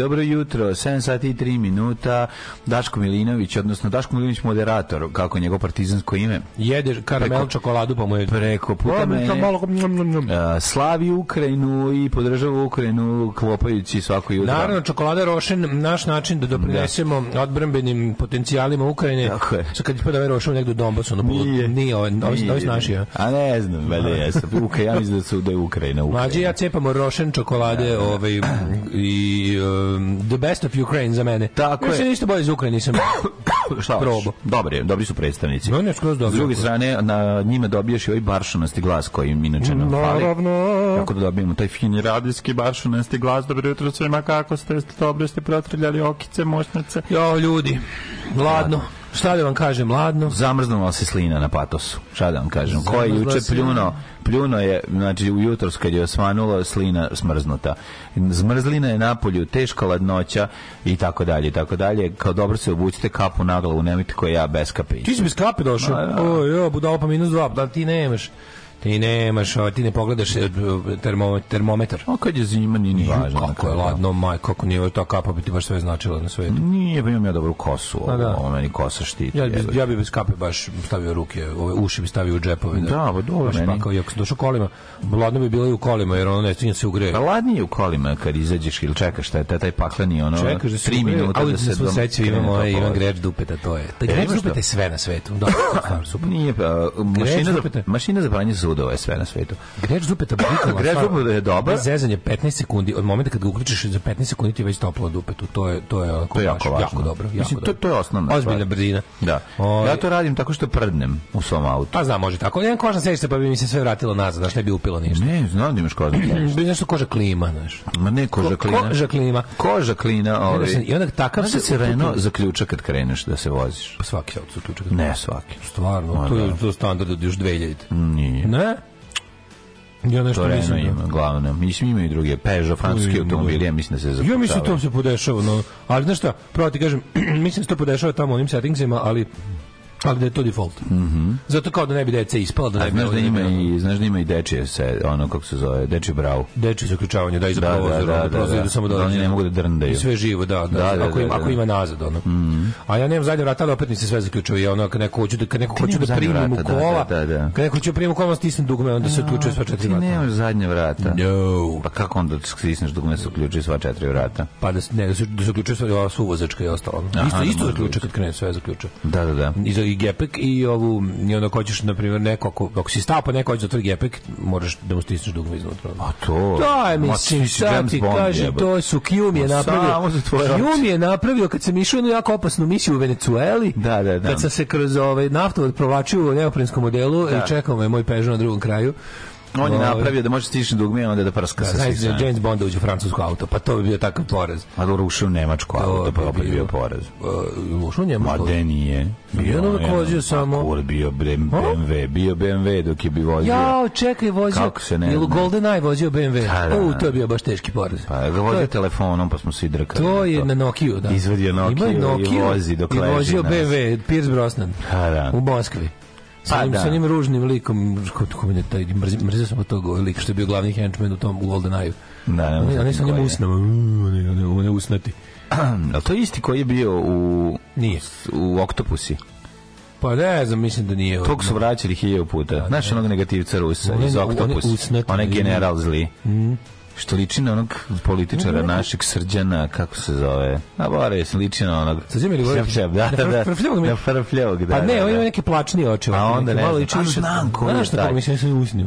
dobro jutro, 7 sati i 3 minuta, Daško Milinović, odnosno Daško Milinović moderator, kako je njegov partizansko ime. Jede karamel preko, čokoladu pa mu je... Preko puta mene, malo, slavi Ukrajinu i podržava Ukrajinu klopajući svako jutro. Naravno, čokolada Rošen, naš način da doprinesemo da. odbrambenim potencijalima Ukrajine. Tako je. Sad kad pada da Rošen negdje u Donbasu, ono, nije, nije, ovo, je naši, ja. A ne znam, vele, jesam. Ukrajina, ja mislim da, su, da je Ukrajina. Ukrajina. Mlađe, ja cepamo Rošen čokolade da, da. ovaj, i e, the best of Ukraine za mene. Tako Još je. ništa bolje iz Ukrajine nisam šta probao. Dobri, dobri su predstavnici. No, ne, skroz dobro. S druge strane, na njime dobiješ i ovaj baršunasti glas koji im inače nam fali. Naravno. Tako da dobijemo taj fini radijski baršunasti glas. Dobro jutro svima, kako ste? Dobro ste protrljali okice, moćnice. Jo, ljudi, gladno. Da. Šta da vam kažem, ladno? Zamrznula se slina na patosu. Šta da vam kažem? Ko je juče pljuno, pljuno je, znači ujutro kad je osvanulo, slina smrznuta. Zmrzlina je na polju, teška ladnoća i tako dalje, i tako dalje. Kao dobro se obućite kapu na glavu, nemojte ko ja bez kape. Ti si bez kape došao? Da. O, jo, budalo pa minus dva, da ti nemaš ti nemaš, ti ne pogledaš e, termometar. A kad je zima, nije ni važno. Kako je da. ladno, maj, kako nije ta kapa bi ti baš sve značila na svetu. Nije, pa imam ja dobru kosu, ovo, da. ovo meni kosa štiti. Ja, bi, ja bi bez kape baš stavio ruke, ove uši bi stavio u džepove. Da, da pa dobro, meni. Pakao, ako sam došao kolima, ladno bi bilo i u kolima, jer ono ne stinja se ugreje. Pa ladnije u kolima kad izađeš ili čekaš, taj, taj pakleni, ono, Čekaš da se tri minuta da se... Ali sećaju, imamo Ivan Greč Dupeta, to je. Da, e, Greč Dupeta je sve na svetu. Dobro, da, super. Nije, pa, mašina za pranje čudo je sve na svetu. Greč dupeta bukvalno. Greč dupeta je dobar. Bez zezanje 15 sekundi od momenta kad ga uključiš za 15 sekundi ti je već toplo dupetu. To je to je onako to je jako, baš, jako dobro, jako Mislim, dobro. To, to je osnovna. Ozbiljna brzina. Da. O, ovaj- ja to radim tako što prdnem u svom autu. Pa znam, može tako. Jedan kožan sedište pa bi mi se sve vratilo nazad, znači ne bi upilo ništa. Ne, znam da imaš kožan. Bi nešto koža klima, znaš. Ma ne koža klima. Ko, koža klima. Koža klima, ovaj. I onda takav da se crveno zaključa kad kreneš da se voziš. Pa svaki auto zaključa. Ne, svaki. Stvarno, to je da. to standard od još 2000. Nije. E? Ja nešto Toreno mislim. Ima, glavno. Mislim i druge Peugeot, francuski automobili, ja mislim da se zapuštava. Ja mislim da to se podešava, no, ali znaš šta, pravo ti kažem, mislim da se to podešava tamo u onim settingsima, ali ali da je to default. Mm -hmm. Zato kao da ne bi deca ispala, da ne Znaš da, ima i, znaš da ima i dečije se, ono kako se zove, dečije bravo. Dečije zaključavanje, da, iza da, prozora, da, da, da, da, da, da, samo da, da, oni ne mogu da drndaju. sve živo, da, da, da, da ako, da, ima, da. ako ima nazad, ono. Mm -hmm. A ja nemam zadnje vrata, ali opet mi se sve zaključuje, ono, kad neko hoću da, kad neko hoću da primim u kola, da, da, da. kad neko hoću da primim u kola, stisnem dugme, onda se uključuje sva četiri vrata. Ti nemaš zadnje vrata. No. Pa kako onda stisneš dugme, se uključuje sva četiri vrata? Pa da, ne, da se, da uključuje sva, sva uvozačka i ostalo. Isto, isto zaključuje kad krene sve zaključuje. Da, da, da i gepek i ovu i onda hoćeš na primjer neko ako, ako si stao pa neko hoće zatvori da gepek moraš da mu stisneš dugme iznutra a to da, to je mislim šta ti kaže to su Kijum je napravio Kijum je napravio kad sam išao na jako opasnu misiju u Venecueli da, da, da. kad sam se kroz ovaj naftovod provlačio u neoprinskom modelu da. i čekao me moj Peugeot na drugom kraju On je ovaj. napravio da može stići dugme onda da prska sa da, svih da, strana. James Bond da uđe u francusko auto, pa to bi bio takav porez. A dobro ušao u nemačko auto, pa opet bio porez. Pa, ušao u nemačko? Ma de nije. Pa, bio je uvek vozio samo... Kur, bio BMW, bio BMW dok je bi vozio... Jao, čekaj, vozio... Kako se ne... Ili Golden Eye vozio BMW. Pa, u, to je bio baš teški porez. Pa ga vozio telefonom, pa smo svi drkali. To je na Nokiju, da. Izvodio Nokiju i vozi dok leži. I vozio BMW, Pierce Brosnan. U Moskvi. Pa sa, pa, njim, da. sa njim ružnim likom, taj, mrzio mrzi sam od tog lik što je bio glavni henchman u tom, Golden Eye. Da, ne, ne, ne, sa njim ne, ne, je mm, usnati. A to je isti koji je bio u... Nije. U Oktopusi. Pa ne znam, mislim da nije. Tog su vraćali hiljadu puta. Da, Znaš da. onog negativca Rusa iz Oktopusa? On da je general zli. Mm što liči na onog političara našeg Srđana, kako se zove? A bore, se liči na onog. Srđan Milivojević. Da, da, da. Frfljavog mi. Da, frfljavog, da. Pa ne, da, on ima da. neke plačnije oči. A pa onda ne. Malo liči znam ko je. Znaš mislim se usnio.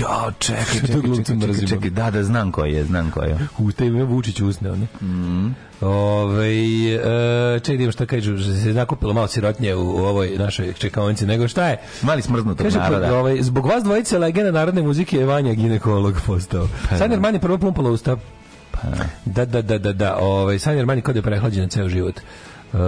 Ja, čekaj, čekaj, čekaj, čekaj, da, da, znam ko je, znam ko je. U tebi Vučić usnio, ne? Mhm. Ove, ovaj, e, čekaj, da idemo šta kažu, se nakupilo malo sirotnje u, u ovoj našoj čekaonici, nego šta je? Mali smrznutog Kaže, naroda. Ovaj, zbog vas dvojice legenda narodne muzike je Vanja ginekolog postao. Pa, Sanjer Mani prvo pumpala usta. Pa. Da, da, da, da, da. Ovaj, Sanjer Mani kod da je prehlađen ceo život. Uh,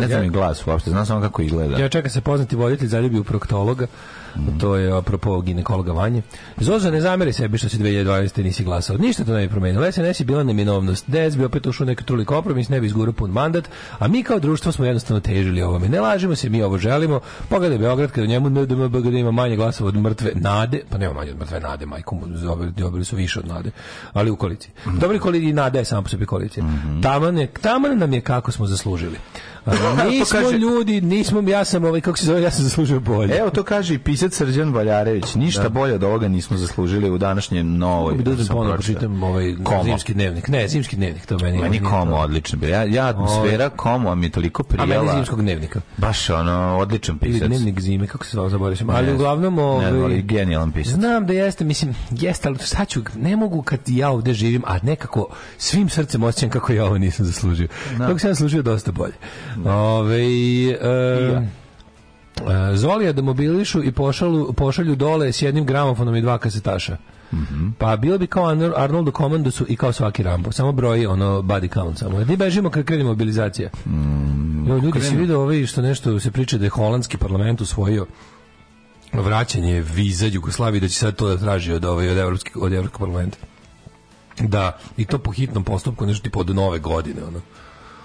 ne znam ja, glas uopšte, znam samo kako izgleda. Ja čeka se poznati voditelj zaljubi u proktologa. Mm. To je apropo ginekologa Vanje. Zozo, ne zameri sebi što si 2012. nisi glasao. Ništa to ne bi promenilo. SNS je bila neminovnost. DS bi opet ušao neka trulik opromis, ne bi izgurao pun mandat, a mi kao društvo smo jednostavno težili ovome. Ne lažimo se, mi ovo želimo. Pogledaj Beograd, kada njemu da Beograd ima manje glasova od mrtve nade, pa nema manje od mrtve nade, majkom, dobili su više od nade, ali u koaliciji. Mm. Dobri koaliciji, nade je samo po sebi koalicija. Mhm. taman, je, taman nam je kako smo zaslužili. Nismo kaže... ljudi, nismo, ja sam, ovaj, kako se zove, ja sam zaslužio bolje. Evo to kaže i pisac Srđan Valjarević. Ništa da. bolje od ovoga nismo zaslužili u današnje novoj. Bi da ponovno da pročitam ovaj komo. zimski dnevnik. Ne, zimski dnevnik, to meni. Meni komo odlično bi. Ja, ja atmosfera ovaj- komo mi je toliko prijela. A meni zimskog dnevnika. Baš ono, odličan pisac. Ili dnevnik zime, kako se zove, zaboravio sam. Ali uglavnom... Ovaj, ne, ali genijalan pisac. Znam da jeste, mislim, jeste, ali sad ću, ne mogu kad ja ovde živim, a nekako svim srcem osjećam kako ja ovo nisam zaslužio. No. Da. Kako sam zaslužio dosta bolje. Da. Ove, e, e, Zolija da mobilišu i pošalju, pošalju dole s jednim gramofonom i dva kasetaša. Mm -hmm. Pa bilo bi kao Arnold u komandusu i kao svaki Rambo. Samo broj ono body count. Samo. Mi bežimo kad krene mobilizacija. Mm, jo, ljudi, krenu. si vidio ovaj što nešto se priča da je holandski parlament usvojio vraćanje viza Jugoslaviji da će sad to da traži od, ovaj, od, Evropski, od Evropskog parlamenta. Da, i to po hitnom postupku nešto tipo od nove godine. Ono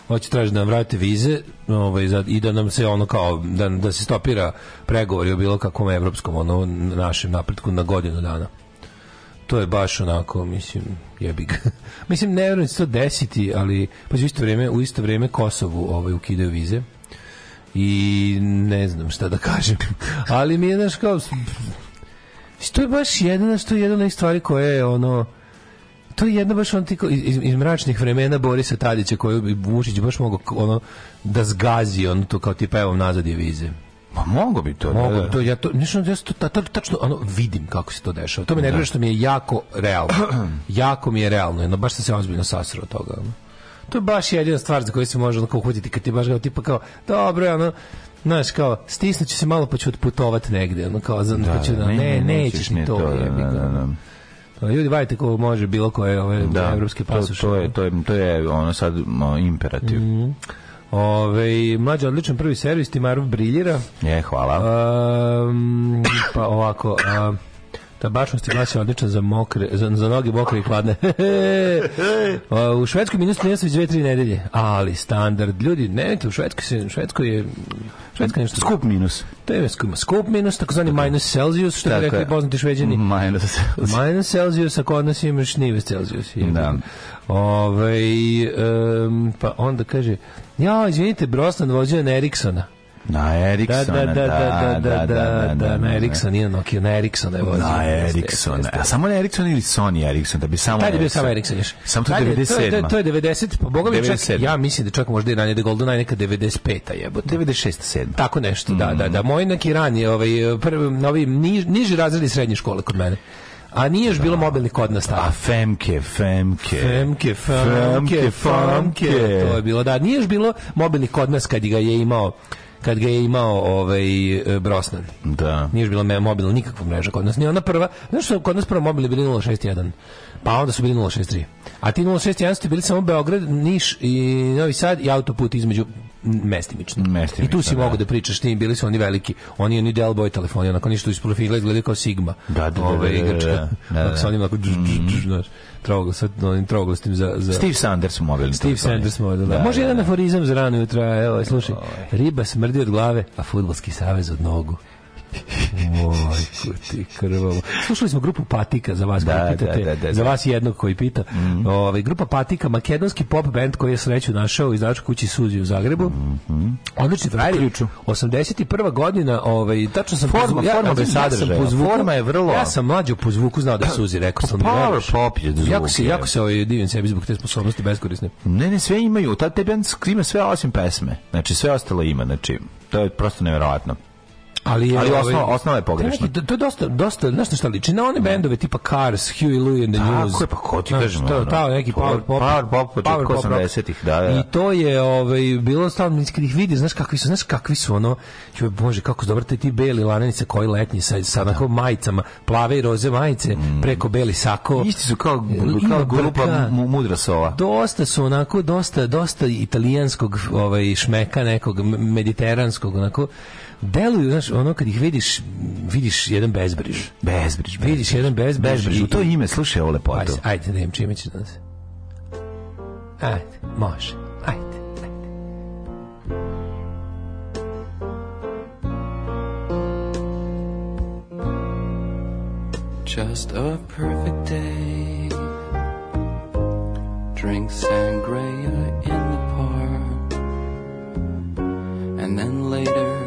hoće traži da nam vratite vize ovaj, i da nam se ono kao, da, da se stopira pregovori o bilo kakvom evropskom, ono, našem napretku na godinu dana to je baš onako, mislim, jebig mislim, ne vjerujem da se to desiti, ali pa u isto vrijeme, u isto vrijeme Kosovu ovaj, ukidaju vize i ne znam šta da kažem. ali mi je, znaš, kao... To je baš jedna, što je jedna od stvari koje je ono to je jedno baš on tiko, iz, iz, mračnih vremena Borisa Tadića koju bi Vučić baš mogao ono da zgazi on to kao tipa evo nazad je vize. Pa mogu bi to. Mogu da. da. to ja to nešto ja to tačno ono vidim kako se to dešava. To mi ne da. što mi je jako realno. jako mi je realno, jedno baš sam se ozbiljno sasrao od toga. To je baš jedina stvar za koju se može ono uhvatiti kad ti baš kao tipa kao dobro je ono znaš kao stisnuće se malo pa ću odputovat negde ono kao za da, pa ću da, ne, ne, nećeš mi to, to da, da, da, da. Pa ljudi vajte ko može bilo koje ove da, evropske pasuše. To, to, je, to, je, to je ono sad no, imperativ. Mm. Ove, mlađe, odličan prvi servis, Timarov briljira. Je, hvala. Um, pa ovako... Um, Tabačnost i glas je odličan za, mokre, za, za noge mokre i hladne. u Švedskoj minus 13 već dve, tri nedelje. Ali standard, ljudi, ne, u Švedskoj, se, u Švedskoj je... Švedska nešto... Skup minus. To je skup, skup minus, takozvani minus Celsius, što bi rekli poznati šveđani. Minus Celsius. Minus Celsius, ako od nas imaš nives Celsius. Je. Da. Ove, ovaj, um, pa onda kaže, ja, izvinite, Brostan vozio na Eriksona. Na Eriksona, da, da, da, da, da, da, da, na Eriksona, nije Nokia, na Eriksona je vozio. Na Eriksona, a samo na Eriksona ili Sony Eriksona, da bi samo... Tad je bio samo Erikson još. Sam to 97. To je 90, pa boga mi čak, ja mislim da čak možda i ranije da Goldeneye neka 95-a jebote. 96-7. Tako nešto, da, da, da. Moj neki ranije, ovaj, prvi, novi, niž, niži razredi srednje škole kod mene. A nije još bilo mobilni kod nas tada. A femke, femke. Femke, femke, femke. To je bilo, da. Nije još bilo mobilni kod nas kad ga je imao kad ga je imao ovaj e, Brosnan. Da. Nije bilo bila mobilna nikakva mreža kod nas. Nije ona prva, znaš što kod nas prva mobilna bili 061, pa onda su bili 063. A ti 061 su bili samo Beograd, Niš i Novi Sad i autoput između mestimično. mestimično. I tu si da. mogu da pričaš tim, bili su oni veliki. Oni oni Del Boy telefoni, onako ništa iz profila izgleda kao Sigma. Da, da, da, Ove, da, da, da, da, da. Sa onim onako troglastim troglas za, za... Steve Sanders mobilni. Steve Sanders mobilni, da. da. Može da, jedan da. aforizam za rano jutro, evo, slušaj. Riba smrdi od glave, a futbolski savez od nogu. Oj, ti krvavo. Slušali smo grupu Patika za vas, da, da pitate, da, da, za da. vas jednog koji pita. Mm. Ove, ovaj, grupa Patika, makedonski pop band koji je sreću našao iz našu kući Suzi u Zagrebu. Mm -hmm. Odlični frajeri. 81. godina, ovaj, tačno sam forma, pozvu, forma ja, bez sadržaja. Ja forma je vrlo. Ja sam mlađo po zvuku znao da Suzi, rekao sam. Pa, power pop je zvuk. Jako se, jako se ovaj, divim sebi zbog te sposobnosti beskorisne. Ne, ne, sve imaju. Ta te band ima sve osim pesme. Znači, sve ostalo ima. Znači, to je prosto nevjerojatno ali, je, ali ovaj, osnova, osnova je pogrešna. To, je dosta, dosta, znaš šta liči, na one da. bendove tipa Cars, Huey Louie and the Tako News. Tako je, pa ko ti kažem? To, ta, neki power pop. Power pop, početka 80-ih, da, da. I to je ovaj, bilo stalno, kad ih vidi, znaš kakvi su, znaš kakvi su ono, joj bože, kako su dobro te ti beli lanenice koji letnji sa, sa da. onako majicama, plave i roze majice, mm. preko beli sako. Isti su kao, kao grupa mudra sova. Dosta su onako, dosta, dosta italijanskog ovaj, šmeka nekog, mediteranskog, onako, deluju, znaš, ono kad ih vidiš, vidiš jedan bezbriž. Bezbriž. Vidiš jedan bez, bezbriž. U to ime, slušaj ovo lepoto. Ajde, ajde, ne čime će danas. Ajde, može. Ajde. just a perfect day. Drink sangria in the park, and then later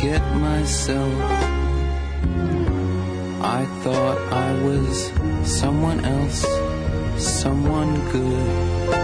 forget myself. I thought I was someone else, someone good.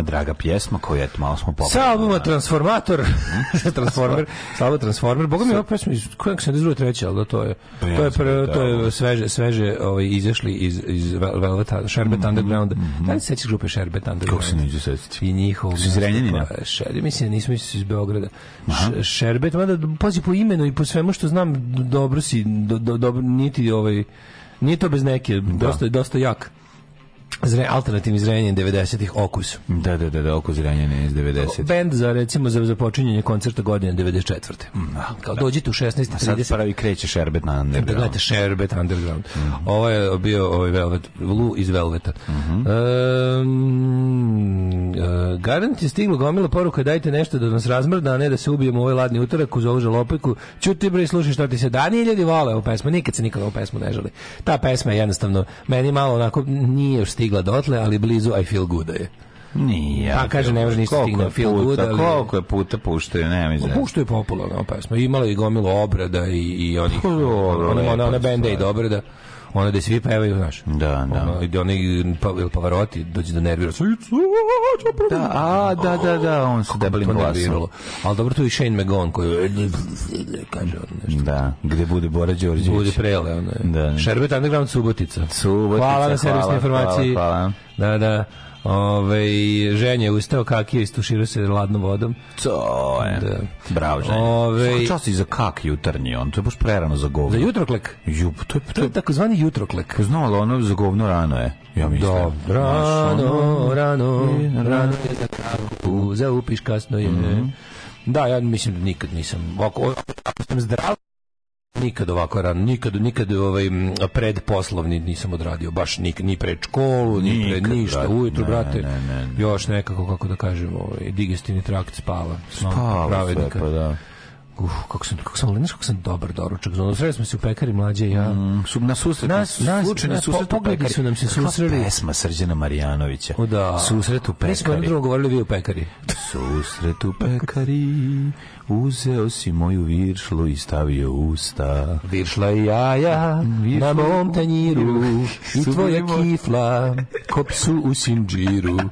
nama draga pjesma koju eto malo smo popali. Sa albuma da. Transformator. Mhm. Transformer. Sa albuma Transformer. Boga mi ova pjesma iz kojeg sam izvukao treće, al da to je pa to je pre, da to je sveže sveže ovaj izašli iz iz Velvet Sherbet mhm, Underground. Mhm. Da li sećaš grupe Sherbet Underground? Kako se neću setiti. I njihov iz Renjanina. Šer, pa, mislim da nismo iz Beograda. Sherbet, mada pazi po imenu i po svemu što znam dobro si do, do, niti ovaj nije to bez neke, dosta, dosta jak zre, alternativni zrenjanin 90-ih Okus. Da, da, da, da Okus zrenjanin iz 90-ih. Bend za recimo za započinjanje koncerta godine 94. Mm, da, Kao da. dođite u 16:30. Sad pravi kreće Sherbet na Underground. Da gledate Sherbet Underground. Mm -hmm. Ovo je bio ovaj Velvet, Blue iz Velveta. Mm -hmm. um, uh, garant je stiglo gomila poruka dajte nešto da nas razmrda, a ne da se ubijemo ovaj ladni utorak uz ovu žalopojku. Ćuti bre, slušaj šta ti se da. dani ljudi vole ovu pesmu. Nikad se nikada ovu pesmu ne žali. Ta pesma je jednostavno meni malo onako nije još stigla dotle, ali blizu I feel good je. Nije. Pa kaže ne može ništa stigne feel puta, good, ali koliko je puta puštaju, ne mi znači. Puštaju popularno pesmu. Pa Imalo je gomilo obrada i i onih ono, ono, benda i obrada ono da svi pevaju, znaš. Da, da. Ono, oni onaj pa, Pavaroti, dođe do nervira. Da, a, da, da, da, on se debelim glasom. Ali dobro, tu i Shane McGon koji kaže on nešto. Da, gde bude Bora Đorđević. Bude prele, ono. Da. Šerbet Underground Subotica. Subotica, hvala. Hvala na servisne informacije. Hvala, hvala. Da, da. Ove, ženja je ustao kakija, istuširao se ladnom vodom. To je. Da. Bravo, ženje. Ove, Svaka čast i za kak jutarnji, on to je baš prerano za govno. Za jutroklek? Ju, to, je, to, je, takozvani jutroklek. Poznao, ali ono za govno rano je. Ja mislim. Dobro, rano, rano, rano je za kaku, za upiš kasno je. Mm -hmm. Da, ja mislim da nikad nisam. Ako, ako sam zdrav, Nikad ovako rano, nikad, nikad ovaj, predposlovni nisam odradio, baš nik, ni pred školu, ni nikad, pred ništa, brat, ujutru, ne, brate, ne, ne, još nekako, kako da kažem, ovaj, digestivni trakt spava. Spava, sve, pa da. Uf, kako sam, kako sam, znaš kako sam dobar doručak. Ono, sreli smo se u pekari mlađe i ja. Mm, su, na susretu, nas, nas, slučaj, na susret po, pekari. su nam se susreli. Kako pesma Srđana Marijanovića. O da. Susret u pekari. Mi smo drugo govorili vi u pekari. susret u pekari, uzeo si moju viršlu i stavio usta. Viršla i jaja viršla na mom tanjiru i tvoja kifla kopsu u sinđiru.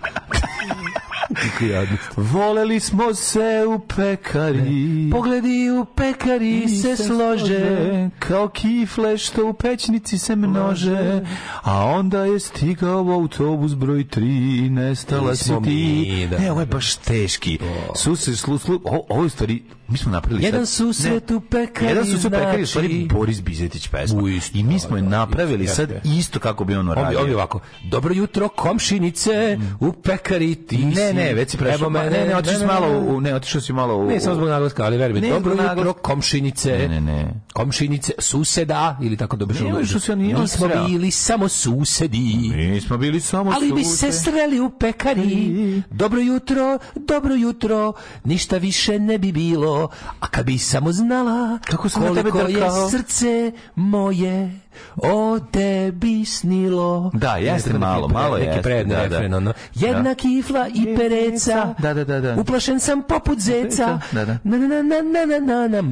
politiku jadnost. Voleli smo se u pekari. Pogledi u pekari I se slože. Kao kifle što u pećnici se množe. A onda je stigao autobus broj 3. Nestala si ti. Mi, da. Ne, ovo je baš teški. Su se slu, slu, ovo je stvari mi smo napravili jedan sad, susret u pekari jedan susret u pekari znači... Boris Bizetić pesma i mi smo da, je da, napravili isto, sad isto kako bi ono radio ovi ovako dobro jutro komšinice mm. u pekari ti ne ne već si prešao ne ne otišao si malo u, ne otišao si malo u, ne samo zbog naglaska ali verujem dobro jutro komšinice ne ne ne komšinice suseda ili tako dobro ne što se oni mi smo bili samo susedi mi smo bili samo ali bi se sreli u pekari dobro jutro dobro jutro ništa više ne bi bilo a kad bi samo znala Kako sam koliko je srce moje o tebi snilo. Da, jeste ne, malo, malo je. Neki predne da, da, refren, ono. Da. Jedna kifla i pereca, da, da, da, da. uplašen sam poput zeca, da, da. na, na, na, na, na, na, na,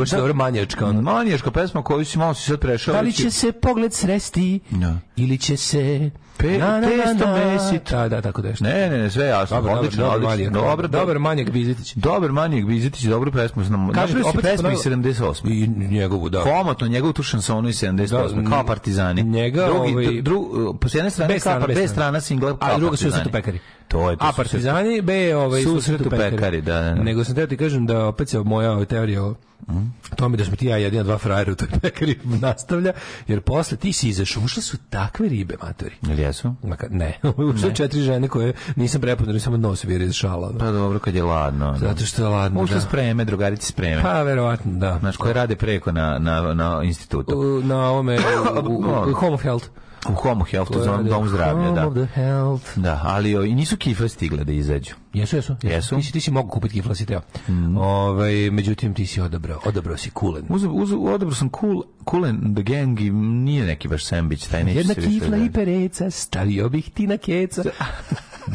baš da, dobro manjačka. Ono. Manjačka pesma koju si malo si sad prešao. Da li će se pogled sresti, no. Da. ili će se Pe, na, na, testo na, mesit. Da, da, tako da je. Ne, ne, ne, sve jasno. Dobar, odlično, dobar, odlično. Manijak, dobar, dobar Manijak Bizetić. Dobar Manijak Bizetić, dobro pesmu znam. Kaže, opet pesmu iz 78. I njegovu, da. Komotno, njegovu tu šansonu iz 78 grozno, kao partizani. Njega, drugi, ovaj, dru, po jedne strane, bez strana, bez strana singla, a druga su to pekari. To je to A partizani B ovaj susret u pekari. pekari da, da, da. Nego sam teo ti kažem da opet se moja ovaj, teorija o Mm. Tome da smo ti ja jedina dva frajera u toj pekari nastavlja, jer posle ti si izašao, ušle su takve ribe, matori. Ili jesu? Maka, ne, ušle četiri žene koje nisam prepoznao, da samo nos bi šala. Da. Pa dobro, kad je ladno. Da. Zato što je ladno, Ušle da. spreme, drugarici spreme. Pa, verovatno, da. Znaš, koje rade preko na, na, na institutu. U, na ovome, u, u, u, Home of Health. U Home Health, u zonu da. dom zdravlja, da. Da, ali i nisu kifle stigle da izađu. Jesu, jesu. Jesu. Ti si, ti si mogu kupiti kifle, si teo. Mm. Ove, ovaj, međutim, ti si odabrao. Odabrao si kulen. Uz, uz, odabrao sam kul, kulen, the gang i nije neki baš sembić, taj neće Jedna se više... Jedna kifla i pereca, stavio bih ti na keca.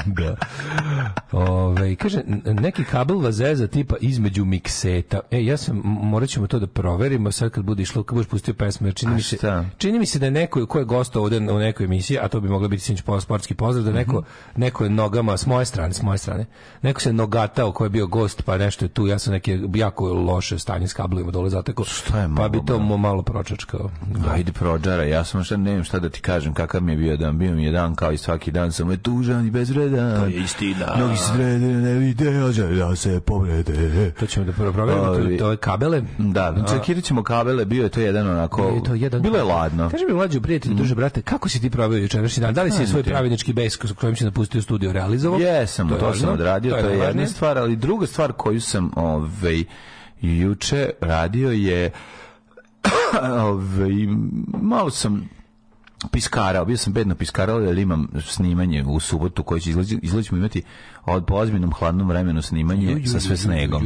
da. Ove, ovaj, kaže, neki kabel vazeza tipa između mikseta. E, ja sam, morat ćemo to da proverimo sad kad bude išlo, kad budeš pustio pesme. čini A mi se, čini mi se da je neko ko je gost ovde u nekoj emisiji, a to bi moglo biti sinč sportski pozdrav, da neko, neko je nogama, s moje strane, s moje strane, neko se nogatao ko je bio gost, pa nešto je tu, ja sam neke jako loše stanje s kablovima dole zateko, pa bi to mu malo pročačkao. Da. Ajde prođara, ja sam šta, ne šta da ti kažem, kakav mi je bio dan, bio mi je dan kao i svaki dan, samo je tužan i bezredan. To je istina. Mnogi srede, ne vide, da se povrede. To ćemo da prvo provjerimo, to, je kabele. Da, čekirat ćemo kabele, bio je to jedan onako, je to jedan, bilo je ladno. Kaže mi mlađu prijatelju, mhm. duže brate, Kako si ti proveo jučerašnji dan? Da li si svoj pravednički bes s kojim si napustio studio realizovao? Jesam, to, to sam odradio, to je, to je jedna stvar, ali druga stvar koju sam ovaj, juče radio je ovaj, malo sam piskarao, bio sam bedno piskarao jer imam snimanje u subotu koje će izlaći, izlaći imati od po hladnom vremenu snimanje ju, ju, sa sve snegom.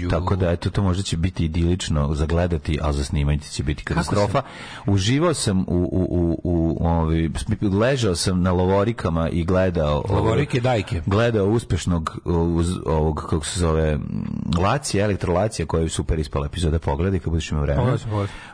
Ju, Tako da eto to možda će biti idilično zagledati, a za snimanje će biti katastrofa. Sam? Uživao sam u u u u ovaj ležao sam na lovorikama i gledao lovorike dajke. Gledao uspešnog ovog kako se zove Lacija, elektrolacija koja je super ispala epizoda pogledaj kad budeš imao vremena.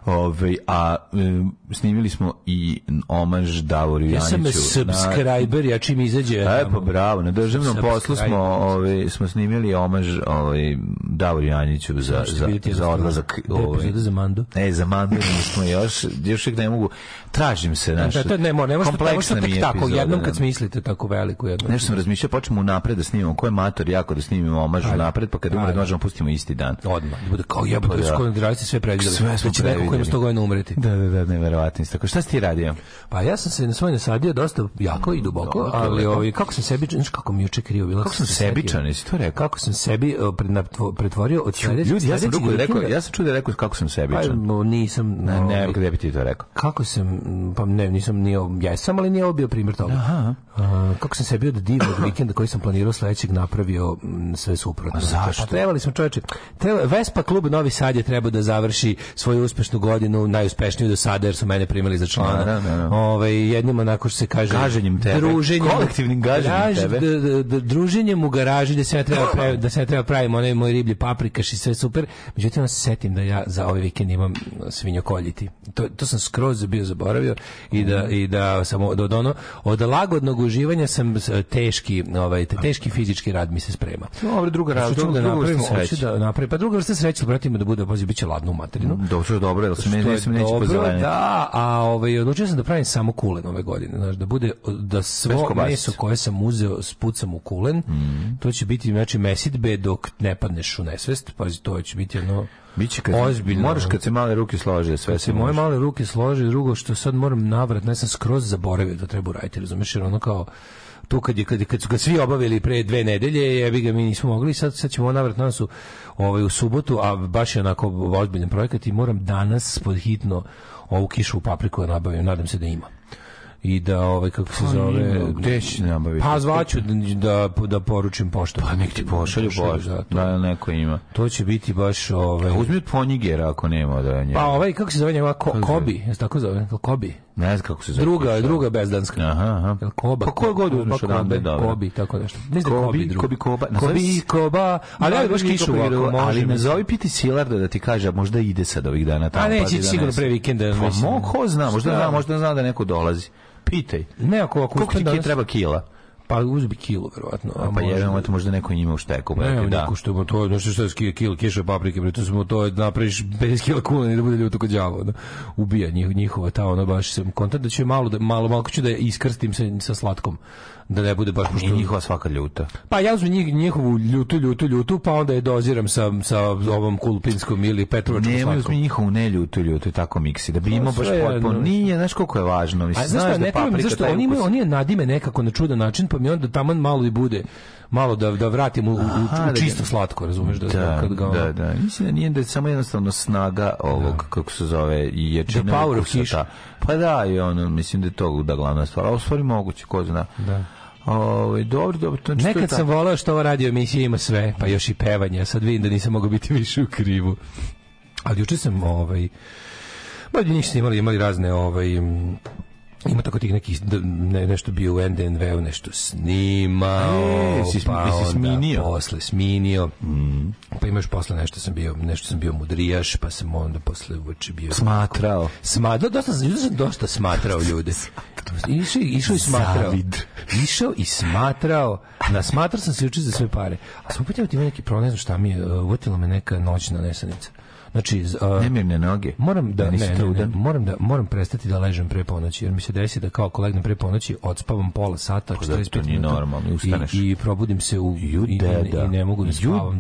Ovaj a um, snimili smo i omaž Davoru Janiću. Ja sam subscriber, ja čim izađe. E pa bravo, na državnom poslu poslu smo, ovaj, smo snimili omaž ovaj, Davor Janiću za, za, za odlazak. Ovaj. za Mandu. E, za Mandu nismo još, još ne mogu, tražim se, znaš, da, ne, ne, ne, kompleksna mi tako, epizoda. Jednom da. kad smislite tako veliku jednu. Nešto sam razmišljao, počnemo napred da snimimo. ko je mator, jako da snimimo omaž napred, pa kad umre, možemo pustimo isti dan. Odmah, da bude kao jebote, jebate, pa da. sve predvidjeli. Sve smo znači, predvidjeli. Neko ima 100 godina umreti. Da, da, da, neverovatno isto. Šta si ti radio? Pa ja sam se na svoje nasadio dosta jako i duboko, ali ovaj, kako sam sebi, znači kako mi juče krivo bilo. Kako sam sebičan, jesi to rekao? Kako sam sebi e, pretvorio od sledećeg... Ljudi, ja sam drugo rekao, ja sam čuo da rekao kako sam sebičan. Pa, nisam... Ne, ne, ovaj- gde bi ti to rekao? Kako sam, pa ne, nisam, nije, ja sam, ali nije ovo bio primjer toga. Aha. kako sam sebi od divnog vikenda koji sam planirao sledećeg napravio sve suprotno. zašto? Pa trebali smo čoveče, treba, Vespa klub Novi Sad je trebao da završi svoju uspešnu godinu, najuspešniju do sada, jer su mene primili za člana. Da, da, da. da. Ove, ovaj, jednim onako što se kaže... Gaženjem tebe. Druženjem. Kolektivnim gaženjem tebe druženjem u garaži da se ja treba pravi, da se ja treba pravim onaj moj riblji paprikaš i sve super. Međutim, ja se setim da ja za ovaj vikend imam svinjokoljiti. To, to sam skroz bio zaboravio i da, i da samo od, ono, od lagodnog uživanja sam teški, ovaj, teški fizički rad mi se sprema. Dobro, druga znači, raz, da druga, da napravim, hoću da napravim. Pa druga vrsta sreće, bratimo da bude, pazi, bit će ladno u materinu. Mm, dobro, dobro, jel se meni neće pozeleniti. Da, a ovaj, odlučio sam da pravim samo kulen ove godine, znaš, da bude, da svo meso koje sam uzeo spucam u kulen Bolan. Mm. To će biti znači mesidbe dok ne padneš u nesvest, pa to će biti ono Biće kad ozbiljno. Moraš kad se male ruke slože, sve se moje male ruke slože, drugo što sad moram navrat, ne sam skroz zaboravio da treba uraditi, razumeš, jer ono kao tu kad, je, kad, kad su ga svi obavili pre dve nedelje, jebi ga mi nismo mogli, sad, sad ćemo navrat nas u, ovaj, u subotu, a baš je onako ozbiljan projekat i moram danas podhitno ovu kišu u papriku da nabavim, nadam se da ima i da ovaj kako se pa, zove gde će nabaviti pa zvaću da da poručim poštu pa nek ti pošalju poštu da, da, neko ima to će biti baš ovaj uzmi ponjigera ako nema da pa ovaj kako se zove njegova ko, Kobi je tako zove Kobi Ne znam kako se zove. Druga, kuća. druga bezdanska. Aha, aha. Koba. Pa koja god uzmeš odambe? Kobi, tako nešto. Ne znam, Kobi, Kobi, Koba. Kobi, Koba. Ali ja baš kišu ovako. Ali ne zove Piti Silardo da ti kaže, možda ide sad ovih dana tamo. A pa neće da sigurno pre vikenda. Pa mo, ko zna, možda zna, možda zna da neko dolazi. Pitaj. Ne, ako, ako Koliko ti treba kila? Pa uzbi kilu, verovatno. A, a pa jedan da- to možda neko ima u šteku. Ne, ne, da. neko što mu to, no što, je kilo, kiše paprike, bre, to smo to napraviš 50 kila kuna i da bude ljuto kod đavo, da. Ubija njih, njihova ta ona baš sam kontent da će malo da malo malo ću da iskrstim se sa slatkom da ne bude baš pa, njihova svaka ljuta. Pa ja uzmem njih, njihovu ljutu, ljutu, ljutu, pa onda je doziram sa sa ovom kulpinskom ili petrovačkom slatkom. Ne, uzmi njihovu ne ljutu, ljutu, tako miksi da bi pa imao baš potpuno. Nije, znaš koliko je važno, mislim, znaš, da ne, paprika, zašto oni oni nadime nekako na čudan način, pa pa mi onda taman malo i bude malo da da vratimo u, Aha, u, da čisto slatko, razumeš da da, da kad ga da, da. Mislim da nije da je samo jednostavno snaga ovog da. kako se zove i jačina power ukusa, da. Pa da, i ono mislim da je to da glavna stvar, a u stvari moguće ko zna. Da. Ovaj dobro, dobro, znači, to Nekad sam voleo što ova radio emisija ima sve, pa još i pevanje. Sad vidim da nisam mogao biti više u krivu. Ali juče sam ovaj Ma ništa imali, imali razne ovaj Ima tako tih nekih, ne, nešto bio u NDNV-u, nešto snimao, e, si, pa si sminio. posle sminio, mm. pa imaš posle nešto sam bio, nešto sam bio mudrijaš, pa sam onda posle uveče bio... Smatrao. Smatrao, dosta, dosta, dosta smatrao ljude. Išao, išao i smatrao. Zavid. Išao i smatrao, na smatrao sam se učio za sve pare. A sam upetljava ti neki problem, ne znam šta mi je, uh, uvotila me neka noćna nesanica. Znači, uh, nemirne noge. Moram da ne, ne, ne, moram da moram prestati da ležem pre ponoći, jer mi se desi da kao kolegnem pre ponoći odspavam pola sata, pa 45 to nije normalno, ustaneš. I, i probudim se u you i, deda. i, ne mogu da spavam.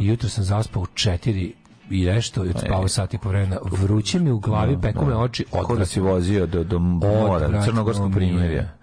I jutro sam zaspao u 4 i nešto i odspavao e. sati po vremena. Vruće mi u glavi, no, da, peko no. me da. oči. Da odvratno. Kako da si vozio do, do mora, crnogorskog primjerja?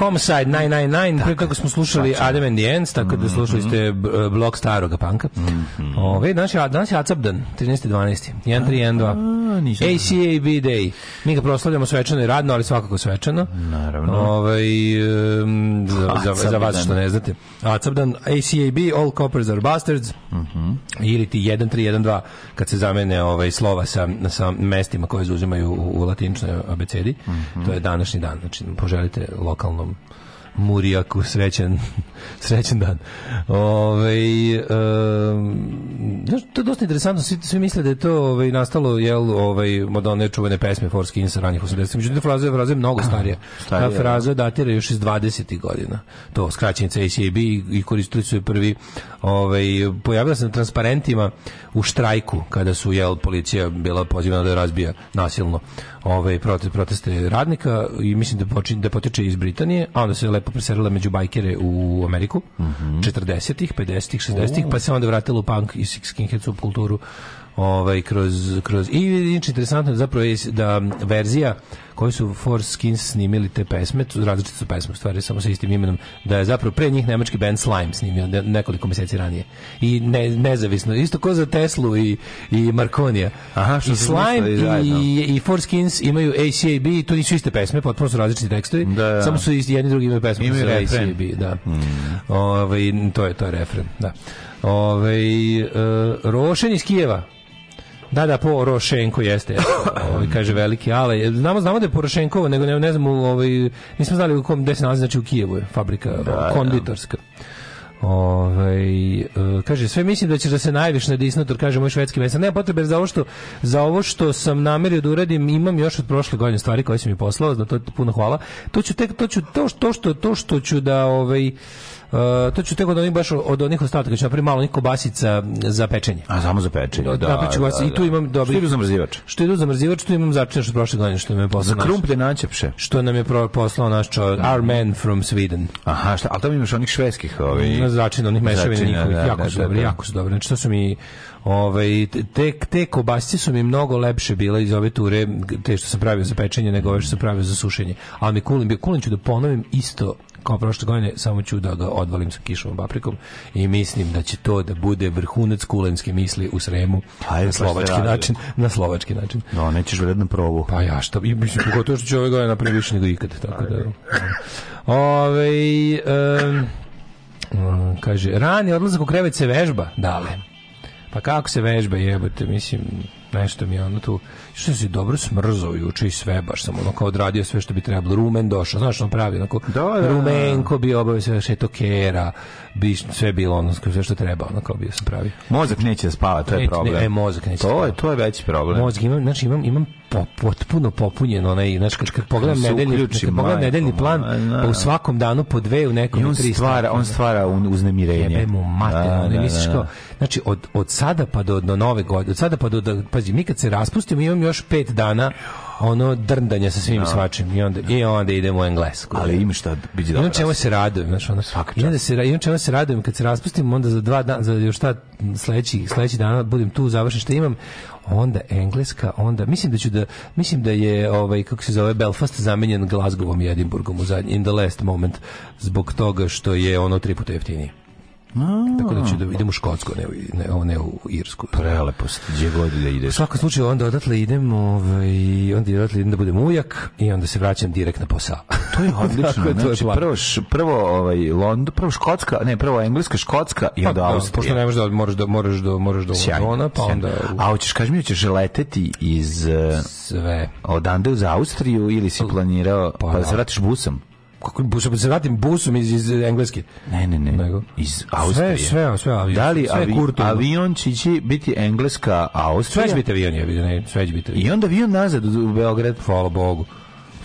Homeside 999, tako, kako smo slušali tako. Adam and the Ends, tako da mhm. slušali ste eh, eh, blog staroga panka. Mm -hmm. Ove, danas, je, danas je Acapdan, 13.12. 1312. ACAB Day. Mi ga proslavljamo svečano i radno, ali svakako svečano. Naravno. Ove, um, za, za, za vas što ne znate. Acapdan, ACAB, All Coppers are Bastards ili ti 1312 kad se zamene ovaj slova sa sa mestima koje zauzimaju u, u latiničnoj abecedi. Mm -hmm. To je današnji dan. Znači poželite lokalnom Murijaku, srećen, srećan dan. Ove, ovaj, um, to je dosta interesantno, svi, svi misle da je to ove, ovaj, nastalo, jel, ove, ovaj, Madonna čuvene pesme For Skins ranih 80. Međutim, fraza je, fraza je mnogo starija. Ta da. fraza datira još iz 20. godina. To, skraćenica ACAB i, i koristili su je prvi, ove, pojavila se na transparentima u štrajku, kada su, jel, policija bila pozivana da je razbija nasilno ovaj protest, proteste radnika i mislim da počinje da potiče iz Britanije, a onda se lepo preselila među bajkere u Ameriku mm -hmm. 40-ih, 50-ih, 60-ih, pa se onda vratila u punk i skinhead subkulturu ovaj kroz kroz i interesantno zapravo je da verzija koji su Four Skins snimili te pesme, različite su pesme, u stvari samo sa istim imenom, da je zapravo pre njih nemački band Slime snimio nekoliko meseci ranije. I ne, nezavisno, isto ko za Teslu i, i Markonija. Aha, što I Slime i, i, Four Skins imaju ACAB, to nisu iste pesme, potpuno su različiti tekstovi, da, da. samo su isti, jedni drugi imaju pesme, imaju ACAB, da. Mm. Ove, ovaj, to je, to je refren, da. Ove, ovaj, uh, Rošen iz Kijeva, Da, da, Porošenko jeste. jeste ovaj, kaže veliki ale. Znamo, znamo da je Porošenko, nego ne, ne znam, ovaj, nismo znali u kom, gde se nalazi, znači u Kijevu je fabrika da, da. konditorska. Ove, ovaj, kaže, sve mislim da ćeš da se najviš na disnator, kaže moj švedski mesar. Ne, potrebe za ovo, što, za ovo što sam namerio da uradim, imam još od prošle godine stvari koje si mi poslao, za to puno hvala. To ću tek, to, ću, to, to, što, to što ću da, ovaj, E, to ću tek od onih baš od onih ostataka, ću napraviti malo onih basica za pečenje. A samo za pečenje, da. Napraviću da, da, i tu da. imam dobri. Što idu zamrzivač? Što idu zamrzivač, tu imam začinjaš što prošle godine što nam je poslao. Za krumplje načepše. Što nam je poslao naš čovjek, da. our man from Sweden. Aha, šta, ali tamo imaš onih švedskih, ovi. Na začin onih mešavina njihovih, da, jako su dobri, jako su dobri. Znači to su mi ovaj te, te kobasice su mi mnogo lepše bile iz ove ture, te što se pravi za pečenje, nego ove što se pravi za sušenje. Al mi kulim, kulim ću da ponovim isto kao prošle godine, samo ću da ga odvalim sa kišom paprikom i mislim da će to da bude vrhunac kulenske misli u Sremu Ajde, na pa slovački način. Na slovački način. No, nećeš vredno probu. Pa ja što, i mislim, pogotovo što ću ove godine napraviti više nego ikad, tako da, Ajde. da... Ove, um, kaže, rani odlazak u krevet se vežba, dale. Pa kako se vežba, jebote, mislim, nešto mi je ono tu što se dobro smrzao juče i sve baš sam ono kao odradio sve što bi trebalo rumen došao znaš on pravi onako da, da, da. rumenko bi obavio sve kera, bi sve bilo ono sve što treba ono kao bi se pravi mozak neće da spava to je neće, problem ne, e, mozak neće to spava. je to je veći problem mozak imam znači imam imam potpuno popunjen onaj znači kad, kad pogledam da nedeljni kad pogledam nedeljni plan na, da. pa u svakom danu po dve u nekom stvari. on stvara on stvara uznemirenje jebe mu mater ne misliš kao Znači, od, od sada pa do, do nove godine, od sada pa do, do pazi, mi kad se raspustimo, imam još pet dana ono drndanja sa svim no. Da. svačim i onda i onda idemo u Englesku. Ali da. ima šta biđe dobro. čemu se radujem, znači ono svaka čast. Onda se ima čemu se radujem kad se raspustim, onda za dva dana za još šta sledeći sledeći dana budem tu završen što imam onda engleska, onda mislim da ću da mislim da je ovaj kako se zove Belfast zamenjen Glasgowom i Edinburghom u zadnji in the last moment zbog toga što je ono tri puta jeftinije. A, Tako da ću da idem u Škotsku, ne, ne, ne u Irsku. Prelepo, gdje god da ideš. U svakom slučaju, onda odatle idem, ovaj, onda odatle idem da budem ujak i onda se vraćam direkt na posao. To je odlično. Dakle, znači, to je znači, prvo, š, prvo, ovaj, London, prvo Škotska, ne, prvo Engleska, Škotska i pa, onda pa, Austrija. Pošto ne možeš da, moraš da, moraš da, moraš da Londona, pa onda... U... A hoćeš, kaži mi, hoćeš leteti iz... Eh, Sve. Odande uz Austriju ili si pa, planirao, pa, pa se vratiš busom? kako busom se vratim busom iz, iz engleski. Ne, ne, ne. Nego? Iz Austrije. Sve, sve, sve avion. Da li avi, avion će biti engleska Austrija? Sve će biti avion, je ne, sve će biti avion. I onda avion nazad u Beograd, hvala Bogu.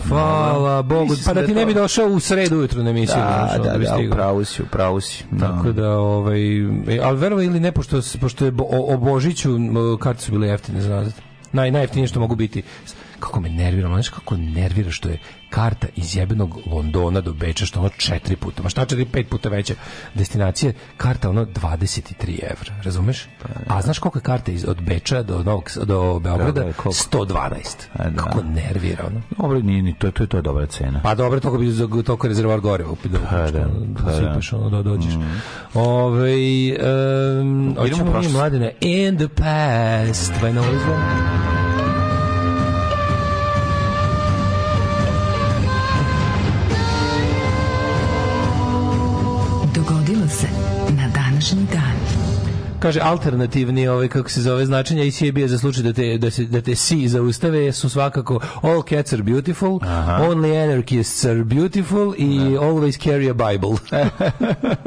Hvala Bogu. Pa da, da ti ne bi došao u sredu ujutro na emisiju. Da, da, da, da, upravo si, upravo si. No. Tako da, da ovaj, e, ali verovo ili ne, pošto, pošto je o, o Božiću karte su bile jeftine, znate. Naj, najjeftinije što mogu biti. Kako me nervira, znaš kako nervira što je karta iz jebenog Londona do Beča, što ono četiri puta, ma šta četiri, pet puta veća destinacije, karta ono 23 evra, razumeš? A znaš koliko je karta iz, od Beča do, Novog, do Beograda? 112. Da, da, e, da. Kako nervira, ono. Dobro, nije, ni, to, to, to je dobra cena. Pa dobro, toliko bi za toliko rezervoar goriva upio. Pa, znači, pa da, pa da. ono, da dođeš. Mm. Ove, um, Idemo prošlo. Mladine, In the Past, by Noizvo. Kaže alternativni ovaj kako se zove značenja ICB je za slučaj da te da se da te si zaustave su svakako all cats are beautiful, Aha. only anarchists are beautiful i ne. Da. always carry a bible.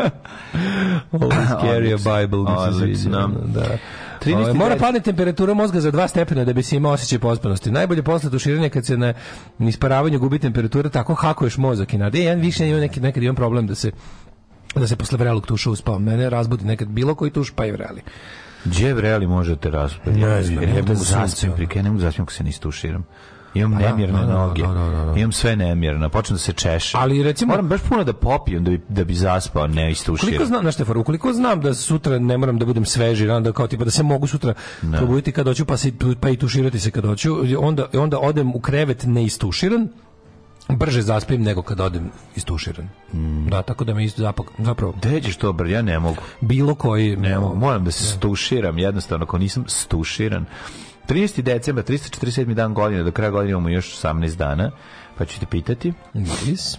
always carry a bible. Odlično. Da. 13. Ovaj, mora padne temperatura mozga za 2 stepena da bi se imao osjećaj pospanosti. Najbolje posle tuširanja kad se na isparavanju gubi temperatura, tako hakuješ mozak i nade. Jedan više ima neki nekad imam problem da se Pa da se posle vrelog tuša uspao. Mene razbudi nekad bilo koji tuš, pa i vreli. Gdje vreli možete razbuditi? Ne, ne, ne, mogu zaspim, prike, ne mogu zaspim ako se ne istuširam. Imam pa, nemirne da, da noge. Da da, da, da, Imam sve nemirno. Počnem da se češem. Ali recimo moram baš puno da popijem da bi da bi zaspao, ne istuširam. Koliko znam, na Štefaru, koliko znam da sutra ne moram da budem svež sveži, onda kao tipa da se mogu sutra no. probuditi kad hoću, pa se pa i tuširati se kad hoću, onda onda odem u krevet ne istuširan brže zaspim nego kad odem istuširan. Mm. Da, tako da mi isto zapak, zapravo... Deđeš to, br, ja ne mogu. Bilo koji... Ne, mogu. Moram da se ne. Da. stuširam, jednostavno, ako nisam stuširan. 13. decembra, 347. dan godine, do kraja godine imamo još 18 dana, pa ću te pitati. Yes.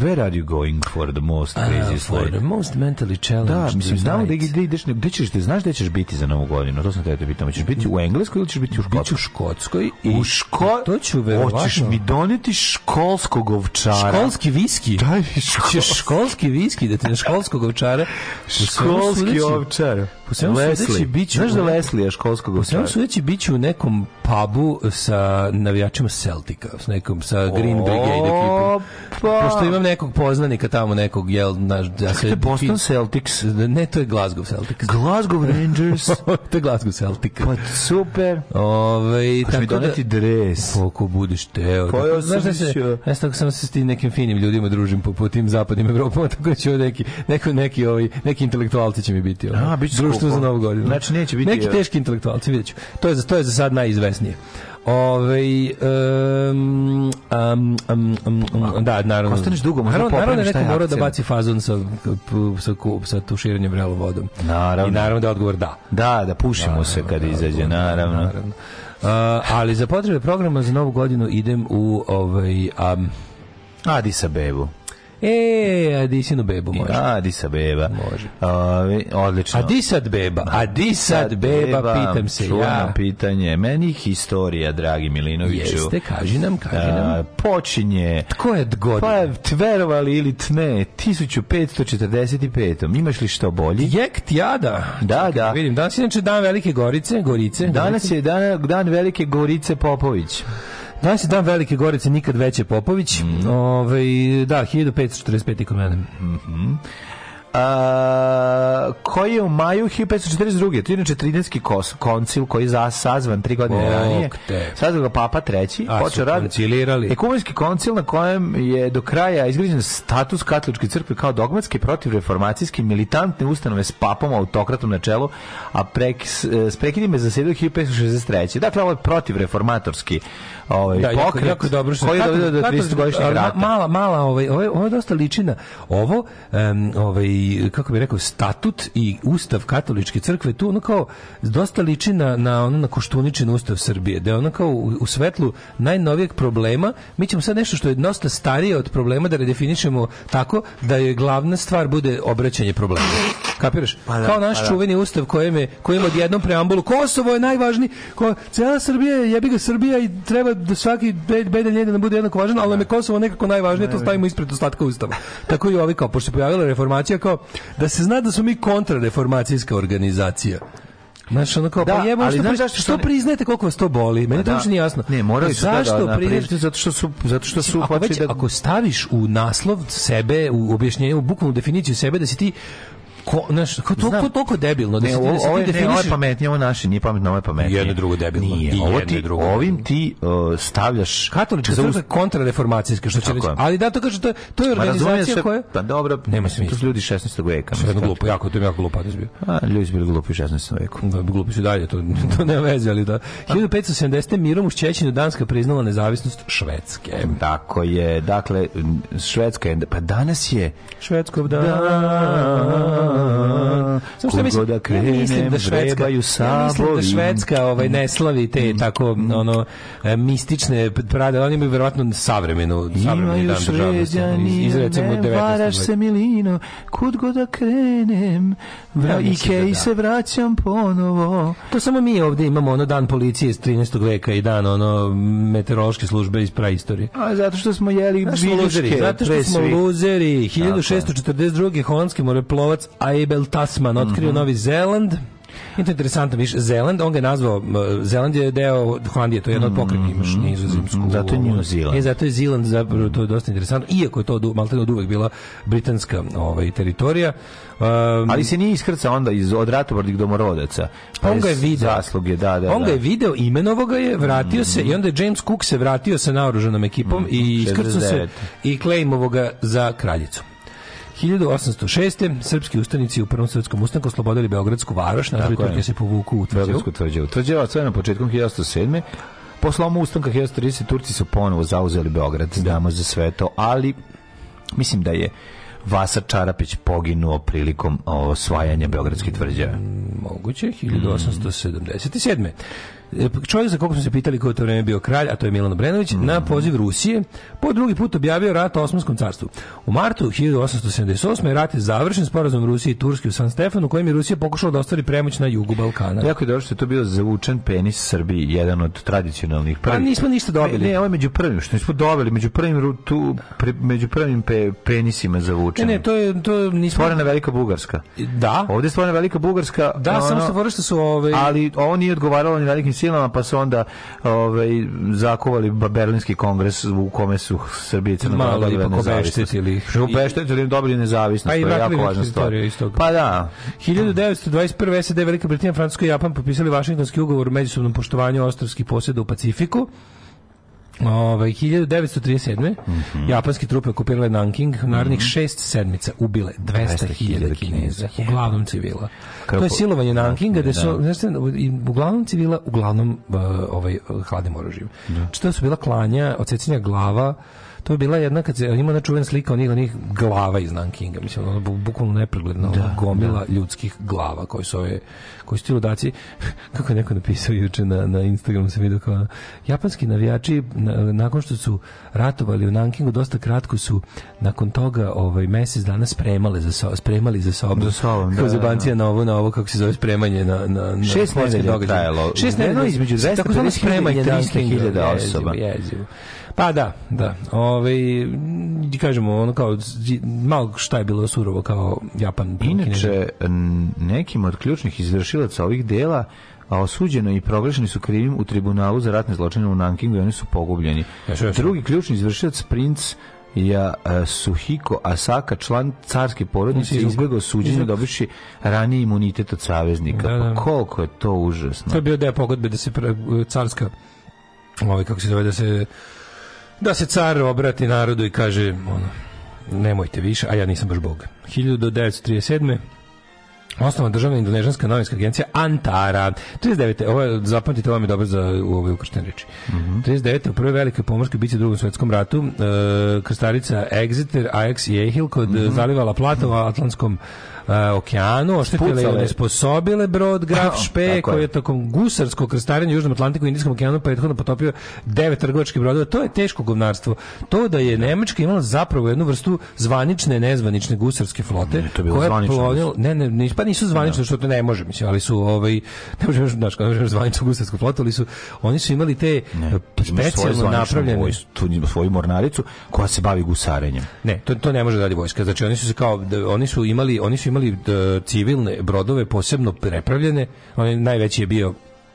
Where are you going for the most crazy uh, for the most mentally challenged Da, mislim, znamo da gde ideš, gde ćeš, da znaš da ćeš biti za novu godinu, to sam da te te pitao, ćeš biti u Engleskoj ili ćeš biti u Škotskoj? Biću u Škotskoj i u Ško... to ću verovatno. Hoćeš mi doneti školskog ovčara. Školski viski. Daj mi školski. školski viski, da ti na školskog ovčara. školski ovčar. Po svemu sudeći biću... Znaš da Leslie je školskog ovčara? Po svemu sudeći biću da u nekom pubu sa navijačima Celtica, s nekom, sa Green Brigade ekipom. Pa... Pošto imam nekog poznanika tamo, nekog, jel, naš... Ja se... Boston Celtics? Ne, to je Glasgow Celtics. Glasgow Rangers? to je Glasgow Celtics. Pa super. Ove, tako mi da- doneti da... dres. Koliko pa, budeš teo. Pa da ja sam se... Ja sam se s tim nekim finim ljudima družim po, po tim zapadnim Evropama, tako da će neki, neko, neki, ovaj, neki intelektualci će mi biti. Ovaj, A, bit će Društvo skupo. za novu godinu. Znači, neće biti... Neki e- teški intelektualci, vidjet ću. To je, za, to je za sad najizvesnije. Ove, um, um, um, um, da, naravno. Ostaneš dugo, možda naravno, naravno da neko mora da baci fazon sa, sa, sa tuširanjem vrelo vodom. Naravno. I naravno da odgovor da. Da, da pušimo naravno, se kad izađe, da, naravno. naravno. Uh, ali za potrebe programa za novu godinu idem u ovaj, um, Adisa Bebu. E, a Adisinu bebu može. Adisa beba. Može. Ove, odlično. sad beba. A Adisad beba, beba, pitam se ja. pitanje. Meni historija, dragi Milinoviću. Jeste, kaži nam, kaži nam. počinje. Tko je godin? Pa, tverovali ili tne, 1545. Imaš li što bolji? Jektjada. Da, Čekaj, da. Vidim, danas je inače dan Velike Gorice, Gorice. Danas je dan, dan Velike Gorice Popović. Danas je dan Velike Gorice, nikad veće Popović. Mm. Ove, ovaj, da, 1545. kod mene. Mm -hmm a, koji je u maju 1542. To je inače Tridentski koncil koji je sazvan tri godine oh, ranije. Sazvan ga Papa treći. A počeo rad. Ekumenski koncil na kojem je do kraja izgrađen status katoličke crkve kao dogmatske protivreformacijske militantne ustanove s papom autokratom na čelu, a prek, s prekidima je zasedio 1563. Dakle, ovo je protivreformatorski ovaj, da, pokret jako, jako dobro što koji je dovedio do 300 godišnjeg rata. Mala, mala, ovaj, ovo, ovaj, ovo ovaj dosta liči ovo, um, ovaj, i kako bi rekao statut i ustav katoličke crkve tu ono kao dosta liči na na ono na koštuničin ustav Srbije da ono kao u, u svetlu najnovijeg problema mi ćemo sad nešto što je dosta starije od problema da redefinišemo tako da je glavna stvar bude obraćanje problema kapiraš pa da, kao naš pa da. čuveni ustav kojem je od jednom preambulu Kosovo je najvažniji ko cela Srbija je jebi ga Srbija i treba da svaki bedelj jedan da bude jednako važan ali nam je da. Kosovo nekako najvažnije to stavimo ispred ostatka ustava tako i ovi kao pošto se pojavila reformacija kao ono, da se zna da smo mi kontrareformacijska organizacija. Znaš, ono kao, pa da, pa jebo, ali što, znaš, zašto, što, ne... priznajete koliko vas to boli? Meni pa da, to uopšte nije jasno. Ne, morali pa su zašto da, da, priznajete? Zato što su, zato što su ako, već, da... ako staviš u naslov sebe, u objašnjenje, u bukvalnu definiciju sebe, da si ti ko, znaš, kao to, Znam. toliko debilno. Da ne, si, ovo, da si ovo, definiš... ne, ovo je pametnije, ovo naše, nije pametno, ovo je pametnije. Jedno drugo debilno. Nije, I ovo ti, drugo. ovim ti uh, stavljaš... Katolička za... crkva kontrareformacijska, što će reći. Ali da, to kaže, to, to je organizacija se, koja... Pa dobro, nema se To su ljudi 16. veka. Sve jedno glupo, jako, to je jako glupo. A, ljudi su bili glupi u 16. veku. Da, glupi su dalje, to, to ne veze, ali da. 1570. mirom u Šćećinu Danska priznala nezavisnost Švedske. Tako je, dakle, Švedska je, pa danas je... Švedsko, da... da Samo što mislim, da krenem, da ja mislim da Švedska, ja mislim da Švedska ovaj, ne slavi te mm. tako ono e, mistične prade, oni imaju verovatno savremenu, savremeni dan državnosti. Iz, iz recimo Varaš se milino, kud god da krenem, ja, i kej da da. se vraćam ponovo. To samo mi ovde imamo ono dan policije iz 13. veka i dan ono meteorološke službe iz praistorije. A zato što smo jeli bilješke. Zato što smo luzeri. 1642. holandski moreplovac Abel Tasman otkrio mm -hmm. Novi Zeland. I to je interesantno, viš, Zeland, on ga je nazvao, Zeland je deo Holandije, to je jedna od pokreta, imaš mhm, mhm, nizozemsku. Mhm. Zato je New ovaj. Zealand. E, zato je Zeland, zapravo, to je dosta interesantno, iako je to malte od uvek bila britanska ovaj, teritorija. Um, Ali se nije iskrcao onda iz, od ratobornih domorodaca. Pa on ga je video. Zasluge, da, da, on ga je da. video, imenovo ga je, vratio mm. se i onda je James Cook se vratio sa naoruženom ekipom mm. i iskrcao se i Claimovoga za kraljicu. 1806. srpski ustanici u Prvom svetskom ustanku oslobodili Beogradsku varoš, napravi Turke se povuku u tvrđavu. Beogradsku tvrđavu. Tvrđava otvorena početkom 1807. Posle ovom ustanka 1830. Turci su ponovo zauzeli Beograd, znamo za sve to, ali mislim da je Vasa Čarapić poginuo prilikom osvajanja Beogradske tvrđave. Mm, moguće, 1877. E, pa čovjek za kog smo se pitali ko je to vrijeme bio kralj, a to je Milan Obrenović, mm. na mhm. poziv Rusije, po drugi put objavio rat Osmanskom carstvu. U martu 1878. rat je završen sporazum Rusije i Turske u San Stefanu, u kojem je Rusija pokušala da ostvari premoć na jugu Balkana. Jako je dobro što je to bio zavučen penis Srbiji, jedan od tradicionalnih pa prvih. Pa nismo ništa dobili. Ne, ovo je među prvim, što nismo dobili, među prvim, tu, pre, među prvim pe, penisima zavučenim. Ne, ne, to je... To nismo... Stvorena Velika Bugarska. Da. Ovde je stvorena Velika Bugarska. Da, ono, samo što su ove... Ovaj- Ali ovo nije odgovaralo ni velikim silama, pa su onda ovaj, zakuvali Berlinski kongres u kome su Srbije i Crna Gora dobili nezavisnost. Malo obeštetili. im dobili nezavisnost, pa i to je jako važna stvar. Pa da. 1921. SAD, Velika Britanija, Francuska i Japan popisali Vašingtonski ugovor o međusobnom poštovanju ostrovskih posjeda u Pacifiku. Ove, 1937. Mm -hmm. Japanske trupe okupirale Nanking, narednih mm -hmm. šest sedmica ubile 200.000 Kineza, uglavnom civila. Kako? To je silovanje Nankinga, da su, znači, uglavnom civila, uglavnom uh, ovaj, hladnim oružjem. Da. Znači, su bila klanja, odsecanja glava, To je bila jedna kad se ima na čuven slika onih onih glava iz Nankinga, mislim ono bukvalno nepregledno da, gomila da. ljudskih glava koji su ove koji su ti ludaci kako je neko napisao juče na na Instagramu se vidio kao japanski navijači na, nakon što su ratovali u Nankingu dosta kratko su nakon toga ovaj mesec dana spremale za so, spremali za sobom. Za sobom, da. Za da, da. bancija na ovo na ovo kako se zove spremanje na na, na šest sportske događaje. Šest nedelja između 250 i 300.000 osoba. Jezivo, jezivo. Pa da, da. Ove, kažemo, ono kao, malo šta je bilo surovo kao Japan. Inače, nekim od ključnih izvršilaca ovih dela a osuđeno i proglašeni su krivim u tribunalu za ratne zločine u Nankingu i oni su pogubljeni. Jesu, jesu. Drugi ključni izvršilac, princ ja uh, Suhiko Asaka, član carske porodice, izbjegao suđenje dobiši raniji imunitet od saveznika. Da, pa da. Pa koliko je to užasno. To je bio deo pogodbe da se pra, carska ovaj, kako se zove, da se Da se car obrati narodu i kaže, ono, nemojte više, a ja nisam baš bog. 1937. Osnovna državna indonežanska novinska agencija Antara. 39. Ovo, zapamtite, ovo mi je dobro za u ove ukrštene reči. Mm -hmm. 39. u prvoj velikoj pomorskoj bici u drugom svjetskom ratu e, krstarica Exeter, Ajax i Ehil kod mm -hmm. zaliva La Plata u Atlantskom Uh, okeanu, oštetile i onesposobile brod Graf Špe, koji je tokom gusarskog krstarenja u Južnom Atlantiku i Indijskom okeanu prethodno potopio devet trgovačkih brodova. To je teško gubnarstvo. To da je Nemačka imala zapravo jednu vrstu zvanične, nezvanične gusarske flote, ne, to je koja je plovila, ne, ne, pa nisu zvanične, da. što to ne može, mislim, ali su ovaj, ne možeš, znaš, ne možeš zvaničnu gusarsku flotu, ali su, oni su imali te ne, eh, pa specijalno napravljene... Vojs, tu, svoju mornaricu koja se bavi gusarenjem. Ne, to, to ne može da radi vojska. Znači, oni su se kao, da, oni su imali, oni su imali imali e, civilne brodove posebno prepravljene, on najveći je bio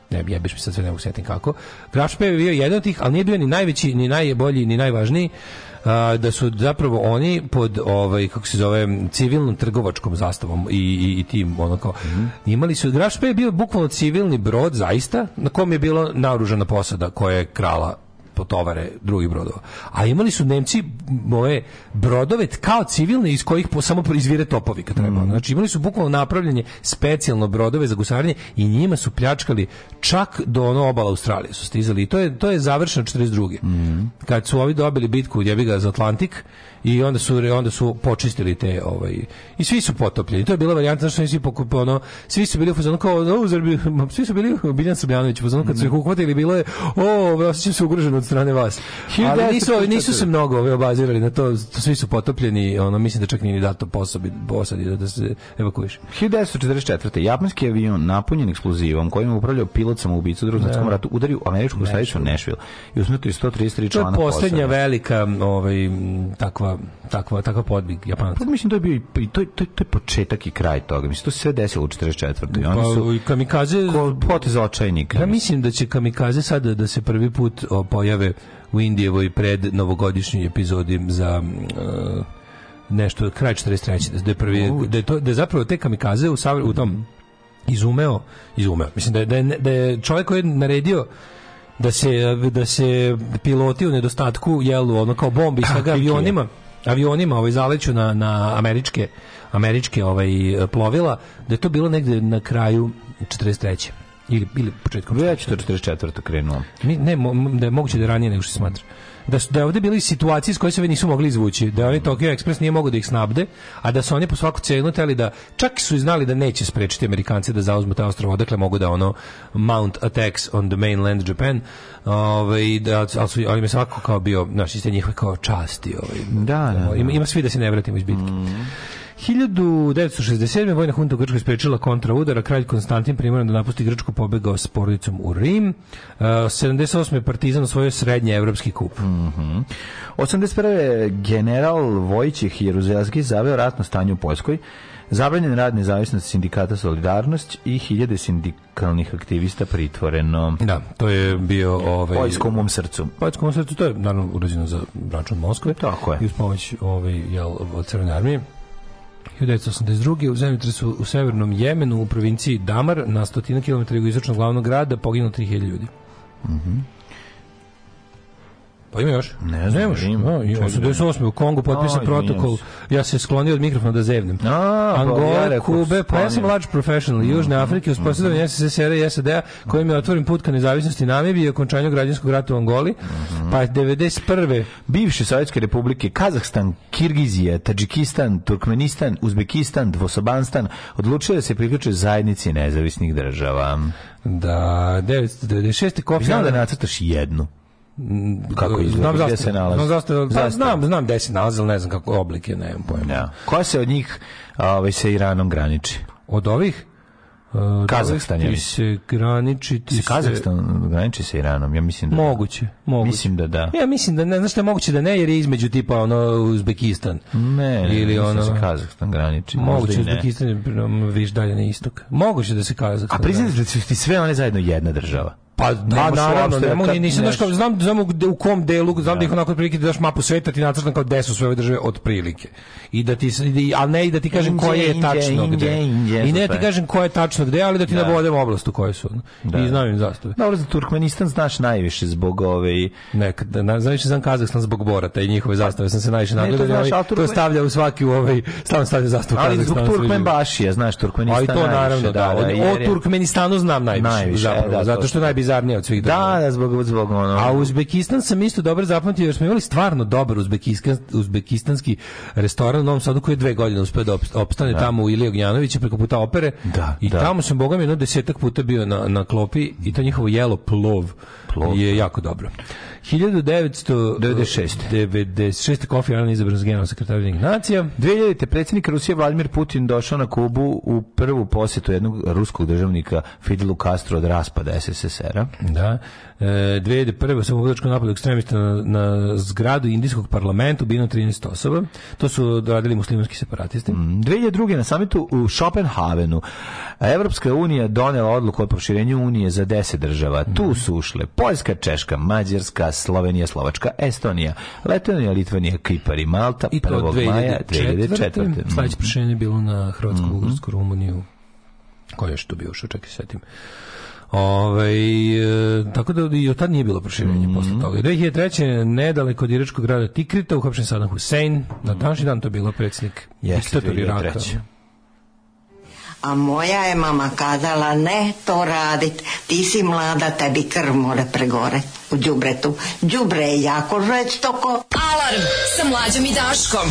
ne jebiš mi sad sve ne mogu setim kako. Grafšpe je bio jedan od tih, ali nije bio ni najveći, ni najbolji, ni najvažniji. A, e, da su zapravo oni pod ovaj kako se zove civilnom trgovačkom zastavom i, i, i tim ono kao mm -hmm. imali su Grašpe je bio bukvalno civilni brod zaista na kom je bilo naoružana posada koja je krala po tovare drugih brodova. A imali su Nemci moje brodove kao civilne iz kojih po, samo izvire topovi kad treba. Mm. Znači imali su bukvalno napravljanje specijalno brodove za gusarenje i njima su pljačkali čak do ono obala Australije su stizali. I to je, to je završeno 42. Mm. Kad su ovi dobili bitku, jebi ga, za Atlantik, i onda su onda su počistili te ovaj i svi su potopljeni to je bila varijanta zašto nisi pokupio ono svi su bili u fuzon kao o, zarbi, svi su bili u Biljan Srbljanović fuzon kad su ih uhvatili bilo je o ovaj, osećam se ugroženo od strane vas ali nisu nisu se mnogo ove ovaj, obazirali na to svi su potopljeni ono mislim da čak nije ni dato posobi posadi da, da se evakuiše 1944. japanski avion napunjen eksplozivom kojim je upravljao pilot samoubica u drugom svetskom da. ratu udario američku stanicu Nashville i usmrtio 133 člana posade. To je poslednja velika ovaj takva takva takva takav podvig Japanaca. Pa mislim da je bio pa i to je, to to je početak i kraj toga. Mislim to se sve desilo u 44. I pa, oni su pa, kamikaze ko, potez očajnika. Ja mislim da će kamikaze sad da se prvi put pojave u Indijevoj pred novogodišnjim epizodim za uh, nešto kraj 43. da je prvi da je to da je zapravo te kamikaze u, savr, u tom izumeo izumeo. Mislim da je, da je, da je čovjek koji je naredio da se, da se piloti u nedostatku jelu ono kao bombi sa avionima avionima ovaj zaleću na, na američke američke ovaj plovila da je to bilo negde na kraju 43 ili ili početkom 44 krenuo mi ne mo, da je moguće da je ranije nego što se smatra da su da je ovdje bili situacije iz koje se oni nisu mogli izvući, da oni mhm. Tokyo Express nije mogao da ih snabde, a da su oni po svaku cenu hteli da čak su i znali da neće sprečiti Amerikance da zauzmu taj ostrvo, odakle mogu da ono mount attacks on the mainland Japan. Ovaj da ali su ali me svako kao bio, znači ste njihove kao časti, ovaj. Da, da, da. Ima, da. ima svi da se ne vratimo iz bitke. Mm. 1967. vojna hunta u Grčkoj sprečila kontra udara, kralj Konstantin primoran da napusti Grčku pobegao s porodicom u Rim. Uh, 78. je partizan osvojio srednje evropski kup. Mm -hmm. 81. general Vojćih Jeruzelski zaveo ratno stanje u Poljskoj, zabranjen rad nezavisnosti sindikata Solidarnost i hiljade sindikalnih aktivista pritvoreno. Da, to je bio ovaj Poljskom mom um srcu. Poljskom mom um srcu to je naravno urađeno za račun Moskve. Tako je. I uz pomoć ovaj jel od Crvene armije. 1982. u zemljotresu u severnom Jemenu u provinciji Damar na stotina kilometara jugoistočnog glavnog grada poginulo 3000 ljudi. Mhm. Mm Pa ima još. Ne znam, Nemaš, ima. No, ima 88. u Kongu potpisan protokol. Ja se sklonio od mikrofona da zevnem. A, Angola, pa, Kube, pa ja sam large professional. Južne mhm, Afrike, uz mhm. posjedovanje SSSR i SAD-a, kojim je otvoren put ka nezavisnosti Namibije i okončanju građanskog rata u Angoli. Mhm. Pa 91. Bivše Sovjetske republike, Kazahstan, Kirgizija, Tadžikistan, Turkmenistan, Uzbekistan, Dvosobanstan, odlučio da se priključe zajednici nezavisnih država. Da, 996. Kopljana... Znam da nacrtaš jednu. Mm, kako izgleda, znam gde se nalazi. Znam, pa, znam, znam gde se nalazi, ali ne znam kako oblike, ne znam pojma. Ja. Koja se od njih ovaj, sa Iranom graniči? Od ovih? Uh, Kazahstan je. se graniči ti se Kazahstan graniči sa Iranom, ja mislim da. Moguće, da. moguće. Mislim da da. Ja mislim da ne, znaš šta moguće da ne jer je između tipa ono Uzbekistan. Ne, ne ili da ono se Kazahstan graniči. Moguće da Uzbekistan je viš dalje na istok. Moguće da se Kazahstan. A priznaš da su ti sve one zajedno jedna država. Pa da, naravno, ne mogu, nisam daš kao, znam, znam u kom delu, znam da, ih da. onako otprilike daš mapu sveta, ti nacrtam kao desu sve ove države otprilike. I da ti, da a ne i da ti kažem inđe, koje je tačno gde. I ne da ti kažem koje je tačno gde, ali da ti da. navodem oblast u kojoj su. I znam im zastave. Dobro, za Turkmenistan znaš najviše zbog ove i... Nekad, na, najviše znam Kazahstan zbog Borata i njihove zastave sam se najviše nagledao. To, to stavlja u svaki u ovaj, stavlja, stavlja zastavu Ali zbog Turkmenbašija, znaš, Turkmenistan Ali to naravno, da. O Turkmenistanu znam najviše, zapravo, zato što najbi bizarnija od svih država. Da, da, zbog, zbog ono. A Uzbekistan sam isto dobro zapamtio, jer smo imali stvarno dobar uzbekistan, uzbekistanski restoran u Novom Sadu koji je dve godine uspio da opstane da. tamo u Ilije Ognjanovića preko puta opere. Da, I da. tamo sam, boga mi, jedno desetak puta bio na, na klopi i to njihovo jelo plov Plov. Je jako dobro. 1996. 96. Kofi Annan izabran za generalnog sekretara nacija. 2000. predsjednik Rusije Vladimir Putin došao na Kubu u prvu posjetu jednog ruskog državnika Fidelu Castro od raspada SSSR-a. Da. E, 2001. samobodačko napad ekstremista na, na zgradu indijskog parlamenta ubijeno 13 osoba. To su radili muslimanski separatisti. Mm, 2002. na samitu u Šopenhavenu Evropska unija donela odluku o proširenju unije za 10 država. Mm. Tu mhm. su ušle Poljska, Češka, Mađarska, Slovenija, Slovačka, Estonija, Letonija, Litvanija, Kipar i Malta. I to 1. maja 2004. Mm. Sledeće proširenje je bilo na Hrvatsku, mm -hmm. Ugorsku, Rumuniju. Ko je što bio, što čekaj, setim. Ove, ovaj, e, tako da i od tad nije bilo proširenje mm -hmm. posle toga. 2003. nedaleko od iračkog grada Tikrita uhapšen Saddam Hussein. Mm -hmm. Na današnji dan to bilo predsjednik Jeste, diktator Iraka. A moja je mama kazala, ne to radit, ti si mlada, tebi krv mora pregore u džubretu. Džubre je jako toko. Alarm sa mlađom i Daškom.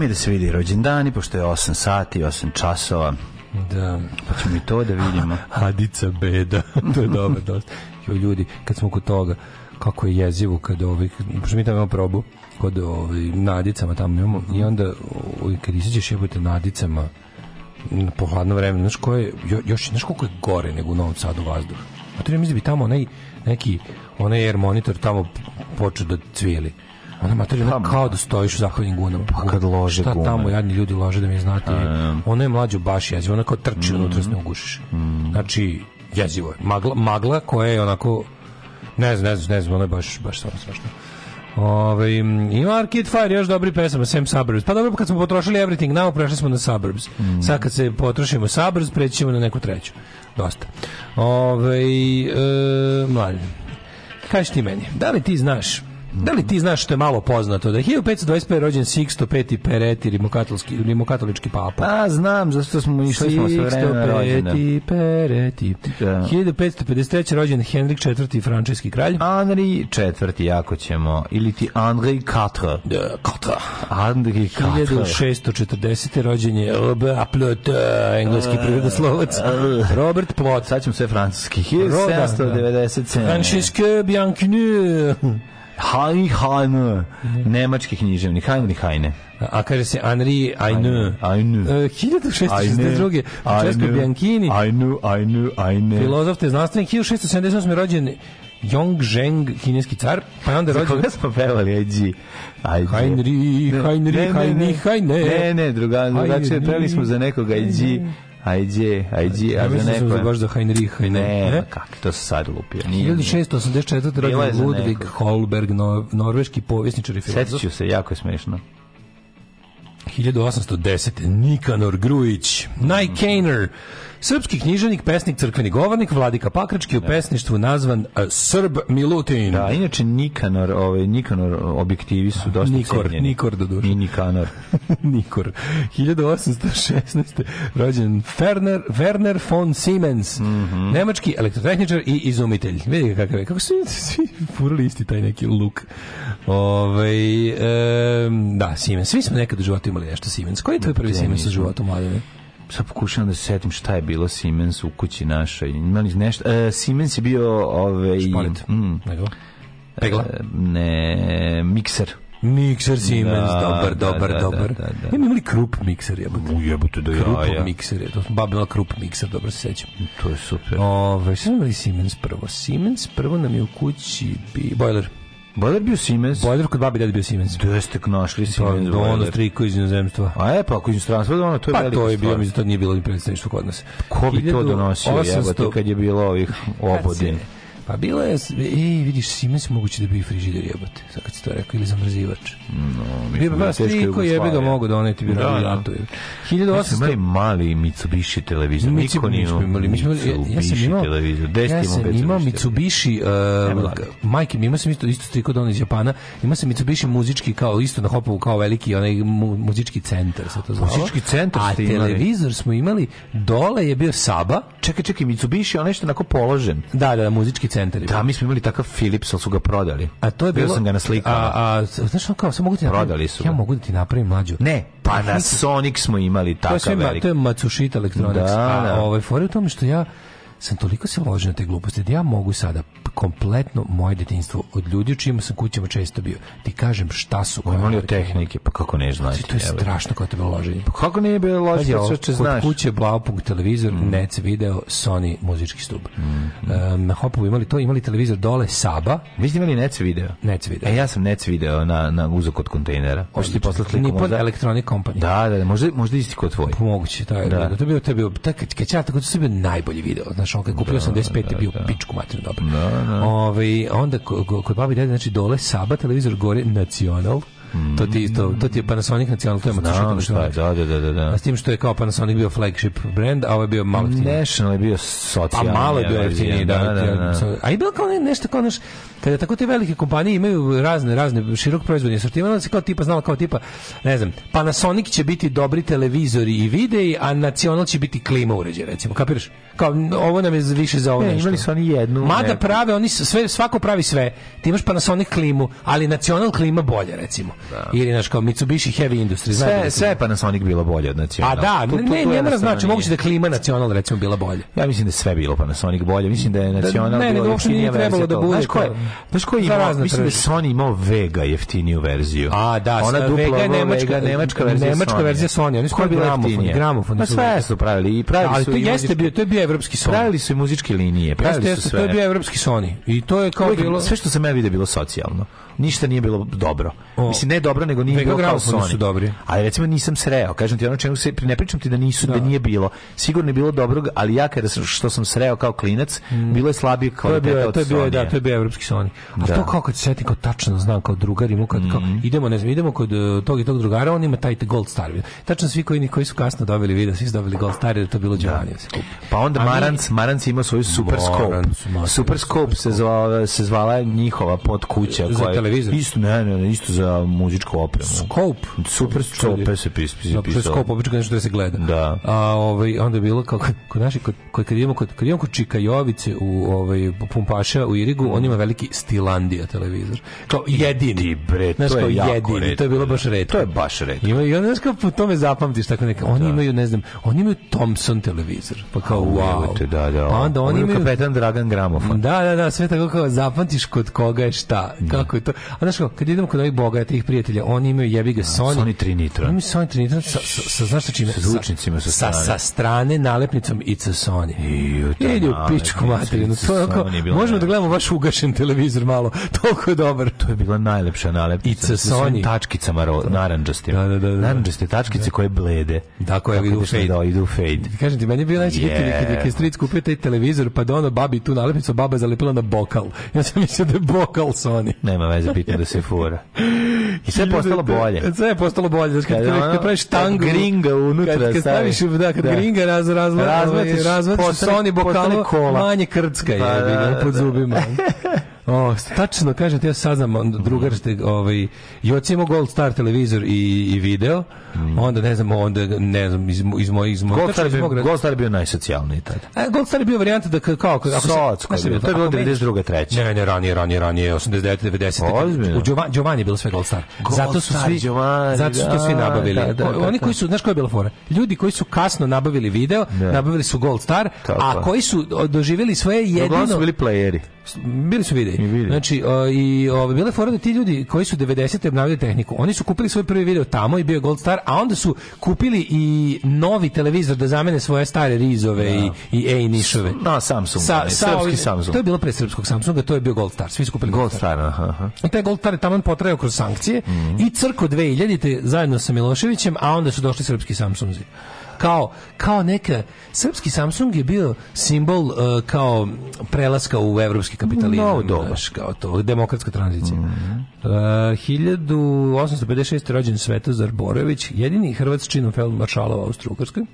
Vreme da se vidi rođendani, pošto je 8 sati, 8 časova. Da. Pa ćemo i to da vidimo. Hadica beda, to je dobro dosta. Jo, ljudi, kad smo kod toga, kako je jezivo kad ovih, pošto mi tamo imamo probu, kod ovih nadicama tamo imamo, i onda ovih, kad isiđeš jebote nadicama, po hladno vremenu, znaš, ko je, jo, još, znaš koliko je gore nego u Novom Sadu vazduh. A pa to ne mislim da bi tamo onaj, neki, onaj air monitor tamo počeo da cvijeli. Ona materija kao da stojiš u zahvalnim gunama. Pa kad lože Šta gume. tamo jadni ljudi lože da mi znate. Ona je mlađu baš jezivo, ona kao trči mm -hmm. unutra se ne ugušiš. Mm Znači, jezivo je. Magla, magla koja je onako ne znam, ne znam, ne znam, ona je baš, baš stvarno strašno. Ove, ima Arcade Fire još dobri pesama, sem Suburbs. Pa dobro, kad smo potrošili Everything Now, prešli smo na Suburbs. Mm. Sad kad se potrošimo Suburbs, prećemo na neku treću. Dosta. Ove, e, mladen, kaži ti meni, da li ti znaš Da li ti znaš što je malo poznato? Da je 1525. rođen Sixto V Pereti, rimokatolski, rimokatolički papa. A, znam, zašto smo išli smo sve vremena rođene. Sixto Pereti. Da. 1553. rođen Henrik IV. frančeski kralj. Henri IV. jako ćemo. Ili ti Henri IV. Da, Quatre. Henri IV. 1640. rođen je Robert Plot, eh, engleski eh, prirodoslovac. Eh. Robert Plot. Sad ćemo sve francuski. 1797. Francisco Bianchinu. Heinrich Heine, mhm. nemački književnik, Heinrich Heine. A kaže se Henri Aine. Aine. 1662. U Bianchini. Aine, Aine, Aine. Filozof te znanstvenik, 1678. rođen Yong Zheng, kineski car, pa onda rođen... Za koga smo pevali, ajđi? Ajde. Heinrich, Heinrich, Heine. Ne, ne, druga, drugačije, pevali smo za nekoga, IG. Ajde, ajde, ja mislim da neko... Pa. baš do Heinricha i ne. Ne, kak, to se sad lupio. 1684. rođen Ludvig Holberg, no, norveški povjesničar i filozof. Sjetiću se, jako je smešno. 1810. Nikanor Grujić, Nijkaner, mm. Srpski književnik, pesnik, crkveni govornik, vladika Pakrački u da. pesništvu nazvan e, Srb Milutin. Da, inače Nikanor, ovaj, Nikanor objektivi su dosta Nikor, cijenjeni. Nikor do duše. I Nikanor. Nikor. 1816. rođen Werner, Werner von Siemens, mm -hmm. nemački elektrotehničar i izumitelj. Vidite kakav je, kako su svi furali isti taj neki luk. Ove, ovaj, e, da, Siemens. Svi smo nekad u životu imali nešto Siemens. Koji je tvoj prvi Siemens u životu, mladine? sad pokušavam da se setim šta je bilo Siemens u kući našoj. Imali nešto, e, Siemens je bio ovaj Šporet. Mm, Pegla? E, ne, mikser. Mikser Siemens, da, dobar, dobar, da, dobar. Da, da, da. Mi da. imali krup mikser, jebote. U jebote da krup ja, ja. mikser, je. to smo babila krup mikser, dobro se sećam. To je super. Ove, sam smo imali Siemens prvo? Siemens prvo nam je u kući bi... Bojler. Bojler bio Siemens. Bojler kod babi deda bio Siemens. To da, jeste našli pa, Siemens. Pa, ono striko iz inozemstva. A je, pa ako iz inostranstva, da, ono, to je pa, to je bio, mislim, to nije bilo ni predstavništvo kod nas. Ko bi to donosio, 1800... jebote, kad je bilo ovih obodina? Pa bilo je, ej, vidiš, svima se moguće da bi frižider jebote, sad kad si to rekao, ili zamrzivač. No, mi smo bili teško Jugoslavije. Jebe ga mogu doneti, bi da, da. to. 1800... Mi smo imali mali Mitsubishi televizor, mi niko nije imali. Mi smo, ja, ja sam imao, televizor. ja sam imao Mitsubishi, uh, majke mi, imao sam isto, isto striko dono iz Japana, imao sam Mitsubishi muzički, kao isto na hopovu, kao veliki, onaj mu, muzički centar, sa to zvalo. Muzički centar A televizor smo imali, dole je bio Saba. Čekaj, čekaj, Mitsubishi je onaj što onako položen. Da, da, da, muzički centar centar. Da, mi smo imali takav Philips, ali su ga prodali. A to je bilo... Bilo sam ga naslikao. A, a, znaš kao, sam mogu ti Prodali su Ja mogu da ti napravim mlađu. Ne, Panasonic smo imali takav veliki. To je, ma, to je Matsushita Electronics. Da, da. A ovaj, fore u tome što ja sam toliko se ložio na te gluposti da ja mogu sada kompletno moje detinjstvo od ljudi u čijima sam kućama često bio ti kažem šta su koje imali tehnike pa kako ne znaš to je strašno kako te bilo loženje pa kako nije bilo loženje pa sve znaš kod kuće Blaupunkt televizor mm. Nec video Sony muzički stub mm. Mm. Um, na Hopovu imali to imali televizor dole Saba vi ste imali Nec video Nec video e ja sam Nec video na na uzok od kontejnera hoćeš ti poslati ni pod Electronic Company da da, da možda možda isti kod tvoj moguće taj da. da to bio to bio tak kad ja tako to se bio najbolji video znaš šonka, kupio da, sam 95. Da, bio da. pičku materiju, dobro. Da, da. Ove, onda kod babi dede, znači dole Saba televizor gore Nacional, Mm. To ti to, to ti je Panasonic nacional, to je Znam, šta je, da, da, da, da. A s tim što je kao Panasonic bio flagship brand, a ovo je bio malo jeftiniji. National je bio socijalni. Pa malo je bio jeftiniji, da, da, da, da. A i bilo kao nešto kao naš, kada tako te velike kompanije imaju razne, razne, širok proizvodni asortiman, onda se kao tipa znala kao tipa, ne znam, Panasonic će biti dobri televizori i videi, a nacional će biti klima uređaj, recimo, kapiraš? kao ovo nam je više za ovo ne, nešto. imali su oni jednu. Mada neku. prave, oni sve, svako pravi sve. Ti imaš Panasonic klimu, ali nacional klima bolje, recimo. Da. Ili, znaš, kao Mitsubishi Heavy Industry. Sve, znači, sve je Panasonic bilo bolje od nacional. A da, tu, tu, ne, ne mora znači, moguće da klima nacional, recimo, bila bolje. Ja mislim da sve bilo Panasonic bolje. Mislim da je da, nacional da, ne, bilo ne, da ne, nije trebalo da bude. Znaš ko je, znaš ko je imao, mislim da Sony imao Vega jeftiniju verziju. A, da, Ona Vega je nemačka, nemačka verzija Sony. Nemačka verzija Sony, oni su bila gramofon, gramofon. Pa sve su pravili i pravi su. Ali to jeste bio, to je bio evropski Sony. Pravili su i muzičke linije, pravili su sve. To je bio evropski Sony. I to je kao Uvijek, bilo sve što sam ja video bilo socijalno ništa nije bilo dobro. O, Mislim, ne dobro, nego nije bilo kao su dobri. Ali recimo nisam sreo. Kažem ti ono čemu se, ne pričam ti da, nisu, da. da nije bilo. Sigurno je bilo dobrog, ali ja kada sam, što sam sreo kao klinac, mm. bilo je slabije kvaliteta od To je bilo, da, to je bio evropski Sony. A da. to kao kad se setim, kao tačno znam, kao drugarimo, kad, mm. kao, mhm. idemo, ne znam, idemo kod uh, tog i tog drugara, on ima taj Gold Star. Tačno svi koji, koji su kasno dobili video, svi su dobili Gold Star, da to bilo Giovanni. Da. Pa onda Maranc, Marans ima svoju Super Scope. Super Scope se, zvala, se zvala njihova pod kuća. koja televizor? Isto, ne, ne, ne, isto za muzičku opremu. Scope? Super Scope se pisao. No, pisao. Scope, obično nešto da se gleda. Da. A ovaj, onda je bilo, kao, kod naši, kod, kod, kad idemo kod, kad idemo kod Čikajovice u ovaj, Pumpaša u Irigu, on ima veliki Stilandija televizor. Kao jedini. Ti bre, to je jako jedini. Redko. To je bilo baš redko. To je baš redko. Ima, I onda, znaš, kao, po tome zapamtiš tako neka. Oni da. imaju, ne znam, oni imaju Thompson televizor. Pa kao, wow. Te, da, da. Pa onda oni imaju... Kapetan Dragan Gramofon. Da, da, da, sve tako kao zapamtiš kod koga je šta. Da. Kako je to? A znaš kako, kad idemo kod ovih bogatih prijatelja, oni imaju jebi ga Sony. Sony 3 Nitro. Imaju Sony 3 Nitro sa, sa, sa znaš sa čime? Sa zvučnicima sa strane. Sa, sa strane nalepnicom It's a Sony. I, Idi u pičku materinu. To je oko, možemo da gledamo baš ugašen televizor malo. Toliko je dobar. To je bila najlepša nalepnica. It's a Sony. Sa tačkicama naranđastim. Da, da, da, da, da. Naranđaste tačkice da. koje blede. Tako je, da u fade. Da, idu fade. Kažem ti, meni je bilo najčešće yeah. kad je stric kupio taj televizor, pa da ono babi tu nalepnicu, baba je zalepila na bokal. Ja sam mislio da je bokal Sony. Nema veze najzad bitno da se fura. I sve je postalo bolje. Sve je postalo bolje. Znači, kad, kad, kad praviš tangu... gringa unutra kad, kad staviš. Da, kad da. gringa raz, razvatiš, razvatiš, razvatiš Sony bokalo, manje krcka je, pa, da, pod zubima. O, tačno, kažem, ja saznam, onda drugar ste, ovaj, Joci imao Gold Star televizor i, i video, mm. onda ne znam, onda ne znam, iz, mo- iz mojih... Iz mojih Gold Star, je bio, mog rada- Gold Star je bio najsocijalniji tad. A e, Gold Star je bio varijanta da ka- kao... Ako se- Socko, je bilo? to je bilo Ako meni- 92. 3. Ne, ne, ranije, ranije, ranije, 89. 90. Ozbiljno? U Giovanni, Giovanni je bilo sve Gold Star. Gold zato su Star, svi, Giovanni, zato su to svi da, nabavili. Da, da, da, da, Oni koji da. su, znaš koja je bila fora? Ljudi koji su kasno nabavili video, nabavili su Gold Star, Tako a koji su o, doživjeli svoje jedino... Uglavnom su bili playeri bili su videi. Znači, o, i ove bile fora da ti ljudi koji su 90. obnavljali tehniku, oni su kupili svoj prvi video tamo i bio je Gold Star, a onda su kupili i novi televizor da zamene svoje stare Rizove da. i i Ej nišove. Da, Samsung. Sa, ne, sa Samsung. To je bilo pre srpskog Samsunga, to je bio Gold Star. Svi su kupili Gold, Gold Star. aha. I taj Gold Star je tamo potrajao kroz sankcije mm -hmm. i crko 2000 zajedno sa Miloševićem, a onda su došli srpski Samsungzi kao, kao neka, srpski Samsung je bio simbol uh, kao prelaska u evropski kapitalizam. No, dobaš, kao to, demokratska tranzicija. Mm -hmm. Uh, 1856. rođen Svetozar Borović, jedini Hrvat s činom feldmaršala u Austro-Ugrskoj.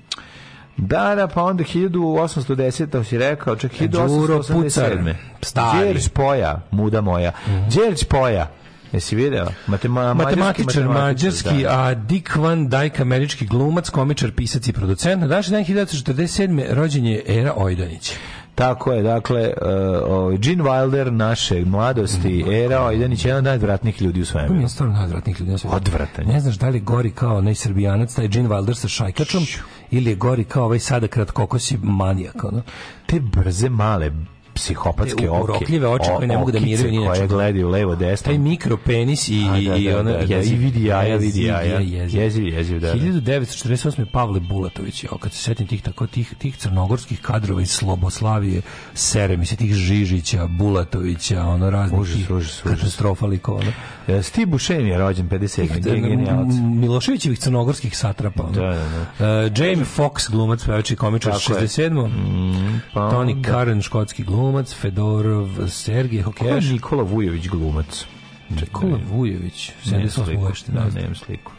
Da, da, pa onda 1810, to si rekao, čak 1887. E, Đuro Pucar, stari. Đerđ Poja, muda moja. Mm -hmm. Đerđ Poja, Jesi video? Matema, Matematičar mađarski, da, da. a Dick Van Dyke američki glumac, komičar, pisac i producent. Na današnji dan 1947. rođen je Era Ojdanić. Tako je, dakle, uh, ovaj, Gene Wilder naše mladosti, mm, era Ojdanić je jedan od najodvratnijih ljudi u svemiru. On je stvarno najodvratnijih ljudi u svemiru. Odvratan. Ne znaš da li gori kao onaj srbijanac, taj Gene Wilder sa šajkačom, Šu. ili je gori kao ovaj sada kratkokosi manijak. Ono. Te brze, male, psihopatske e, oke. Urokljive oči koje ne mogu da miraju ni na gledi u levo, desno. Taj mikropenis i, A, da, i da, ona da, da, jeziv. I vidi jaja, vidi jaja. Jeziv, jeziv, da. 1948. Da. Pavle Bulatović, o, kad se setim tih, tako, tih, tih crnogorskih kadrova iz Sloboslavije, sere mi se tih Žižića, Bulatovića, ono raznih užas, užas, užas. katastrofa likova. E, Steve Buscemi je rođen 57. Miloševićevih crnogorskih satrapa. Da, da, da. Uh, Jamie Foxx, glumac, pevač i komičar 67. Mm, pa, Tony Karen, škotski glumac glumac, Fedorov, Sergej Hokeš. Ko je Nikola Vujović glumac? Nikola Vujović, 78. uvešte. Da, nemam sliku.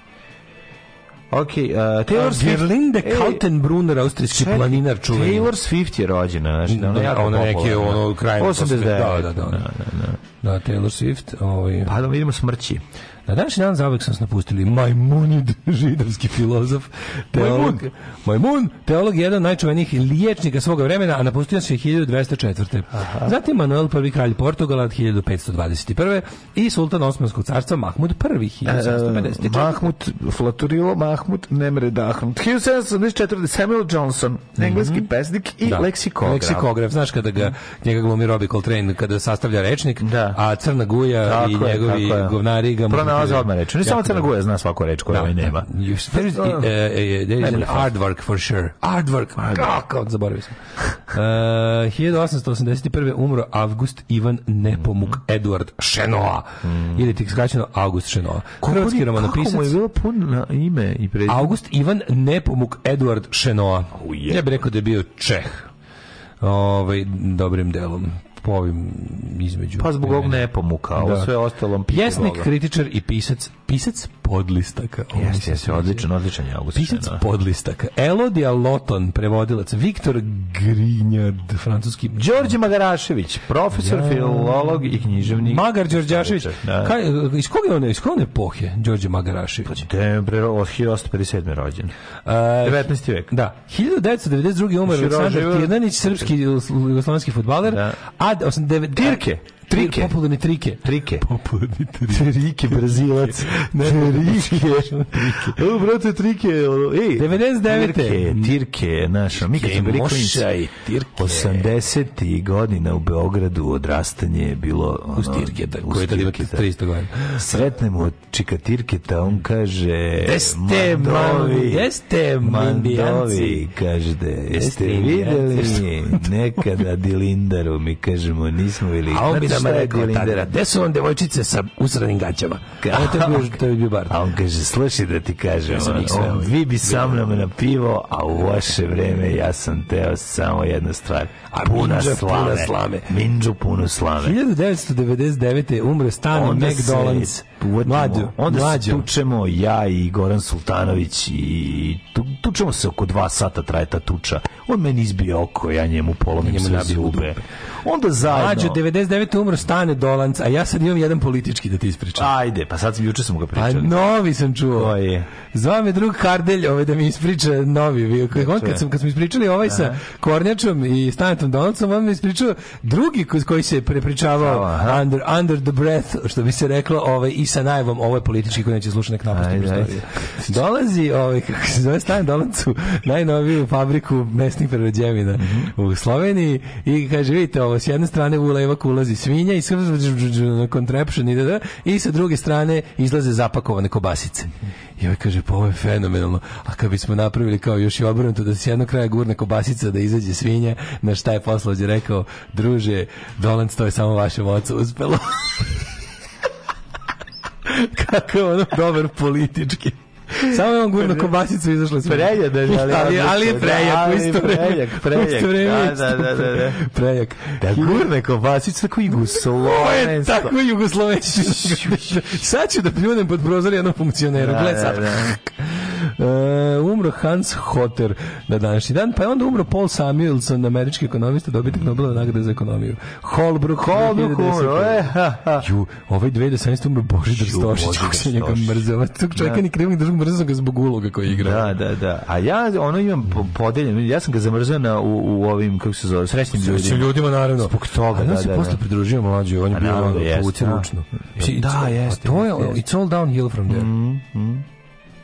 Ok, uh, Taylor Swift... Gerlinde Kaltenbrunner, austrijski ček, planinar čuveni. Taylor Swift je rođena, znaš, da ona, da, ona neke, ono, krajem... Da, da, da. 89. Da, da, da. Da, da, da. da Taylor Swift, ovaj... Pa da vidimo smrći. Na današnji dan zaovek sam napustili Majmunid, židovski filozof, teolog, Majmun, teolog jedan od najčuvenijih liječnika svoga vremena, a napustio se 1204. Aha. Zatim Manuel prvi kralj Portugala 1521. i sultan Osmanskog carstva Mahmud I. 1754. E, Mahmud Flaturilo, Mahmud Nemre Dahnut. 1774. Samuel Johnson, mhm. engleski mm -hmm. pesnik i da. leksikograf. Leksikograf, znaš kada ga, njega glumi Robbie Coltrane, kada sastavlja rečnik, da. a Crna Guja tako i je, njegovi govnari ga nalaze da. odmah reč. Ne samo Crna Guja zna svaku reč koju da. ovaj nema. There is, uh, there is hard work for sure. Hard Artwork. Da. Kako? Zaboravio sam. E, uh, 1881. umro Avgust Ivan Nepomuk mm. Eduard Šenoa. Mm. Ili ti skraćeno August Šenoa. Hrvatski romanopisac. Kako mu je bilo puno ime i prezime? August Ivan Nepomuk Eduard Šenoa. Oh, yeah. Ja bih rekao da je bio Čeh ovaj dobrim delom po ovim između. Pa zbog ovog nepomuka, da. sve ostalom... Pjesnik, boga. kritičar i pisac, pisac podlistaka. Jeste, da jeste, odličan, odličan je Augustin. Pisac podlistaka. Elodija Loton, prevodilac, Viktor Grinjard, francuski. Đorđe Magarašević, profesor, ja. filolog i književnik. Magar Đorđašević. Da. Kaj, iz koga je on, iz koga je Đorđe Magarašević? Pa, de, od 1857. rođen. Uh, e, 19. vek. Da. 1992. umar Aleksandar Tirnanić, srpski jugoslovenski futbaler, da. a Ad, osam, devet, Dirke trike. Popularne trike. Trike. Popularne trike. Trike, brazilac. Ne, trike. trike. Evo, brate, trike. Ej, 99. Tirke, tirke, naša. Mi kad smo bili mošaj, tirke. 80. godina u Beogradu odrastanje je bilo... Ono, uz tirke, da, koje tad ima 300 godina. Sretnemo čika tirketa, on kaže... Jeste, mandovi. Jeste, mandovi, kaže da. Jeste videli nekada dilindaru, mi kažemo, nismo bili... A on bi nama rekao tada? Gde su vam devojčice sa usranim gaćama? A, to je bio, to je bio Bart. A on kaže, slušaj da ti kažem, ja on, on, vi bi sa mnom na pivo, a u vaše vreme ja sam teo samo jednu stvar. A puna slame. Puna slame. Minđu puno slame. 1999. umre Stani McDonald's. Mlađo, onda mlađo. tučemo ja i Goran Sultanović i tu, tučemo se oko dva sata traje ta tuča. On meni izbio oko, ja njemu polomim sve zube. Onda zajedno. Mlađo, 99. umre humor stane dolanc, a ja sad imam jedan politički da ti ispričam. Ajde, pa sad sam juče sam ga pričao. Pa novi sam čuo. Ko je? Zvao me drug Kardelj ovaj da mi ispriča novi. On kad, sam, kad smo ispričali ovaj Aha. sa Kornjačom i Stanetom Dolancom, on mi ispričao drugi koji se prepričavao under, under the breath, što bi se reklo, ovaj, i sa najevom, ovo je politički koji neće slušati nek napusti Dolazi, ovaj, kako se zove Stan Dolanc u najnoviju fabriku mesnih prerađevina mm -hmm. u Sloveniji i kaže, vidite, ovo, s jedne strane Vulevak ulazi svi svinja i contraption i da, da, i sa druge strane izlaze zapakovane kobasice. I ovaj kaže, pa ovo je fenomenalno. A kad bismo napravili kao još i obrnuto da se jedno kraja gurne kobasica da izađe svinja, na šta je poslođe rekao, druže, Dolanc, to je samo vaše ocu uspelo. Kako je ono dobar politički. Samo je on gurno kobasicu izašla Preljak, da, ali, ali, ali je prejak u isto Preljak, preljak. Da, da, da, da. da, da, da preljak. Da gurne kobasicu tako jugoslovenstvo. Ovo tako jugoslovenstvo. Sad ću da pljunem pod prozor jednom funkcioneru. Gled sad. Da, da. E, umro Hans Hotter na današnji dan, pa je onda umro Paul Samuelson, američki ekonomista, dobitnik Nobelove nagrade za ekonomiju. Holbrook, Holbrook umro, e, ha, ha. Ju, ovaj 2017 umro Božidar Stošić, kako se njega mrzeo. Ovaj tog čovjeka da. ni krivnik držim, mrzeo sam ga zbog uloga koji igra. Da, da, da. A ja ono imam podeljen, ja sam ga zamrzeo na, u, u ovim, kako se zove, srećnim ljudima. Srećnim ljudima, naravno. Zbog toga, A da, da, da. se posle pridružio mlađi, on je bio povuci da. ručno. Da, da jeste. To je, it's all downhill from there. Mm, mm.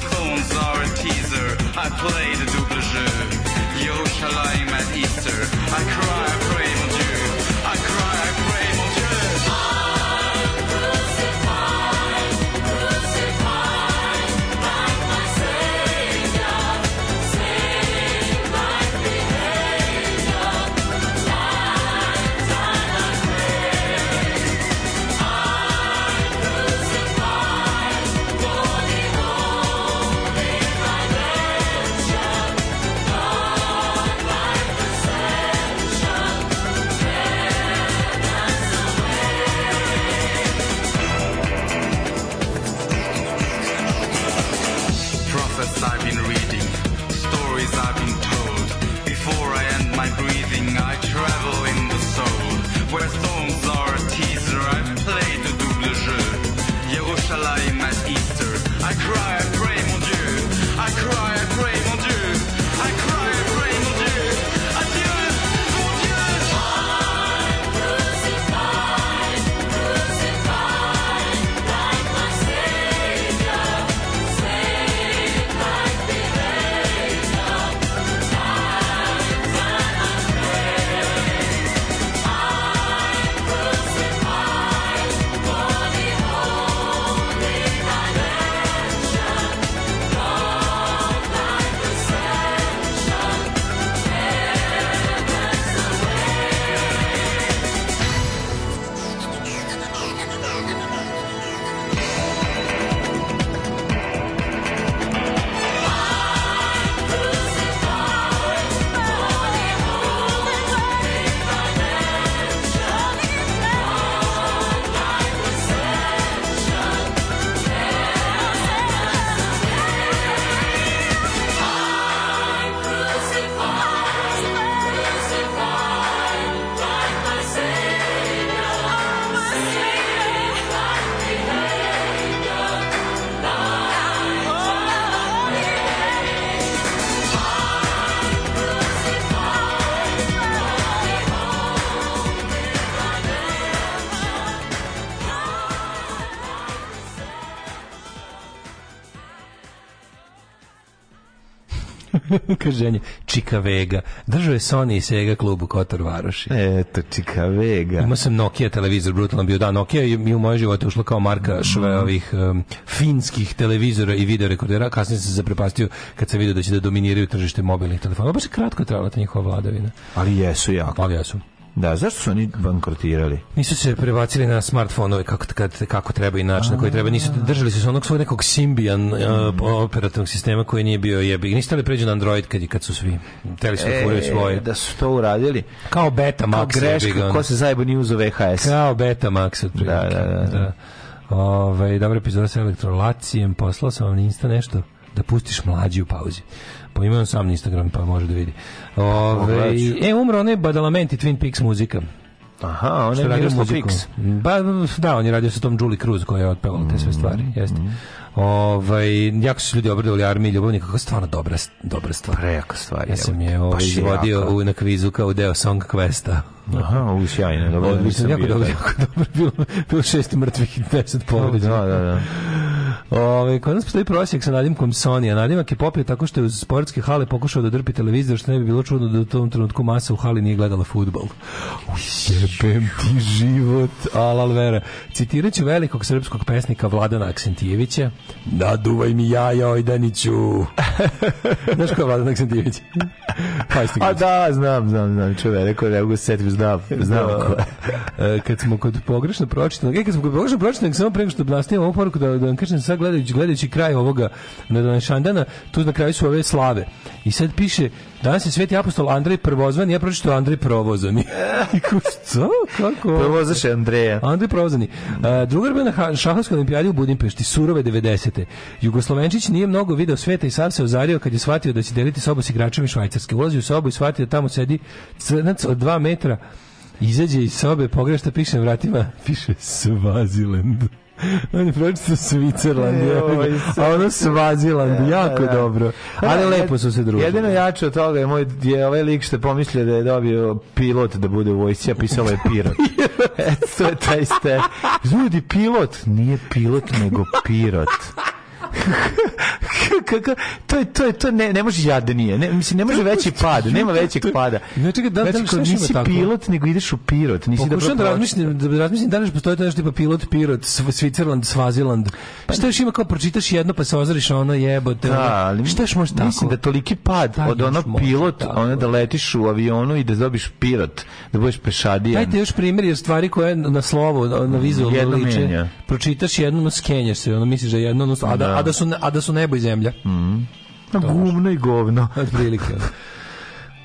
Phones are a teaser. I play the double jeu. Yo, shall I at Easter? I cry. kaže ženje, Čikavega. Držao je Sony i Sega klub u Kotor Varoši. Eto, Čikavega. Imao sam Nokia televizor, brutalno bio. Da, Nokia i u moje živote ušlo kao marka mhm. šve ovih um, finskih televizora i videorekordera. Kasnije sam se zaprepastio kad sam vidio da će da dominiraju tržište mobilnih telefona. Baš je kratko trajala ta njihova vladavina. Ali jesu jako. Ali jesu. Da, zašto su oni bankrotirali? Nisu se prebacili na smartfonove kako, kad, kako treba i način na koji treba. Nisu držali se onog svog nekog Symbian uh, operativnog sistema koji nije bio jebi. Nisu tali da pređu na Android kad, kad su svi teli su e, svoje. Da su to uradili. Kao Beta Max. Kao greška, ko se zajebo nije uzo VHS. Kao Beta Max. Da, da, da. da. da. Ove, ovaj, dobro epizoda sa elektrolacijem, poslao sam vam na Insta nešto da pustiš mlađi u pauzi. Pa imam sam Instagram, pa može da vidi. Ove, e, umro onaj Badalamenti Twin Peaks muzika. Aha, on je radio muziku. Ba, da, on je radio sa tom Julie Cruz koja je otpevala te sve mm, stvari, jeste. Mm -hmm. Ovaj jako su ljudi obradovali armiju ljubavnika, kako stvarno dobra dobra stvar. Prejaka stvar. Ja sam je ovaj izvodio u na kvizu kao deo Song Questa. Aha, u sjajno, dobro. Mislim jako dobro, jako dobro. Bilo, bilo šest mrtvih i deset da, povređenih. Da, da, da. Ove, ovaj, kod nas postoji prosjek sa nadimkom Sony, a nadimak je popio tako što je uz sportske hale pokušao da drpi televizor, što ne bi bilo čudno da u tom trenutku masa u hali nije gledala futbol. Jebem ti život, alalvera. vera. Citirat ću velikog srpskog pesnika Vladana Aksentijevića. Naduvaj mi jaja, ojdaniću. Znaš ko je Vladan Aksentijević? a pa da, znam, znam, znam, čovjek, ne mogu se setim, znam, znam da. ko e, Kad smo kod pogrešno pročitanog, e, kad smo kod pogrešno pročitanog, samo preko što nastavim ovu poruku da, da vam kažem sad kraju gledajući, gledajući kraj ovoga Nadonešandana, tu na kraju su ove slave. I sad piše, danas je sveti apostol Andrej Prvozvan, ja pročito Andrej Provozani. I ko, što? Kako? Provozaš Andreja. Andrej Provozani. Uh, drugar bio na šahovskoj olimpijadi u Budimpešti, surove 90. Jugoslovenčić nije mnogo video sveta i sav se ozario kad je shvatio da će deliti sobu s igračima Švajcarske. Ulazi u sobu i shvatio da tamo sedi crnac od 2 metra izađe iz sobe, pogrešta, piše na vratima, piše Svaziland. On je pročito Svicerland, e, ovaj a ono Svaziland, da, jako da. da. dobro. Pa Ali da, lepo su se družili. Jedino jače od toga je, moj, je ovaj lik što je pomislio da je dobio pilot da bude u vojsci, a pisao je pirot. Eto, to je taj ste. Ljudi, pilot nije pilot, nego pirot to je to je to ne ne može jadnije. Ne mislim ne može da, veći pad, nema većeg pada. Ne čekaj da da znači, što nisi pilot nego ideš u Pirot, nisi da Pokušam da razmislim da razmislim da li postoji nešto tipa pilot Pirot, Svicerland, Svaziland. Pa šta još ima kao pročitaš jedno pa se ozariš ono jebote. Da, ali šta još može tako? Mislim da toliki pad od ono pilot, ono da letiš u avionu i da dobiš Pirot, da budeš pešadija ajte još primjer je stvari koje na slovo, na vizuelno liče. Pročitaš jedno, skenješ se, ono misliš da jedno, a da, da da su, a da su nebo i zemlja. Mm -hmm. Gumno i govno. Od da.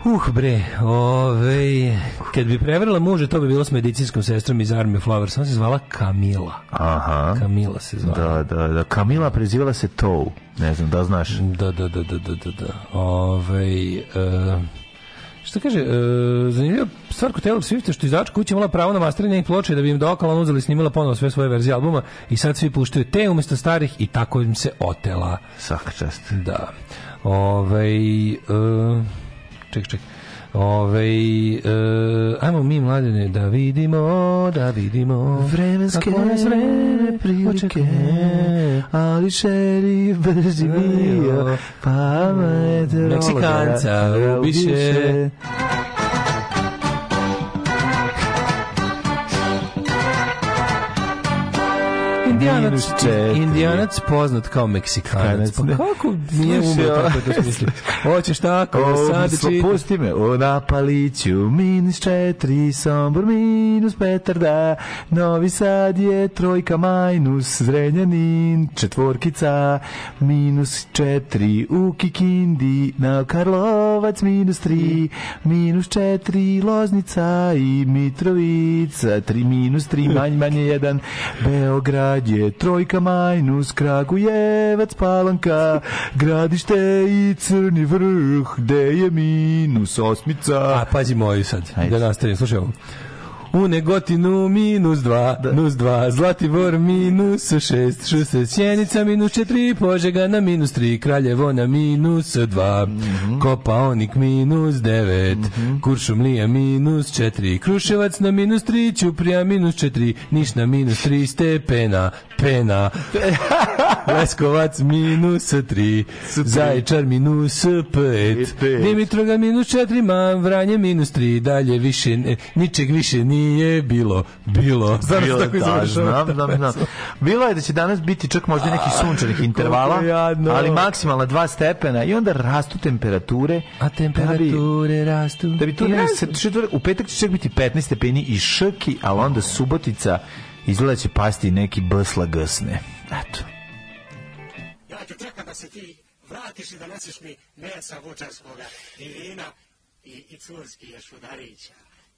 Uh bre, ovej, kad bi prevarila muže, to bi bilo s medicinskom sestrom iz Army Flowers, ona se zvala Kamila. Aha. Kamila se zvala. Da, da, da, Kamila prezivala se Tou, ne znam, da znaš. Da, da, da, da, da, da, da. ovej, uh, Što kaže, e, zanimljiva stvar kod Taylor Swift što izdavač kuće imala pravo na masteranje i ploče da bi im dokala uzeli snimila ponovo sve svoje verzije albuma i sad svi puštaju te umesto starih i tako im se otela. Svaka čast. Da. Ovaj e, ček, ček. Ove, e, ajmo mi mladene da vidimo, da vidimo vremenske vreme prilike, ali šeri brzi bio, pa meteorologa. Meksikanca, ubiše. ubiše. Indijanac, indijanac poznat kao Meksikanac. Pa kako nije umio tako da smisli? Hoćeš tako da sad čitaš? Pusti me, o Napaliću, minus četiri, Sombor minus Petarda, Novi Sad je trojka minus Zrenjanin četvorkica, minus četiri, u Kikindi, na Karlovac minus tri, minus četiri, Loznica i Mitrovica, tri minus tri, manj manje jedan, Beograd je Trojka Majnus, Kragujevac, Palanka, Gradište i Crni vrh, gde je minus osmica. A pazi moju sad, Ajde. da nastavim, slušaj ovo. U Negotinu minus 2, da. minus 2, Zlatibor minus 6, Šuste Sjenica minus 4, Požega na minus 3, Kraljevo na minus 2, mhm. Kopaonik minus 9, mhm. Kuršumlija minus 4, Kruševac na minus 3, Ćuprija minus 4, Niš na minus 3 stepena, pena. Leskovac minus 3, Zaječar minus 5, Dimitroga minus 4, Vranje minus 3, dalje više, ničeg više nije nije bilo, bilo. Znaš bilo, tako da, znam, znam, znam. Bilo je da će danas biti čak možda neki ah, sunčanih intervala, ali maksimalna dva stepena i onda rastu temperature. A temperature da bi, rastu. Da bi to ne, u petak će čak biti 15 stepeni i šrki, ali onda Subotica izgleda da će pasti neki bsla gsne. Eto. Ja ću čekati da se ti vratiš i da nosiš mi mesa vučarskoga i vina i, i curski ješudarića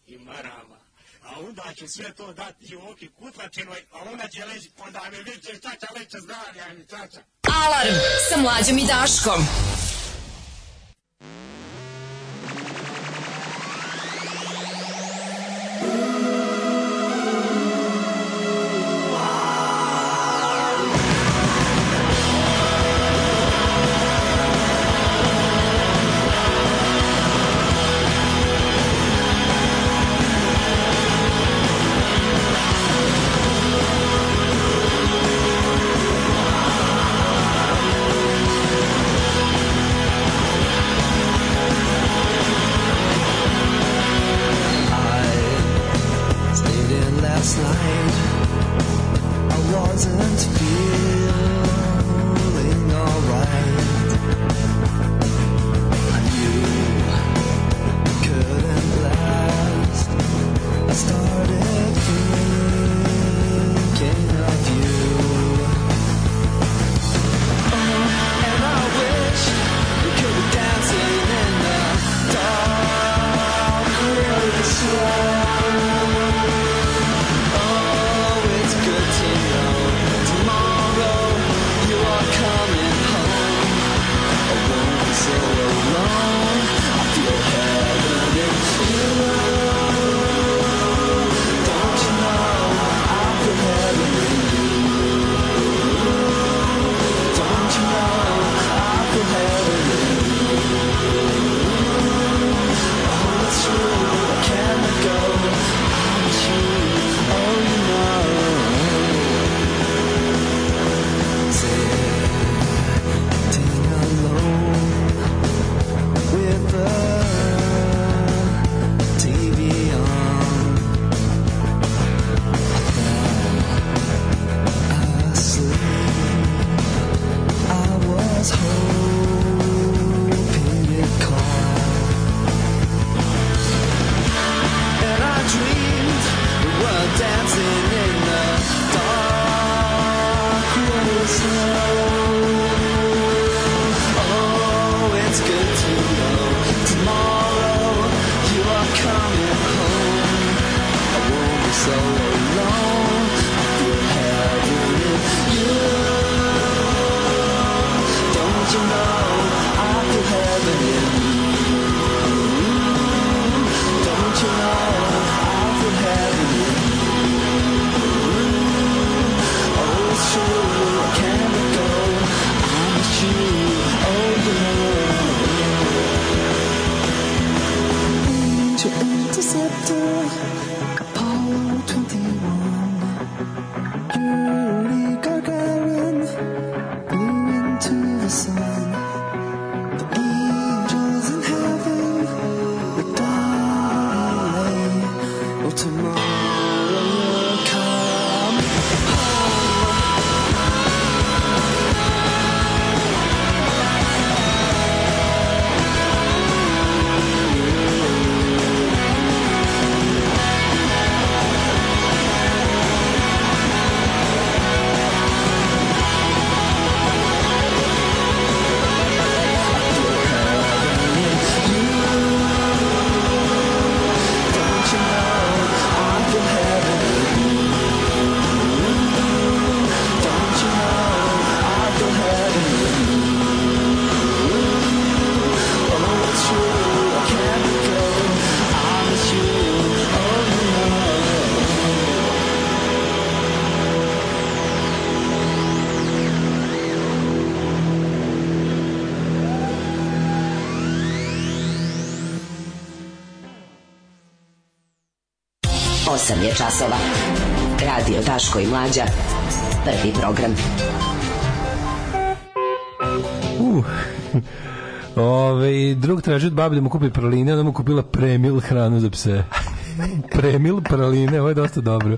i marama a onda će sve to dati u Joki Kutlačinoj, a ona će leći, onda pa mi viće čača leće zdravlja mi čača. Alarm sa mlađom i Daškom. Thank you. časova. Radio Taško i Mlađa. Prvi program. Uh. Ove, drug traži od babi da mu kupi praline, ona mu kupila premil hranu za pse. premil praline, ovo je dosta dobro.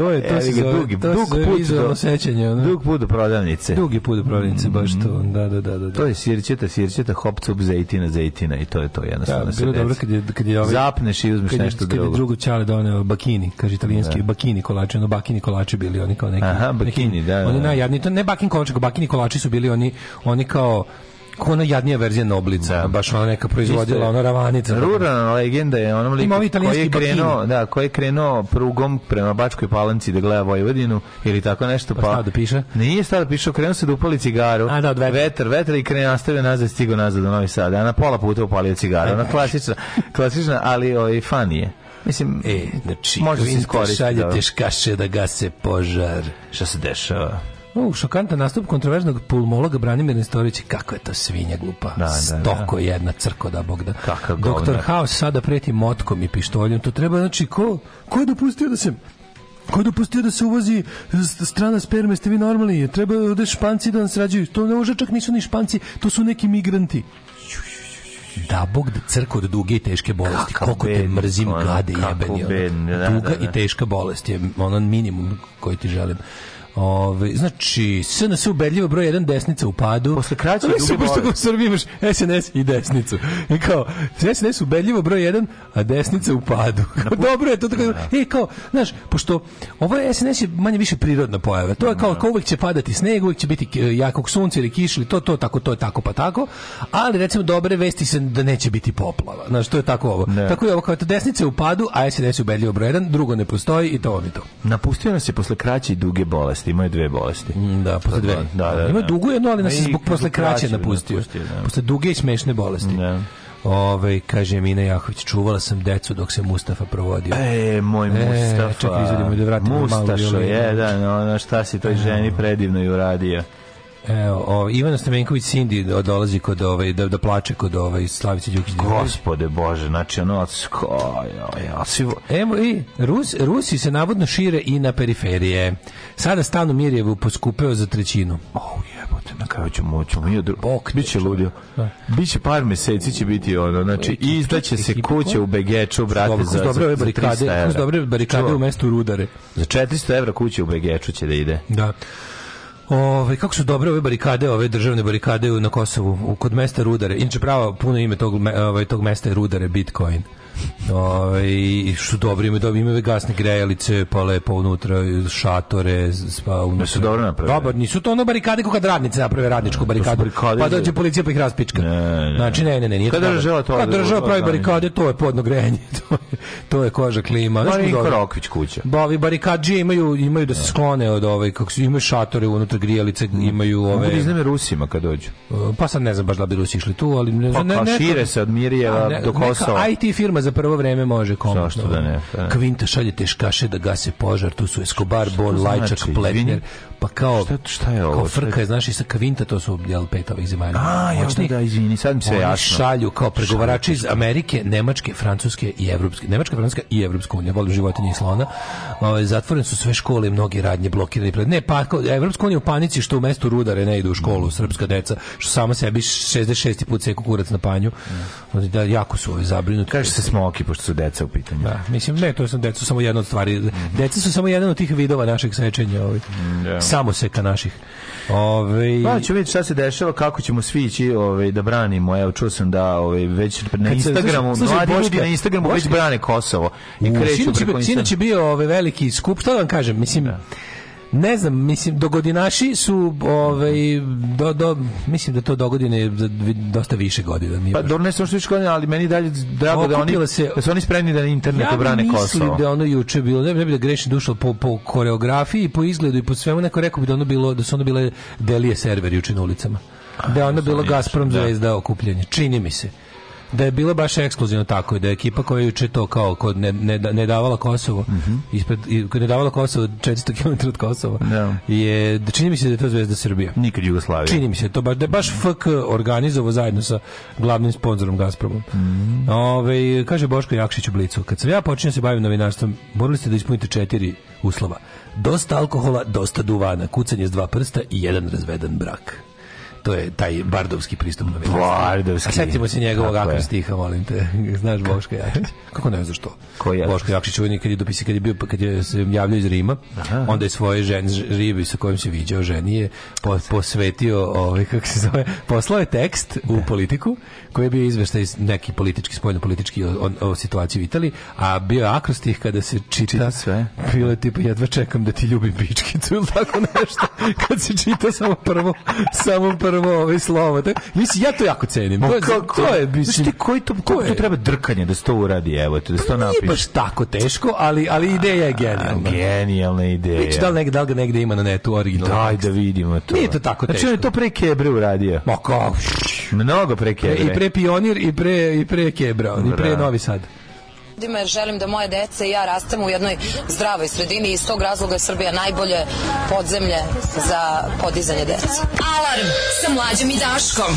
To je to se dugi, to dug se put do sećanja, ono. Dug put do prodavnice. Dugi put do prodavnice, mm baš to. Da, da, da, da. da. To je sirćeta, sirćeta, hopcup, zejtina, zejtina i to je to jednostavno. Da, bilo dobro kad je kad je ovaj, zapneš i uzmeš kad je, nešto drugo. Kad je drugo čale doneo bakini, kaže italijanski da. bakini kolači, ono bakini kolači bili oni kao neki. Aha, bakini, da, neki, da, da. Oni najjadni, to ne bakini kolači, bakini kolači su bili oni oni kao Kako ona jadnija verzija Noblica, da. baš ona neka proizvodila, ona ravanica. Ruralna legenda je onom liku koji je krenuo, da, koji je krenuo prugom prema Bačkoj Palanci da gleda Vojvodinu ili tako nešto. Pa, pa šta da piše? Nije šta da piše, krenuo se da upali cigaru. A, da, vetra. Vetar, vetar i krenuo nastavio nazad, stigo nazad do Novi Sad. A na pola puta upalio cigaru. Ona klasična, klasična, ali ovaj, fan je. Mislim, e, znači, može se iskoristiti. Šaljete da. škaše da gase požar. Šta se dešava? U, šokantan nastup kontroverznog pulmologa Branimira Nestorovića, kako je to svinja glupa. Da, da, da. Stoko da, jedna crko da bog da. Kakav Doktor House sada preti motkom i pištoljem. To treba, znači, ko, ko je dopustio da se Ko je dopustio da se uvozi strana sperme, ste vi normalni? Treba da španci da nas rađaju. To ne može čak nisu ni španci, to su neki migranti da bog da crk od duge i teške bolesti Kakav koliko te mrzim ono, gade jebeni ono. duga da, da, da. i teška bolest je onan minimum koji ti želim Ove, znači, SNS ubedljivo broj 1 desnica u padu. Posle kraće i duge bore. U Srbiji imaš SNS i desnicu. I kao, SNS ubedljivo broj 1, a desnica u padu. Dobro je to tako. I da. e, kao, znaš, pošto ovo je SNS je manje više prirodna pojava. To je kao, da. kao uvek će padati sneg, uvek će biti e, jakog sunca ili kiš ili to, to, tako, to je tako pa tako. Ali recimo dobre vesti se da neće biti poplava. Znaš, to je tako ovo. Ne. Da. Tako je ovo kao desnica u padu, a SNS ubedljivo broj 1, drugo ne postoji i to vam je to. Napustio nas je posle kraće i duge bolesti bolesti, imao je dve bolesti. Mm, da, posle da, dve. Da, da, Ima da. dugu jednu, ali nas je zbog posle kraće da napustio. Posle duge i smešne bolesti. Da. Ove, ovaj, kaže Mina Jahović, čuvala sam decu dok se Mustafa provodio. E, moj e, Mustafa. izvedimo da vratimo malo. Mustašo, je, da, no, šta si toj ženi predivno i uradio. Evo, o, ovaj, Ivana Stamenković Cindy dolazi kod ove, ovaj, da, da plače kod ovaj Slavice Đukić. Gospode Bože, znači ono sko, ja, svi... Evo i Rus, Rusi se navodno šire i na periferije. Sada stan u Mirjevu poskupeo za trećinu. Oh, jebote, na kraju ćemo moći, mi dru... Bok, biće ludio. Da. Biće par meseci će biti ono, znači izdaće se kuće u Begeču, brate, za, dobre barikade, za 300 evra. dobre barikade u mestu Rudare. Za 400 evra kuća u Begeču će da ide. Da. Ovaj kako su dobre ove barikade, ove državne barikade na Kosovu, kod mesta Rudare. Inače pravo puno ime tog ove, ovaj, tog mesta je Rudare Bitcoin. Ovaj što dobro ima dobro ima gasne grejalice, pa lepo unutra šatore, spa unutra. Nisu dobro napravili. Dobar, nisu to ono barikade kako kad radnice naprave radničku barikadu. Pa dođe policija pa ih raspička. Ne, ne. Znači ne, ne, ne, nije. Kad država to. Kad država pravi barikade, to je podno grejanje, to je to je koža klima. Znači i Rokvić kuća. Ba, Bavi barikadžije imaju imaju da se sklone od ove, kako su imaju šatore unutra grijalice, imaju da ove. Mogu izneme Rusima kad dođu. Pa sad ne znam baš da bi Rusi išli tu, ali ne pa ne, pa ne, šire se od Mirjeva do Kosova. IT firma za za prvo vreme može komo. Što da ne. Da ne. Kvinta šalje teškaše da gase požar, tu su Escobar, Bon, Lajčak, znači? Pletner pa kao šta, šta je ovo? Kao frka je, znaš, i sa Kavinta, to su jel pet ovih zemalja. A, ja da, izvini, sad mi se jasno. šalju kao pregovarači iz Amerike, Nemačke, Francuske i Evropske. Nemačka, Francuska i Evropska unija, volim životinje i slona. Ove, ovaj, zatvorene su sve škole i mnogi radnje blokirani. Ne, pa kao, Evropska unija u panici što u mestu rudare ne idu u školu, srpska deca, što sama sebi 66. put seku kurac na panju. Da, jako su ovi zabrinuti. Kaže se smoki, pošto su deca u pitanju. Da, mislim, ne, to su deca samo jedna od stvari. Deca su samo jedan od tih vidova našeg sečenja. Ovaj. Da. Yeah samo se ka naših. Ove... Pa ću vidjeti šta se dešava, kako ćemo svi ići ove, da branimo. Evo, čuo sam da ove, već na Instagramu, slušaj, mladi ljudi na Instagramu Boška. već brane Kosovo. I kreću sinoć, preko Instagrama. Sinoć je bio ove, veliki skup, što da vam kažem, mislim... Da Ne znam, mislim, dogodinaši su, ovaj, do, do, mislim da to dogodine dosta više godina. Nije pa dobro, ne znam što više godina, ali meni dalje drago da oni, se, da su oni spremni da internet internetu ja brane Kosovo. Ja mislim da ono juče bilo, ne bi da grešni dušo po, po koreografiji, po izgledu i po svemu, neko rekao bi da ono bilo, da su ono bile delije server juče na ulicama. Da ono bilo Gazprom da. zvezda okupljanje. Čini mi se da je bilo baš ekskluzivno tako da je ekipa koja juče to kao kod ne, ne, ne davala Kosovo mm -hmm. ispred ne davala Kosovo 400 km od Kosova no. Da. je da čini mi se da je to Zvezda Srbija nikad Jugoslavija čini mi se to baš da je baš FK organizovao zajedno sa glavnim sponzorom Gazpromom mm -hmm. Ove, kaže Boško Jakšić u Blicu kad sam ja počinjem da se bavim novinarstvom morali ste da ispunite četiri uslova dosta alkohola, dosta duvana, kucanje s dva prsta i jedan razveden brak to je taj bardovski pristup novinarstva. Bardovski. A setimo se njegovog akon stiha, molim te. Znaš Boška Jakšić? Kako ne znaš to? Ko je? Boško Jakšić uvijek kad je dopisi, kad je, bio, kad je se javljao iz Rima, Aha. onda je svoje žen, ribi sa kojim se viđao ženi je po, posvetio, ovaj, kako se zove, poslao je tekst u da. politiku, koji je bio izveštaj neki politički, spoljno politički o, o, o, situaciji u Italiji, a bio je akrostih kada se čita, čita sve. Bilo je tipa, jedva čekam da ti ljubim pičkicu ili tako nešto, kad se čita samo prvo, samo prvo prvo ovaj slovo. Tako, mislim, ja to jako cenim. To, je, kako? to je, mislim... Znaš ti, koji to, kako to treba drkanje da se to uradi, evo, da se to pa napiše? Nije baš tako teško, ali, ali ideja je genijalna. Genijalna ideja. Vić, da li, negde, da li ga negde ima na netu originalno? Daj da vidimo to. Nije to tako teško. Znači, on je to pre Kebre uradio. Ma kako? Mnogo pre Kebre. I pre Pionir, i pre, i pre Kebra, i pre Novi Sad narodima jer želim da moje dece i ja rastemo u jednoj zdravoj sredini i iz tog razloga je Srbija najbolje podzemlje za podizanje dece. Alarm sa mlađim i Daškom.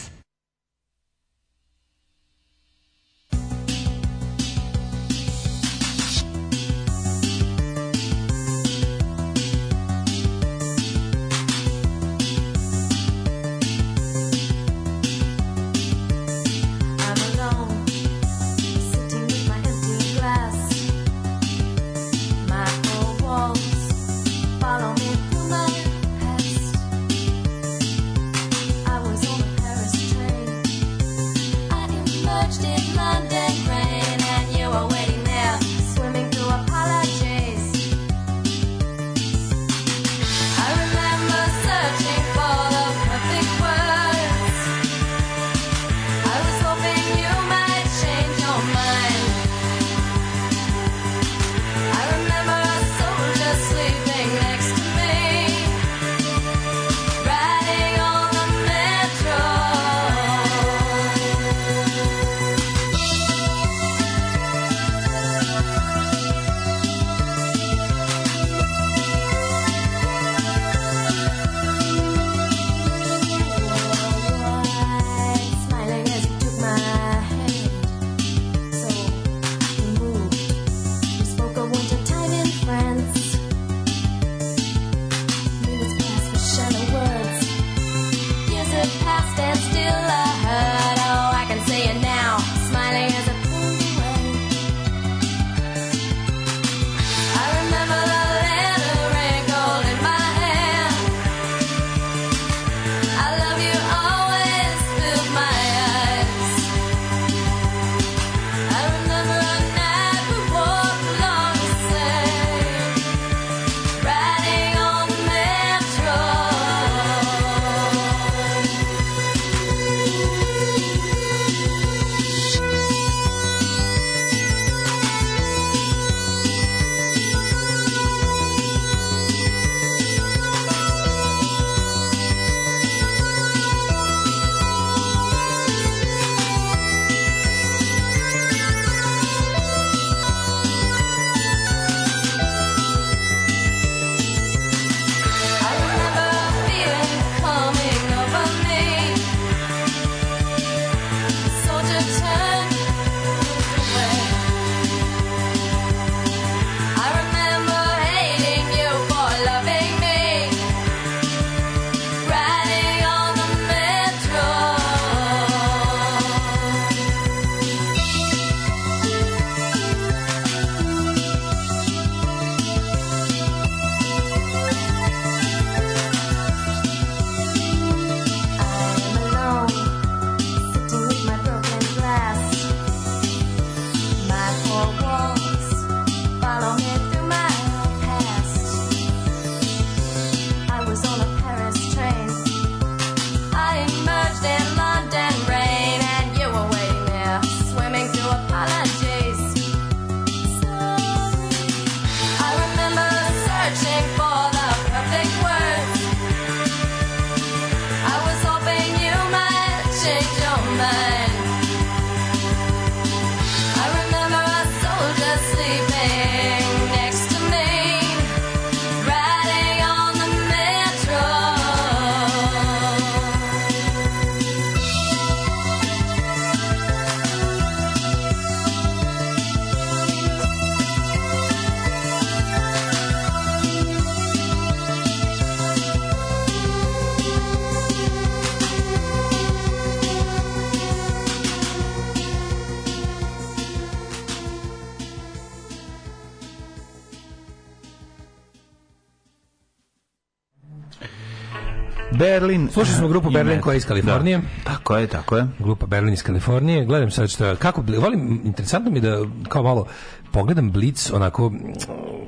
Berlin. Slušali smo grupu Berlin koja je iz Kalifornije. Da. Tako je, tako je. Grupa Berlin iz Kalifornije. Gledam sad što kako volim interesantno mi da kao malo pogledam Blitz onako mm,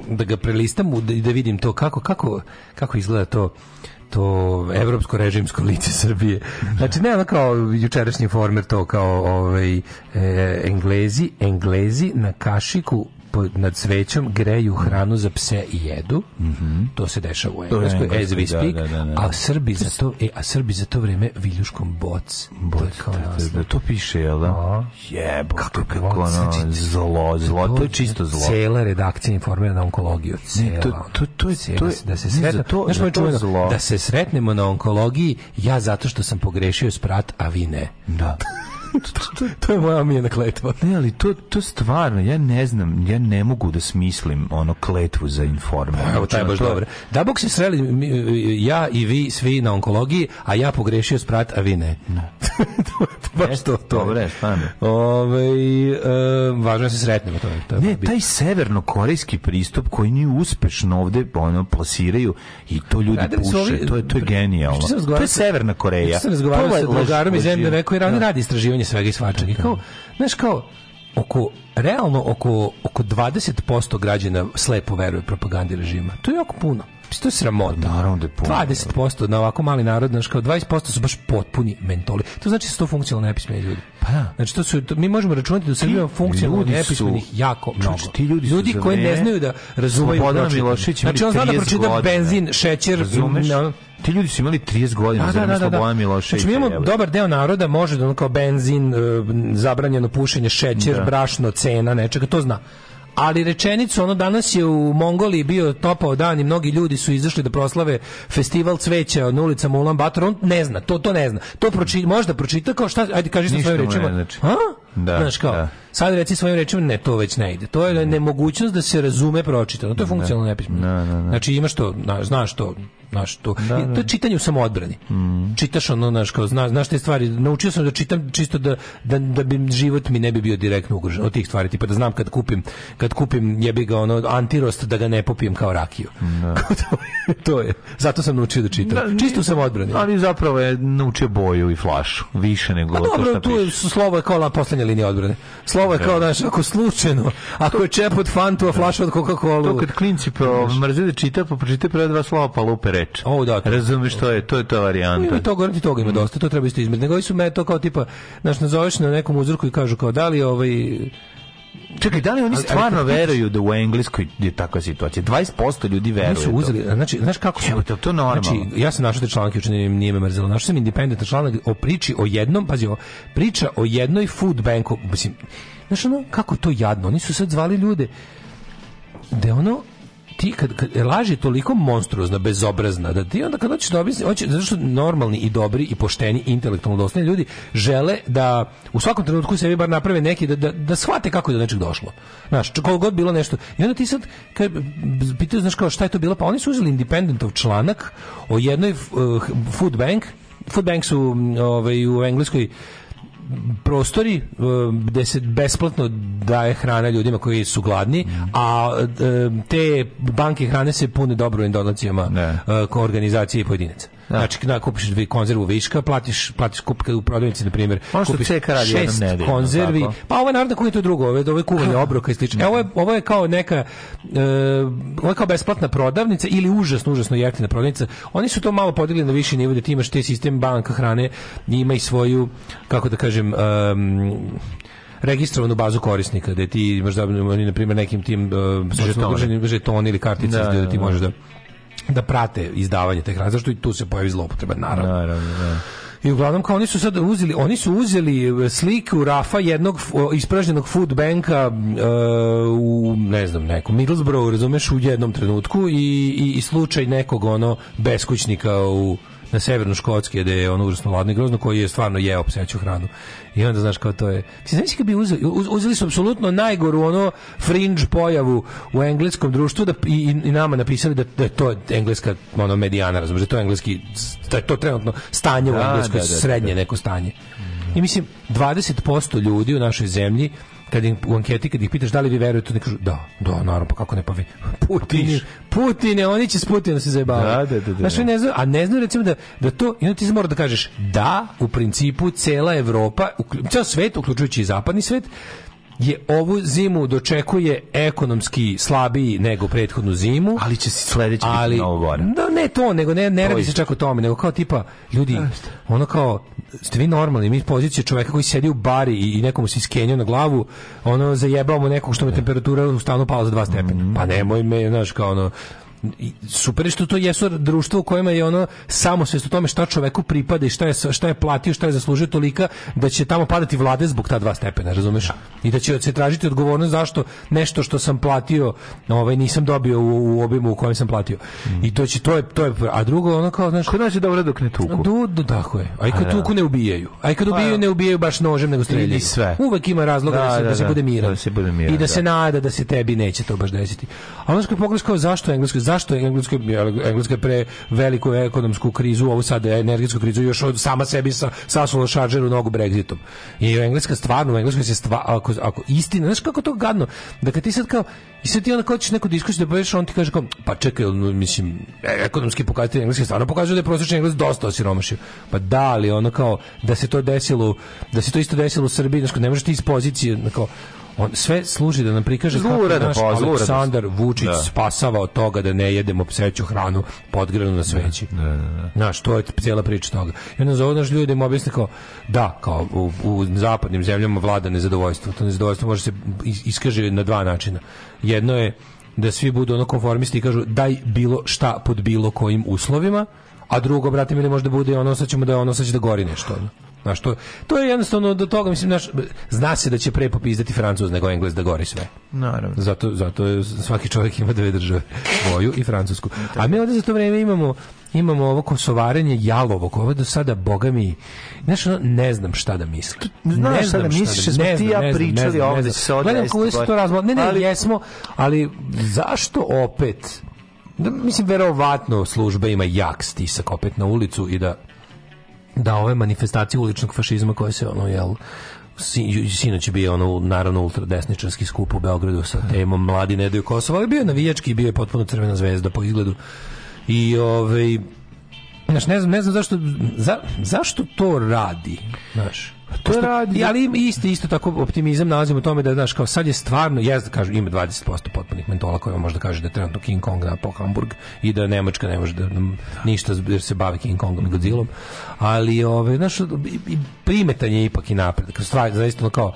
da ga prelistam i da vidim to kako kako kako izgleda to to evropsko režimsko lice Srbije. Znači ne ono kao jučerašnji former to kao ovaj e, Englezi, Englezi na kašiku po, nad svećom greju hranu za pse i jedu. Mm -hmm. To se dešava u Engleskoj, as we da, speak. Da, da, da, da, a Srbi za to, e, a Srbi za to vreme viljuškom boc. Boc, to, je kao da, da, to piše, jel da? Jebo, kako, to, kako ono, zlo, znači, zlo, to, je čisto zlo. Cela redakcija informira na onkologiju. Cela, ne, to, to, to je, to je, da se sretne, to, znaš, zlo. Da se sretnemo na onkologiji, ja zato što sam pogrešio sprat, a vi ne. Da to, to je moja omiljena kletva. Ne, ali to, to stvarno, ja ne znam, ja ne mogu da smislim ono kletvu za informer. Pa, evo, to je baš dobro. Da bok se sreli ja i vi svi na onkologiji, a ja pogrešio sprat, a vi ne. ne. baš to, to. Dobre, stvarno. Ove, e, važno je da se sretnemo. To, to ne, taj severnokorejski pristup koji ni uspešno ovde ono, plasiraju i to ljudi Radili puše, ovi, to je, to je genijalno. To je Severna Koreja. Ja sam razgovarao sa drugarom iz zemlje, rekao je radi da. istraživanje izbacivanje svega i svačega. I da, da. kao, znaš, kao, oko realno oko oko 20% građana slepo veruje propagandi režima. To je jako puno. To je sramota. Naravno da je puno. 20% na ovako mali narod, znači kao 20% su baš potpuni mentoli. To znači da su to funkcionalno nepismeni ljudi. Pa da. Znači to su to, mi možemo računati da se ljudi funkcionalno nepismenih jako znači, mnogo. Čuči, ti ljudi, ljudi koji ne znaju da razumeju Slobodan Milošević. Znači on zna da pročita benzin, šećer, razumeš? Na, Ti ljudi su imali 30 godina da, za da, da, da. Miloševića. Znači, imamo dobar deo naroda može da ono kao benzin, e, zabranjeno pušenje, šećer, da. brašno, cena, nečega, to zna ali rečenicu ono danas je u Mongoliji bio topao dan i mnogi ljudi su izašli da proslave festival cveća na ulicama Ulan Bator, on ne zna, to to ne zna. To proči, možda pročita kao šta, ajde kaži sa svojim rečima. Ne znači. A? Da, Znaš kao, da. sad reci svojim rečima, ne, to već ne ide. To je da. nemogućnost da se razume pročitano. To je da. funkcionalno nepismeno. Da, znači imaš to, znaš to, Naš, to, da, da. to je čitanje u samoodbrani. Mm. Čitaš ono, znaš kao, znaš, znaš te stvari. Naučio sam da čitam čisto da, da, da bi život mi ne bi bio direktno ugrožen od tih stvari. Tipa da znam kad kupim, kad kupim jebi ga ono, antirost da ga ne popijem kao rakiju. Da. to je. Zato sam naučio da čitam. Da, čisto u samoodbrani. Ali zapravo je naučio boju i flašu. Više nego A pa dobro, to šta tu je, slovo je kao na poslednje linije odbrane. Slovo je da, kao, da. znaš, ako slučajno, ako je čep od fantu, a flaša od Coca-Cola. To kad klinci mrzite da čita, pa pročite pre dva slova, pa lupe reč. O, da, to, Razumeš što je, to je ta varijanta. Ima toga, i toga ima dosta, to treba isto izmeriti. Nego su me to kao tipa, znaš, nazoveš na nekom uzorku i kažu kao, da li ovaj, Čekaj, da li oni stvarno veruju da u Engleskoj je takva situacija? 20% ljudi veruje. Oni su uzeli, to. znači, znaš kako su... Evo, to, normalno. Znači, ja sam našao te članke, učin nije me mrzelo. Našao sam independent članak o priči o jednom, pazi ovo, priča o jednoj food banku, mislim, znaš ono, kako to jadno, oni su sad zvali ljude, da ono, ti kad, kad laž je toliko monstruozna, bezobrazna, da ti onda kad hoćeš da objasniš, hoće, zato što normalni i dobri i pošteni, intelektualno dostojni ljudi žele da u svakom trenutku sebi bar naprave neki, da, da, da shvate kako je do nečeg došlo. Znaš, koliko god bilo nešto. I onda ti sad, kad, pitaju, znaš kao šta je to bilo, pa oni su uzeli Independentov članak o jednoj uh, food bank, Food Bank su mm, ovaj, u Engleskoj prostori e, gde se besplatno daje hrana ljudima koji su gladni, a e, te banke hrane se pune dobrovim donacijama ne. E, organizacije i pojedinaca. Da. Znači, na, kupiš dvi konzervu viška, platiš, platiš kup, u prodavnici, na primjer, ono što kupiš radi šest nedeljno, konzervi. Tako. Pa ovo je naravno da koji to drugo, ove je, kuvanje obroka i slično. E, ovo, je, ovo je kao neka, e, ovo je kao besplatna prodavnica ili užasno, užasno jeftina prodavnica. Oni su to malo podigli na viši nivo, da ti imaš te sistem banka hrane, ima i svoju, kako da kažem, um, registrovanu bazu korisnika, da ti imaš da, na primjer, nekim tim uh, žeton ili kartica da, da ti da, da. možeš da da prate izdavanje teh hrane, zašto i tu se pojavi zloupotreba, naravno. Naravno, naravno. Da. I uglavnom kao oni su sad uzeli, oni su uzeli e, sliku rafa jednog ispražnjenog food banka uh, u ne znam nekom Middlesbrough, razumeš, u jednom trenutku i, i, i slučaj nekog ono beskućnika u na severnu Škotske, gde je ono užasno ladno i grozno, koji je stvarno jeo pseću hranu. I onda, znaš, kao to je... Ti znaš kad bi uzeli, uz, uzeli su apsolutno najgoru ono fringe pojavu u engleskom društvu da, i, i nama napisali da, da je to engleska ono, medijana, razumiješ, da je to engleski, da je to trenutno stanje u da, engleskoj, da, da, da, srednje da. neko stanje. I mislim, 20% ljudi u našoj zemlji kad im u anketi kad ih pitaš da li vi verujete, oni kažu da, da, naravno, pa kako ne pa vi. Putin, Putine, oni će s Putinom se zajebavati. Da, da, da, da. Znaš, da. ne znaju, a ne znaju recimo da, da to, i onda ti mora da kažeš da, u principu cela Evropa, ceo svet, uključujući i zapadni svet, je ovu zimu dočekuje ekonomski slabiji nego prethodnu zimu. Ali će se sledeće biti novo gore. Da, ne to, nego ne, ne to radi se čak o tome, nego kao tipa, ljudi, da, ono kao, ste vi normalni, mi pozicija čoveka koji sedi u bari i, i nekomu se iskenio na glavu, ono zajebao mu nekog što mu da. temperatura stalno pala za dva stepena. Mhm. Pa nemoj me, znaš, kao ono, super što to jesu društvo u kojima je ono samo svest o tome šta čoveku pripada i šta je, šta je platio, šta je zaslužio tolika da će tamo padati vlade zbog ta dva stepena, razumeš? Da. I da će se tražiti odgovornost zašto nešto što sam platio ovaj, nisam dobio u, u obimu u kojem sam platio. Mm. I to će, to je, to je, a drugo ono kao, znaš... Kod nas je dobro dok tuku. Do, da, do, tako je. A i kad da. tuku ne ubijaju. A i kad pa ubijaju, ne ubijaju baš nožem, nego streljaju. sve. Uvek ima razloga da, da, se, da, da se bude miran. Da se bude miran, I da, se nada da se tebi neće to baš desiti. A ono što je pogledaš kao zašto englesko, zašto je Engleska, Engleska pre veliku ekonomsku krizu, ovu sad energetsku krizu, još od sama sebi sa, sasvalo šaržer u nogu Brexitom. I Engleska stvarno, u Engleskoj se stva, ako, ako istina, znaš kako to gadno, da kad ti sad kao, i sad ti onda kao ćeš neku diskusiju da poviš, on ti kaže kao, pa čekaj, mislim, e, ekonomski pokazatelj Engleske stvarno pokazuju da je prosječan Engles dosta osiromašio. Pa da, ali ono kao, da se to desilo, da se to isto desilo u Srbiji, znaš, ne možeš ti iz pozicije, kao, on sve služi da nam prikaže kako da, naš pa, Aleksandar Vučić da. spasava od toga da ne jedemo pseću hranu podgranu na sveći. Da, da, da. Znaš, to je cijela priča toga. I onda zove naš ljudi im objasni kao, da, kao u, u zapadnim zemljama vlada nezadovoljstvo. To nezadovoljstvo može se iskaže na dva načina. Jedno je da svi budu ono konformisti i kažu daj bilo šta pod bilo kojim uslovima, a drugo, brate, ili možda bude ono, sad ćemo da ono, sad će da gori nešto. Znaš, to, to je jednostavno do toga, mislim, znaš, zna se da će pre popizdati Francuz nego Englez da gori sve. Naravno. Zato, zato svaki čovjek ima dve države, svoju i Francusku. A mi ovdje za to vrijeme imamo imamo ovo kosovarenje jalovo, koje je do sada, boga mi, znaš, ono, ne znam šta da mislim. Znaš ne šta da, da misliš, smo ti ja pričali ovdje se Gledam koji su to razmo, ne, ne, ali... jesmo, ali zašto opet, da, mislim, verovatno služba ima jak stisak opet na ulicu i da da ove manifestacije uličnog fašizma koje se ono jel sinoć je bio ono naravno ultradesničarski skup u Beogradu sa temom mladi ne daju Kosovo, ali bio navijački, bio je potpuno crvena zvezda po izgledu. I ovaj znaš, ne znam, ne znam zašto za, zašto to radi, znaš. To radi. Da. Ali isti isto tako optimizam nalazimo u tome da znaš kao sad je stvarno ja da ima 20% potpunih mentola koji da kaže da je trenutno King Kong na da po Hamburg i da Nemačka ne može da, da ništa jer se bavi King Kongom i Godzillom. Ali ove ovaj, znaš primetanje ipak i napredak. Stvar zaista kao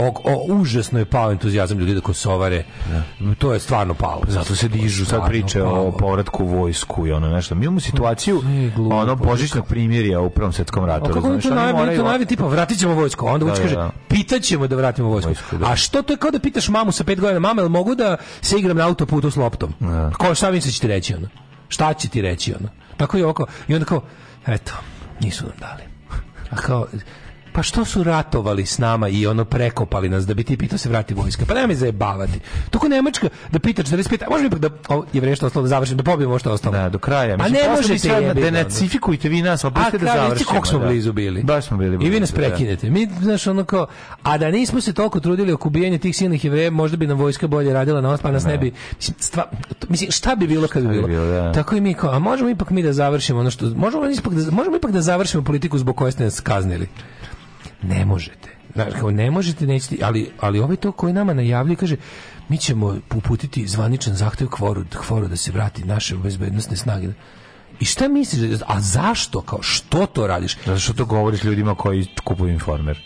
o, o, užasno je pao entuzijazam ljudi da Kosovare. Ja. Da. To je stvarno pao. Zato se dižu sad priče pao. o povratku vojsku i ono nešto. Mi imamo situaciju glupo, ono božićnog primjerja u Prvom svjetskom ratu. O, kako mi to najbolje, to najbolje tipa vratit ćemo vojsku. Onda vojska da, da, kaže, pitaćemo da vratimo vojsku. vojsku da. A što to je kao da pitaš mamu sa pet godina, mama, jel mogu da se igram na autoputu s loptom? Ja. Ko, šta mi se će ti reći ono? Šta će ti reći ono? Tako je oko. I onda kao, eto, nisu nam dali. A kao, pa što su ratovali s nama i ono prekopali nas da bi ti pitao da se vrati vojska. Pa nema me zajebavati. Tako Nemačka da, da pita 45, možemo ipak da o, je što ostalo da završim, da pobijemo što ostalo. Da, do kraja. a ne možete je da denacifikujte vi nas, a pustite da završimo. kako smo blizu bili. Baš smo bili. I vi nas prekinete. Mi znaš ono kao a da nismo se toliko trudili oko ubijanja tih silnih jevreja, možda bi nam vojska bolje radila na nas, pa nas ne, bi mislim šta bi bilo kad bi bilo. Da. Tako i mi kao, a možemo ipak mi da završimo ono što možemo ipak da možemo ipak da završimo politiku zbog koje ste nas kaznili ne možete. Znaš, kao ne možete, nećete, ali, ali ovaj to koji nama najavlja kaže, mi ćemo uputiti zvaničan zahtev kvoru, kvoru da se vrati naše bezbednostne snage. I šta misliš, a zašto, kao, što to radiš? Zato što to govoriš ljudima koji kupuju informer.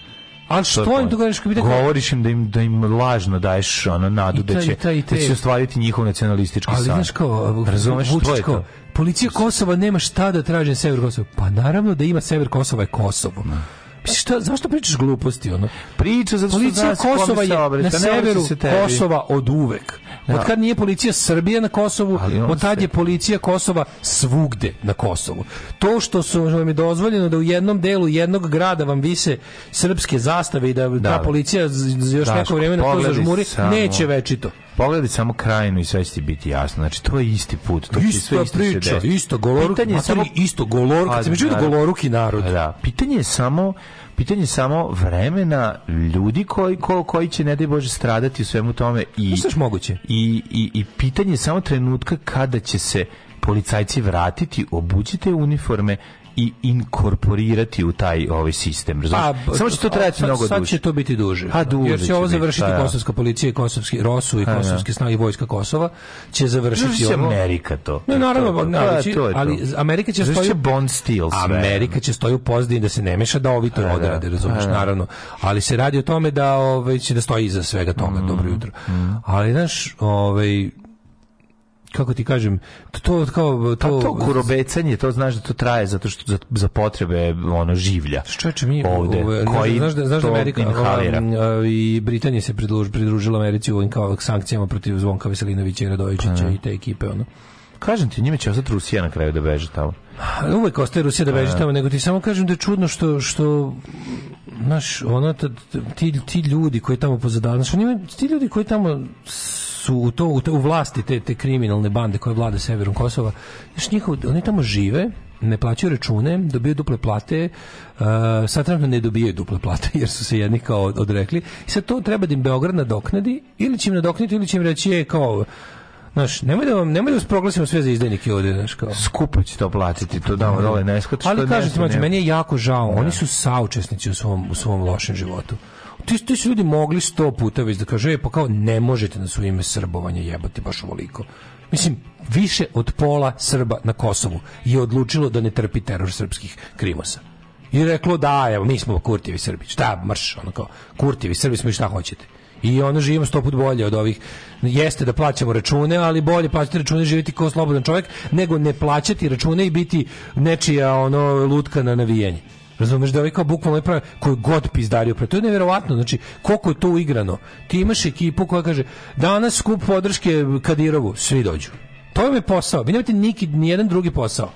Al što to, im to govoriš? Kao... Govoriš im da im, da im lažno daješ ono, nadu da ta, da, će, ta, da će ostvariti njihov nacionalistički san. Ali znaš kao, Razumeš, to Policija Kosova nema šta da traže sever Kosova. Pa naravno da ima sever Kosova je Kosovo. Hmm šta, zašto pričaš gluposti ono? Priča zato što Policija zna Kosova je na severu se Kosova od uvek Da. Od kad nije policija Srbije na Kosovu, od tad je policija Kosova svugde na Kosovu. To što su vam je dozvoljeno da u jednom delu jednog grada vam vise srpske zastave i da, da. ta policija još Daško, neko vremena to zažmuri, samo, neće večito. Pogledaj samo krajinu i sve će ti biti jasno. Znači, to je isti put. To Ista sve isto priča, se isto goloruk. Pitanje je samo... Isto goloruk, međutim goloruk i narod. Da, pitanje je samo pitanje samo vremena ljudi koji ko, koji će ne daj bože stradati u svemu tome i što je moguće i, i, i pitanje samo trenutka kada će se policajci vratiti, obućite uniforme i inkorporirati u taj ovaj sistem. Pa, Samo će to trajati mnogo sad duže. Sad će to biti duže. A, pa, duže jer će ovo završiti pa, kosovska policija i kosovski ROSU i da. kosovski snage i vojska Kosova će završiti ovo. Amerika to. Ne, naravno, ne, ali, pa, ali Amerika će stoji će Bond Steel sve. Amerika će stoji u pozadini da se ne meša da ovi to a, odrade, da. razumiješ, naravno. Ali se radi o tome da ovaj će da stoji iza svega toga, mm, dobro jutro. Mm. Ali znaš, ovaj kako ti kažem, to, kao... To, A pa to kurobecanje, to znaš da to traje zato što za, za potrebe ono življa. Što Čoveče, mi ovde, koji znaš, da, znaš da Amerika inhalira. i Britanija se pridruž, pridružila Americi u ovim kao sankcijama protiv Zvonka Veselinovića i Radovićića i te ekipe, ono kažem ti, njima će ostati Rusija na kraju da beže tamo. Uvek ostaje Rusija da beže pa, da. tamo, nego ti samo kažem da je čudno što, što znaš, ono, ti, ti ljudi koji tamo pozadavno, ti ljudi koji tamo su u to u, vlasti te, te kriminalne bande koje vlada severom Kosova. Znaš, njihov, oni tamo žive, ne plaćaju račune, dobiju duple plate, uh, sad trenutno ne dobijaju duple plate jer su se jedni kao odrekli. I sad to treba da im Beograd nadoknadi ili će im nadoknaditi ili će im reći je kao Znaš, nemoj da vam, nemoj da vas sve za izdajnike ovde, znaš kao. Skupo će to platiti, to da dole ne skoči. Ali kažete, meni je jako žao, da. oni su saučesnici u svom, u svom lošem životu ti, ti su ljudi mogli sto puta već da kažu, je, pa kao ne možete nas u ime srbovanja jebati baš ovoliko. Mislim, više od pola Srba na Kosovu je odlučilo da ne trpi teror srpskih krimosa. I reklo da, evo, mi smo Kurtivi Srbi. Šta, mrš, ono kao, Kurtijevi Srbi smo i šta hoćete. I ono živimo sto put bolje od ovih. Jeste da plaćamo račune, ali bolje plaćati račune živjeti kao slobodan čovjek, nego ne plaćati račune i biti nečija ono lutka na navijenje. Razumeš da je ovaj kao bukvalno ovaj pravi koji god pizdario pre. To je neverovatno, znači koliko je to uigrano. Ti imaš ekipu koja kaže danas skup podrške Kadirovu, svi dođu. To je posao. Vi nemate niki, ni jedan drugi posao.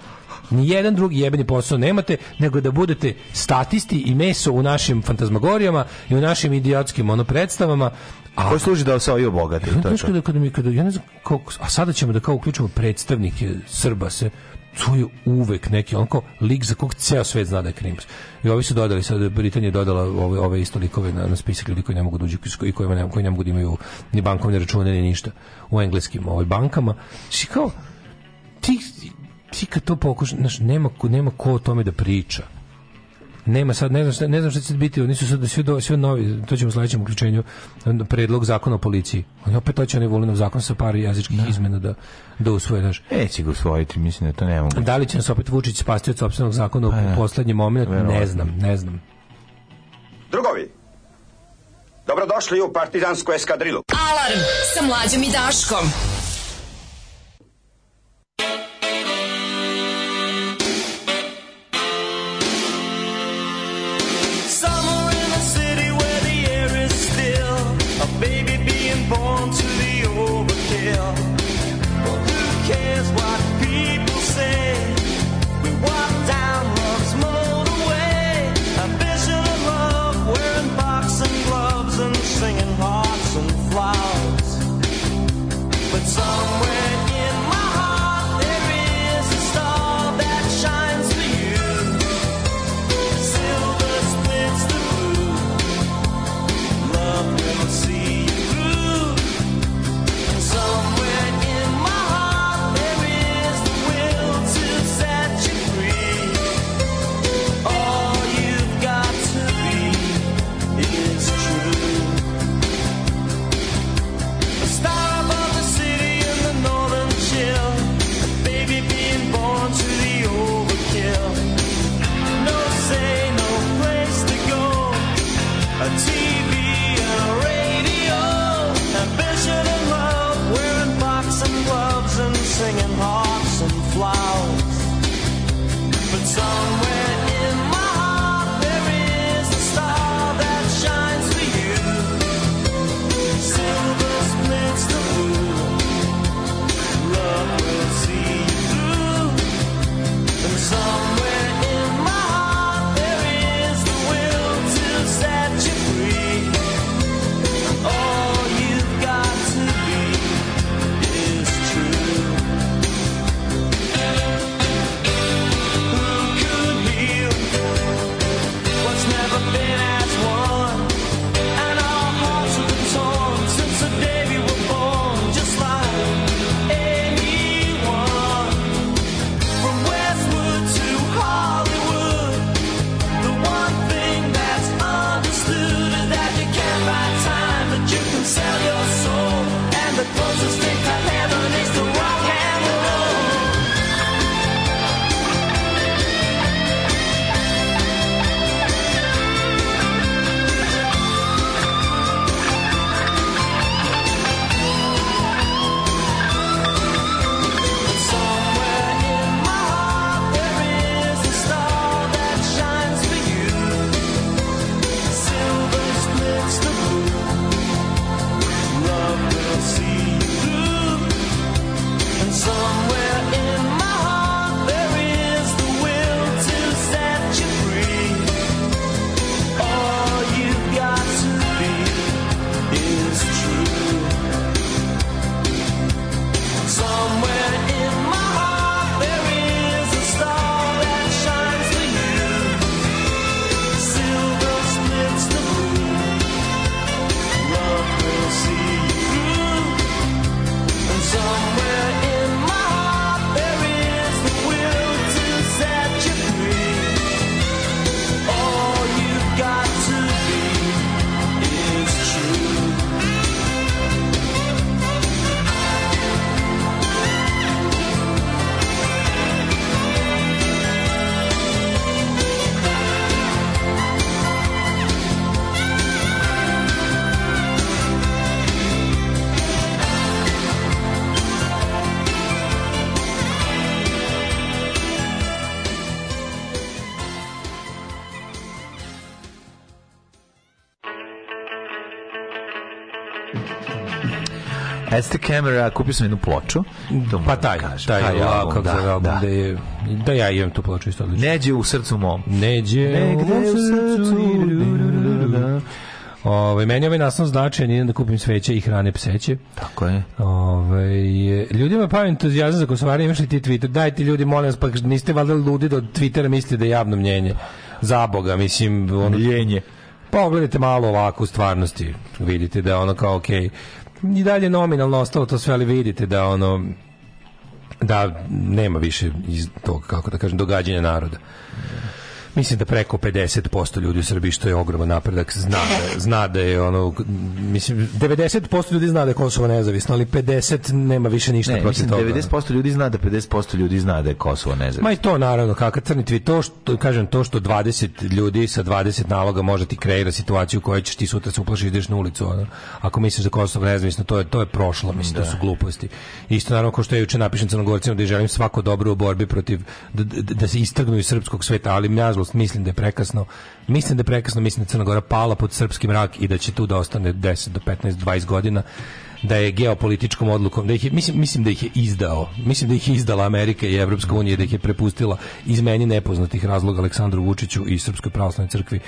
Ni jedan drugi jebeni posao nemate, nego da budete statisti i meso u našim fantazmagorijama i u našim idiotskim ono predstavama. A koji služi da se ovi obogate? Ja, to kada, kada mi, kada, ja ne znam, kako, a sada ćemo da kao uključimo predstavnike Srba se, to je uvek neki onako lik za kog ceo svet zna da je krims. I ovi su dodali sad Britanija dodala ove ove isto likove na, na spisak ljudi koji ne mogu da uđu i koji ne, koji ne mogu da imaju ni bankovne račune ni ništa u engleskim ovaj bankama. Si znači, kao ti ti kad to pokušaš, nema, nema ko o tome da priča Nema sad, ne znam šta, ne znam šta će biti, oni su sad svi, do, sve novi, to ćemo u sledećem uključenju, predlog zakona o policiji. Oni opet hoće će oni volinov zakon sa par jezičkih da. izmena da, da usvoje, znaš. Neće ga usvojiti, mislim da to ne mogu. Da li će nas opet Vučić spasti od sopstvenog zakona pa, u da. poslednji moment, ne znam, ne znam. Drugovi, dobrodošli u partizansku eskadrilu. Alarm sa mlađom i Daškom. Jeste kamera, kupio sam jednu ploču. To pa da taj, kažem, taj, taj album, kako da, album, da. da, je, da ja imam tu ploču isto odlično. Neđe u srcu mom. Neđe, Negde u srcu. Da, da, da Ove, ovaj, meni ovaj naslov značajan, idem da kupim sveće i hrane pseće. Tako je. Ove, ovaj, ljudima pa entuzijazam za Kosovare, imaš li ti Twitter? Dajte ljudi, molim vas, pa niste valjda ludi da od Twittera mislite da je javno mnjenje. Za Boga, mislim... Ono, Mljenje. Pogledajte malo ovako u stvarnosti, vidite da je ono kao, okej, okay, i dalje nominalno ostalo to sve, ali vidite da ono da nema više iz tog, kako da kažem, događanja naroda mislim da preko 50% ljudi u Srbiji što je ogroman napredak zna da, zna da je ono mislim 90% ljudi zna da je Kosovo nezavisno, ali 50 nema više ništa ne, protiv toga. 90% ljudi zna da 50% ljudi zna da je Kosovo nezavisno. Ma i to naravno, kakav crni tvi, to što kažem to što 20 ljudi sa 20 naloga može ti kreira situaciju u kojoj ćeš ti sutra se uplašiti da ideš na ulicu, ono. Ako misliš da Kosovo nezavisno, to je to je prošlo, mislim da. to su gluposti. Isto naravno kao što ja juče napišem crnogorcima da želim svako dobro u borbi protiv da, da, da se istrgnu iz srpskog sveta, ali ja nažalost mislim da je prekasno. Mislim da je prekasno, mislim da Crna Gora pala pod srpski mrak i da će tu da ostane 10 do 15, 20 godina da je geopolitičkom odlukom da ih je, mislim, mislim da ih je izdao mislim da ih je izdala Amerika i Evropska unija da ih je prepustila iz meni nepoznatih razloga Aleksandru Vučiću i Srpskoj pravoslavnoj crkvi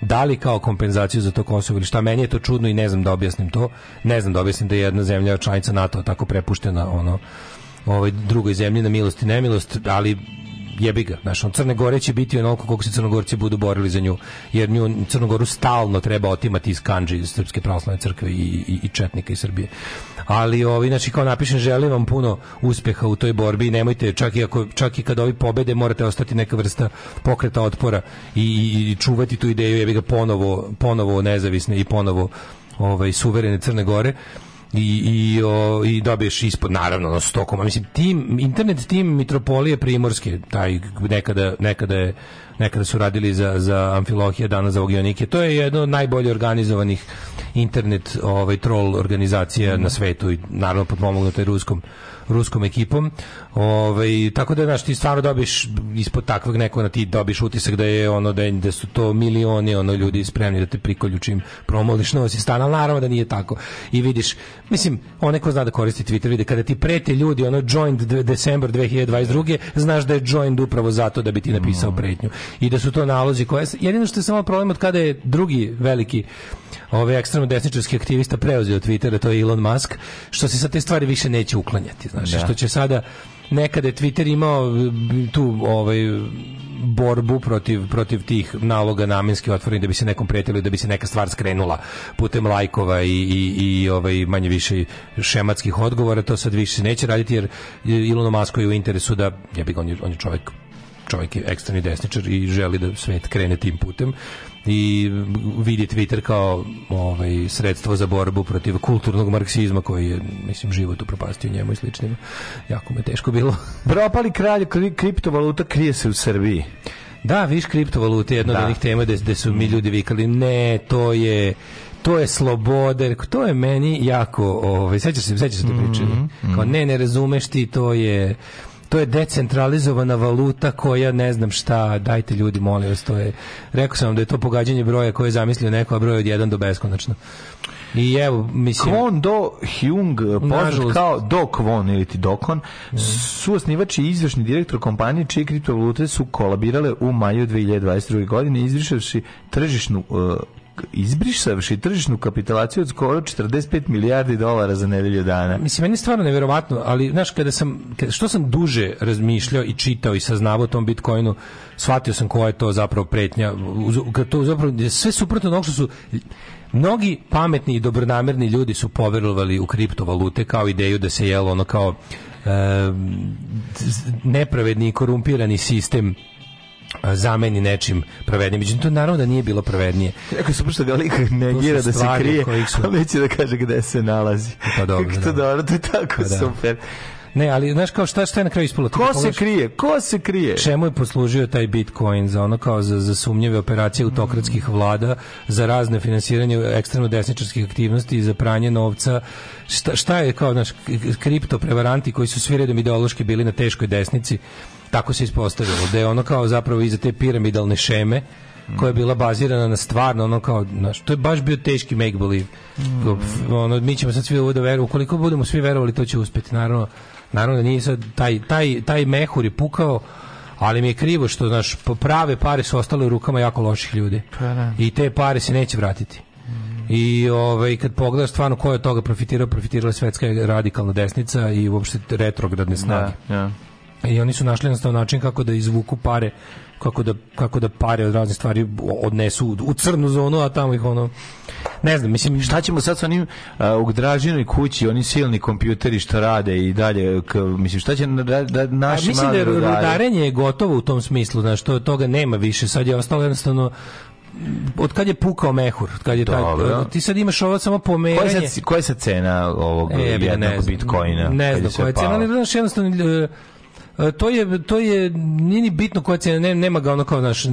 da li kao kompenzaciju za to Kosovo ili šta meni je to čudno i ne znam da objasnim to ne znam da objasnim da je jedna zemlja članica NATO tako prepuštena ono ovaj drugoj zemlji na milost i nemilost ali jebi ga, znaš, on Crne Gore će biti onoliko koliko se Crnogorci budu borili za nju, jer nju Crnogoru stalno treba otimati iz kanđi iz Srpske pravoslavne crkve i, i, i Četnika iz Srbije. Ali, ovi, znači, kao napišem, želim vam puno uspeha u toj borbi i nemojte, čak i, ako, čak i kad ovi pobede, morate ostati neka vrsta pokreta otpora i, i, i čuvati tu ideju, jebi ga, ponovo, ponovo nezavisne i ponovo ovaj, suverene Crne Gore i, i, o, i dobiješ ispod, naravno, ono stokom. Mislim, tim, internet tim Mitropolije Primorske, taj nekada, nekada je nekada su radili za, za Amfilohije, danas za Vogionike. To je jedno od najbolje organizovanih internet ovaj, troll organizacija mm. na svetu i naravno potpomognuto je ruskom ruskom ekipom. Ovaj tako da znaš ti stvarno dobiš ispod takvog nekog na ti dobiš utisak da je ono da, da su to milioni ono ljudi spremni da te prikoljučim promoliš nosi stan, ali naravno da nije tako. I vidiš, mislim, onaj ko zna da koristi Twitter, vide, kada ti prete ljudi ono joined december 2022, znaš da je joined upravo zato da bi ti napisao mm. pretnju. I da su to nalozi koje jedino što je samo problem od kada je drugi veliki ovaj ekstremno desničarski aktivista preuzeo Twitter, to je Elon Musk, što se sa te stvari više neće uklanjati znaš, da. što će sada nekada je Twitter imao e, tu ovaj borbu protiv, protiv tih naloga namenski otvoreni da bi se nekom prijetilo da bi se neka stvar skrenula putem lajkova i, i, i ovaj manje više šematskih odgovora to sad više neće raditi jer Ilonu Masko je u interesu da ja bih on je, on je čovjek čovjek je ekstremni desničar i želi da svet krene tim putem i vidi Twitter kao ovaj, sredstvo za borbu protiv kulturnog marksizma koji je, mislim, život upropastio njemu i sličnim. Jako me teško bilo. Propali kralj kriptovaluta krije se u Srbiji. Da, viš kriptovalute jedna od da. onih tema gde su mi ljudi vikali ne, to je to je sloboda, to je meni jako, ovaj, sećaš se, sećaš se te priče. Mm -hmm. Kao ne, ne razumeš ti, to je to je decentralizovana valuta koja ne znam šta, dajte ljudi, molim vas, to je, rekao sam vam da je to pogađanje broja koje je zamislio neko, a broj od 1 do beskonačno. I evo, mislim... Kwon Do Hyung, poznat kao Do Kwon ili ti Dokon, mm. Da. suosnivač i izvršni direktor kompanije čije kriptovalute su kolabirale u maju 2022. godine, izvršavši tržišnu uh, izbrisavši tržišnu kapitalaciju od skoro 45 milijardi dolara za nedelju dana. Mislim, meni je stvarno neverovatno, ali znaš, kada sam, kada, što sam duže razmišljao i čitao i saznavao o tom Bitcoinu, shvatio sam koja je to zapravo pretnja. Kad to zapravo, sve suprotno onog što su mnogi pametni i dobronamerni ljudi su poverovali u kriptovalute kao ideju da se jelo ono kao e, nepravedni i korumpirani sistem zameni nečim pravednije. Međutim, to naravno da nije bilo pravednije. Kako su prošto ga lik negira da se krije, su... a neće da kaže gde se nalazi. Pa dobro, Kako to da. dobro, to je tako pa da. super. Da. Ne, ali znaš kao šta, šta je na kraju ispalo? Ko se krije? Ko se krije? Čemu je poslužio taj Bitcoin za ono kao za, za sumnjive operacije autokratskih mm. vlada, za razne finansiranje ekstremno desničarskih aktivnosti, za pranje novca? Šta, šta je kao naš kripto prevaranti koji su svi redom ideološki bili na teškoj desnici? tako se ispostavilo da je ono kao zapravo iza te piramidalne šeme koja je bila bazirana na stvarno ono kao znaš, to je baš bio teški make believe mm. ono, mi ćemo sad svi ovo da verujemo koliko budemo svi verovali to će uspjeti naravno naravno da nije sad taj, taj, taj mehur je pukao ali mi je krivo što naš prave pare su ostale u rukama jako loših ljudi pa da. i te pare se neće vratiti i ovaj, kad pogledaš stvarno ko je od toga profitirao, profitirala svetska radikalna desnica i uopšte retrogradne snage. Da, ja. Da i oni su našli jednostavno način kako da izvuku pare kako da, kako da pare od raznih stvari odnesu u crnu zonu, a tamo ih ono ne znam, mislim šta ćemo sad sa onim uh, u Dražinoj kući, oni silni kompjuteri što rade i dalje, k, mislim šta će na, da, da naši a, mislim da, da rudarenje je gotovo u tom smislu, znači to toga nema više, sad je ostalo jednostavno od kad je pukao mehur, od kad je taj, ti sad imaš ovo samo pomeranje. Koja je e, koja je cena ovog e, jednog ne znam, bitcoina? Ne znam koja je cena, ali znaš jednostavno e, E, to je, to je, nije ni bitno koja cena, ne, nema ga ono kao, naš e,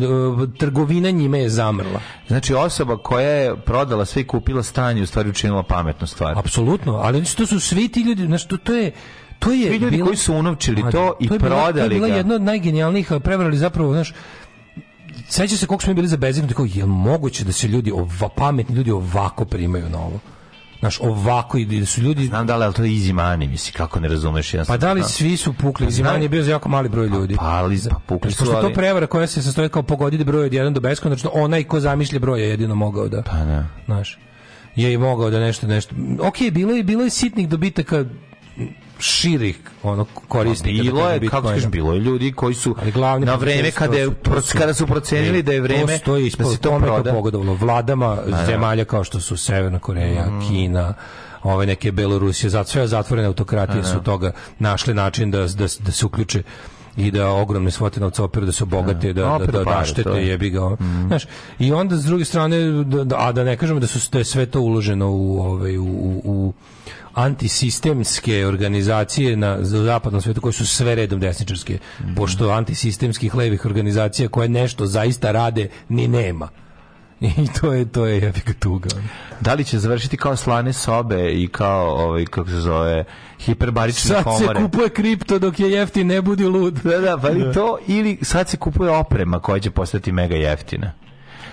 trgovina njime je zamrla. Znači, osoba koja je prodala sve i kupila stanje, u stvari učinila pametnu stvar. Apsolutno, ali znači, to su svi ti ljudi, znači, to, to je, to je Svi ljudi bila, koji su unovčili to da, i to je prodali ga. To je bila jedno od najgenijalnijih, prevarali zapravo, znaš, Sećaš se koliko smo bili za bezim, tako, je moguće da se ljudi, ova, pametni ljudi ovako primaju na ovo? Znaš, ovako ide da su ljudi... Znam da li, ali to je izimani, misli, kako ne razumeš. Ja pa da li svi su pukli? Izimani pa je bio za jako mali broj pa ljudi. Pa, ali, pa pukli su, ali... to prevara koja se sastoji kao pogoditi broj od 1 do beskonačno, onaj ko zamišlja broj je jedino mogao da... Pa ne. Da. Znaš, je i mogao da nešto, nešto... Ok, bilo je, bilo je sitnih dobitaka širih ono koristi pa da Bilo je, kako kažem, bilo je ljudi koji su glavni na vreme kada, je, kada su procenili da je vreme to da se to proda. pogodovalo vladama da, da. zemalja kao što su Severna Koreja, mm. Kina, ove neke Belorusije, zato sve zatvorene autokratije su toga našle način da, da, da se uključe i da ogromne svote novca operu da se obogate, da, da, da, da jebi ga. Mm. Znaš, I onda s druge strane, da, a da ne kažemo da, su, da je sve to uloženo u, ove, ovaj, u, u antisistemske organizacije na zapadnom svijetu koje su sve redom desničarske, mm pošto antisistemskih levih organizacija koje nešto zaista rade ni nema. I to je to je jebika tuga. Da li će završiti kao slane sobe i kao ovaj kako se zove hiperbarične sad komore? Sad se kupuje kripto dok je jeftin, ne budi lud. Da, da, pa i to ili sad se kupuje oprema koja će postati mega jeftina.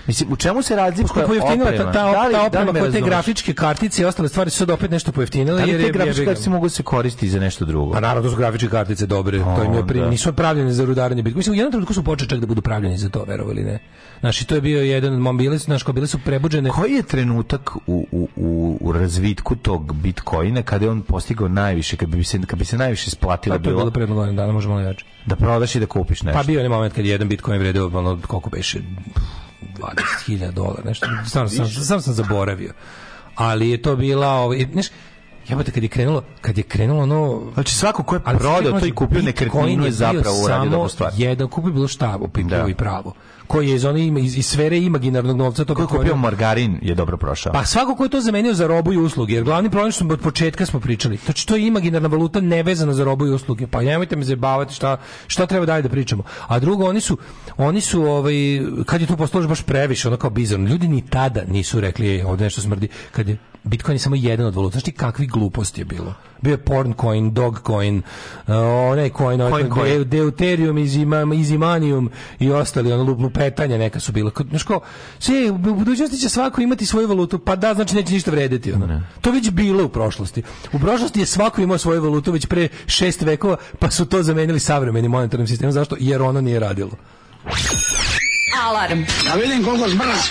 Mislim, u čemu se razlika oprema? Pojeftinila ta, ta, da li, ta da oprema da koja te grafičke kartice i ostale stvari su sad opet nešto pojeftinile. Da li te je, grafičke kartice mogu da se koristiti za nešto drugo? A naravno, to su grafičke kartice dobre. O, to im je prim, nisu pravljene za rudaranje bitcoina. Mislim, u jednom trenutku su počeli čak da budu pravljeni za to, verovali ili ne. Znači, to je bio jedan od mobile, znaš, bile su prebuđene. Koji je trenutak u, u, u, u razvitku tog bitcoina kada je on postigao najviše, kada bi se, kada bi se najviše splatilo? Pa, to je bilo pre godinu dana, možemo jače. Da prodaš i da kupiš pa nešto. Pa bio je moment kad je jedan bitcoin vredio, malo, koliko beše, 20.000 dolara, nešto, stvarno sam, sam, sam zaboravio. Ali je to bila, ovaj, znaš, Jebote, kad je krenulo, kad je krenulo ono... Znači svako ko je prodao to i kupio nekretninu je zapravo uradio samo dobro jedan, kupio bilo šta, opet da. i pravo koji je iz one ima iz, iz sfere imaginarnog novca to kako kupio margarin je dobro prošao. Pa svako ko je to zamenio za robu i usluge, jer glavni problem što od početka smo pričali, znači, to što je imaginarna valuta nevezana za robu i usluge. Pa nemojte me zabavati šta šta treba dalje da pričamo. A drugo oni su oni su ovaj kad je to postalo baš previše, ono kao bizarno. Ljudi ni tada nisu rekli ovde nešto smrdi kad je Bitcoin je samo jedan od valuta. Znaš ti kakvi gluposti je bilo? Bio je porn coin, dog coin, uh, onaj coin, coin, coin. deuterium, izimam, izimanium i ostali, ono lupnu petanja neka su bila. Znaš ko, sve, u budućnosti će svako imati svoju valutu, pa da, znači neće ništa vrediti. Ono. To već bilo u prošlosti. U prošlosti je svako imao svoju valutu već pre šest vekova, pa su to zamenili savremenim monetarnim sistemom. Zašto? Jer ono nije radilo. Alarm. Da vidim koliko zbrz.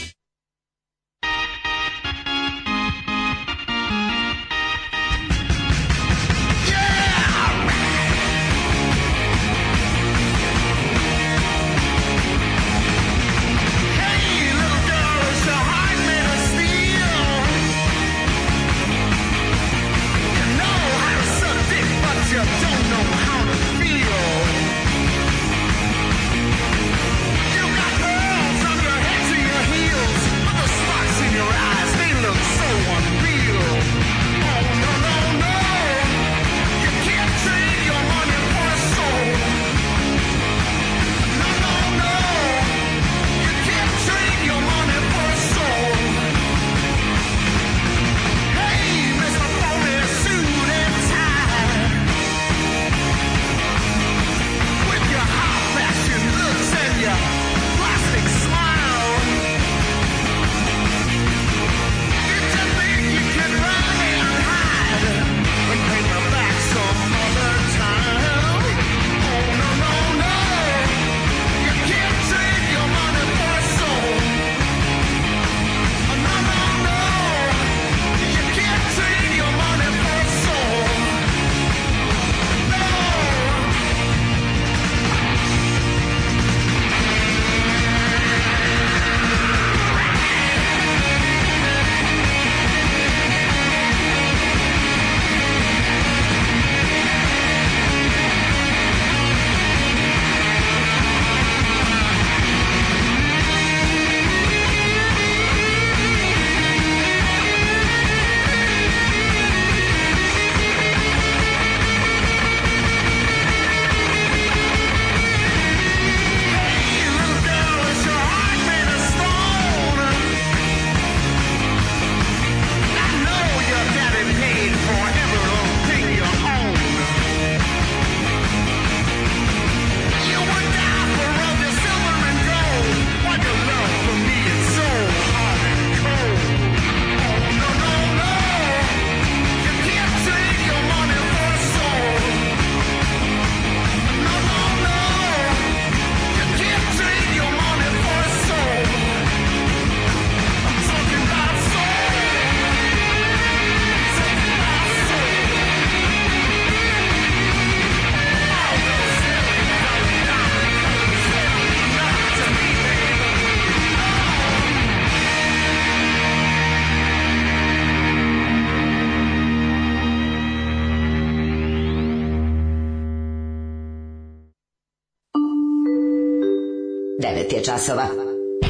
časova.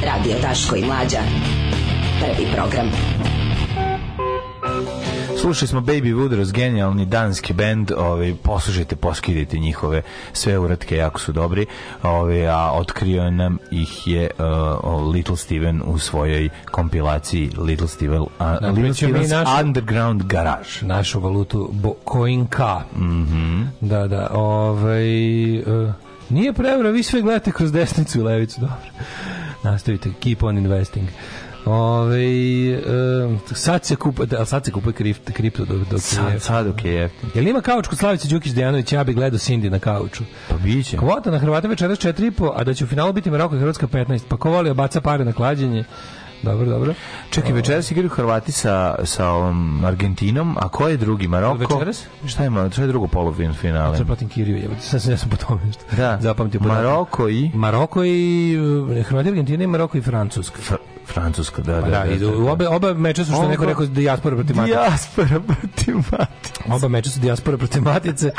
Radio Daško i Mlađa. Prvi program. Slušali smo Baby Woodrows, genijalni danski bend, ovaj, poslušajte, poskidite njihove sve uratke, jako su dobri, ovaj, a otkrio nam ih je uh, Little Steven u svojoj kompilaciji Little Steven, uh, Little Steven's našu, Underground Garage. Našu valutu, bo, coin K. Mm -hmm. Da, da, ovaj... Uh, Nije prevara, vi sve gledate kroz desnicu i levicu, dobro. Nastavite, keep on investing. Ove, um, sad se kupa, da, sad se kupa kript, kripto dok, dok sad, je. Sad dok je. Jel ima kauč kod Slavice Đukić Dejanović, ja bih gledao Cindy na kauču. Pa biće. Kvota na Hrvata večeras 4,5, a da će u finalu biti Maroko Hrvatska 15. Pa ko voli baca pare na klađenje, Dobro, dobro. Čekaj, večeras igraju Hrvati sa, sa ovom Argentinom, a ko je drugi? Maroko? Večeras? Šta ima, šta je drugo polovin finale? Sad pratim Kiriju, je, sad se ja sam po tome što da. zapamtio. Maroko i? Maroko i eh, Hrvati, Argentina i Maroko i Francuska. Fr Francuska, da, da. Pa da, da, da. Oba, da. oba meča su, što neko rekao, dijaspora protiv matice. Dijaspora protiv matice. Oba meča su dijaspora protiv matice.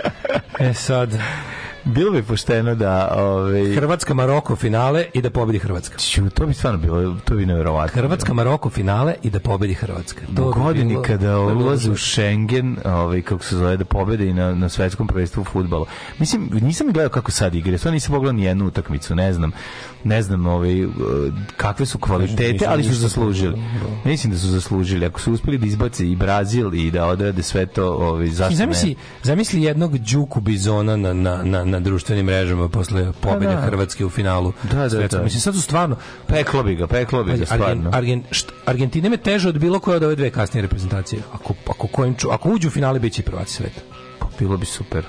e sad bilo bi pošteno da... Ove... Ovaj, Hrvatska Maroko finale i da pobedi Hrvatska. Ču, to bi stvarno bilo, to bi nevjerovatno. Hrvatska Maroko finale i da pobedi Hrvatska. To u godini bi bilo, kada ulaze u Schengen, ovaj, kako se zove, da pobede i na, na svetskom prvenstvu u futbalu. Mislim, nisam gledao kako sad igre, stvarno nisam pogledao ni jednu utakmicu, ne znam. Ne znam ovaj, uh, kakve su kvalitete, ali su zaslužili. Da. Mislim da su zaslužili. Ako su uspeli da izbace i Brazil i da odrade sve to, ovaj, zašto zamisli, ne? Zamisli jednog džuku Bizona na, na, na na društvenim mrežama posle pa pobede da. Hrvatske u finalu. Da, da, da. Mislim, sad su stvarno... Peklo bi ga, peklo bi ga, stvarno. Argen, Argentina me teže od bilo koje od ove dve kasnije reprezentacije. Ako, ako, kojim, ako uđu u finale, bit će prvaci sveta. Pa, bilo bi super.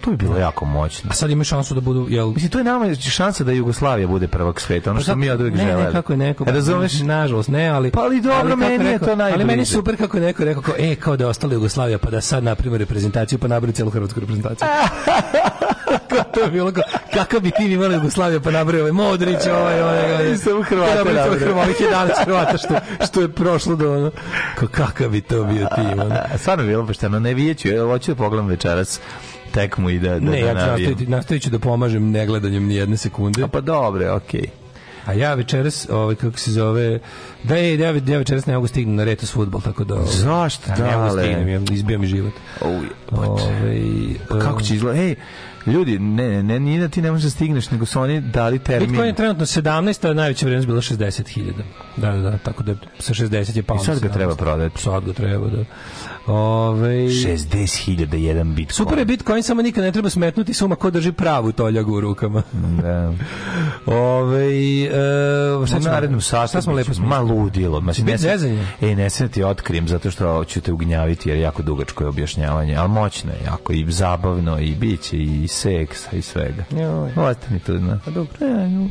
To bi bilo da. jako moćno. A sad imaju šansu da budu, jel... Mislim, to je nama šansa da Jugoslavija bude prvak sveta, ono pa što mi od uvijek ne, želeli. Ne, kako je neko, e, razumeš? nažalost, ne, ali... Pa ali dobro, ali meni je to najbliže. Ali meni je super kako je neko rekao, kao, e, kao da je ostala Jugoslavija, pa da sad napravimo reprezentaciju, pa nabrali celu hrvatsku reprezentaciju. kako to je bilo? Kako bi tim imali Jugoslaviju pa nabrao ovaj Modrić, ovaj, ovaj, ovaj. Samo Hrvata nabrao. Hrvata, Hrvata, Hrvata, što, što je prošlo do ono. Kakav bi to bio tim? Ono. Stvarno je bilo pošteno, ne vidjet ću, hoću da pogledam večeras tekmu i da, da ne, da ja nastavit, nastavit ću da pomažem ne gledanjem ni jedne sekunde. A pa dobre, okej. Okay. A ja večeras, ovaj kako se zove, da je ja, ja večeras ne mogu stignem na retu s fudbal tako da. Ovaj, Zašto? Da, ne mogu da stignem, izbija mi život. Oj, pa ovaj, pa kako će um, izgledati? Ej, Ljudi, ne, ne, ne, da ti ne možeš da stigneš, nego su oni dali termin. Bitcoin je trenutno 17, a najveća vrednost bila 60.000. Da, da, da, tako da sa 60 je palo. I sad ga treba prodati. Sad ga treba, da. Ove... 60.000 60.001 bitcoin. Super je bitcoin, samo nikad ne treba smetnuti suma ko drži pravu toljagu u rukama. Da. Ove, e, šta u narednom satu šta smo lepo smo? Ma ludilo. Ma, ne sam, e, ne se ti otkrijem, zato što ću te ugnjaviti, jer jako dugačko je objašnjavanje, ali moćno je jako i zabavno, i biće, i seksa, i svega. Joj. Ostani tu, zna. Pa dobro. E, dobro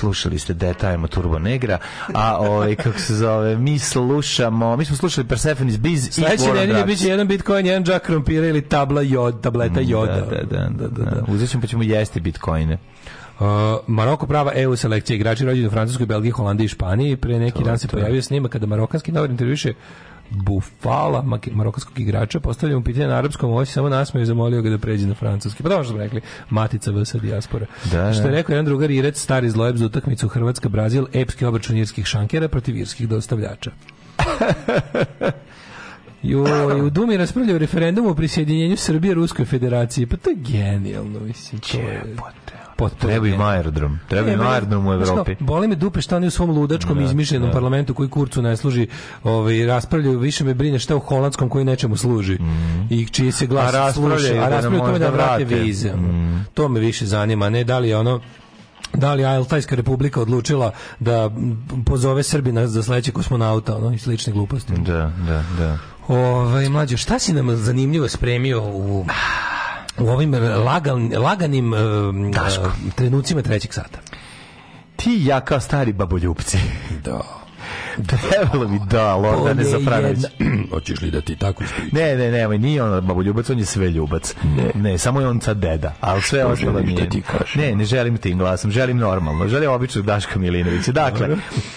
slušali ste detajmo da Turbo Negra, a ovaj kako se zove, mi slušamo, mi smo slušali Persephone Biz i Sledeće nedelje biće jedan Bitcoin, jedan džak krompira ili tabla jod, tableta mm, da, joda. Da, da, da, da, da. da. Uzećemo pa ćemo jesti Bitcoine. Uh, Maroko prava EU selekcija igrači rođeni u Francuskoj, Belgiji, Holandiji i Španiji. Pre neki to dan se to. pojavio snima kada marokanski novinar intervjuše Bufala, marokanskog igrača, postavlja mu pitanje na arapskom, ovo samo nasmeo i zamolio ga da pređe na francuski. Pa dobro što smo rekli, matica vs. diaspora. Da, da, što je rekao jedan drugar Irec, stari zlojeb za utakmicu Hrvatska-Brazil, epski obračun irskih šankera protiv irskih dostavljača. Joj, u Dumi raspravljaju referendum o prisjedinjenju Srbije Ruskoj federaciji. Pa to je genijalno, mislim. To potpuno. Treba im aerodrom. Treba im aerodrom u Evropi. Što, boli me dupe što oni u svom ludačkom da, izmišljenom da. parlamentu koji kurcu ne služi, ovaj raspravljaju, više me brine šta u holandskom koji nečemu služi. Mm. I čiji se glas a sluša, a da raspravljaju tome da vrate vize. Mm. To me više zanima, ne da li je ono da li Altajska republika odlučila da pozove Srbina za sledećeg kosmonauta ono, i slične gluposti. Da, da, da. Ove, ovaj, mlađe, šta si nam zanimljivo spremio u u ovim eh, lagan, laganim uh, trenucima trećeg sata. Ti ja kao stari baboljupci. Da. Trebalo bi da, Lordane Zafranović. Hoćeš li da ti tako ispričam? Ne, ne, ne, nije on ljubac, on je sve ljubac. Ne, ne samo je on sad deda, ali sve ostalo da nije. ti Ne, ne želim tim glasom, želim normalno, želim običnog Daška Milinovića. Dakle,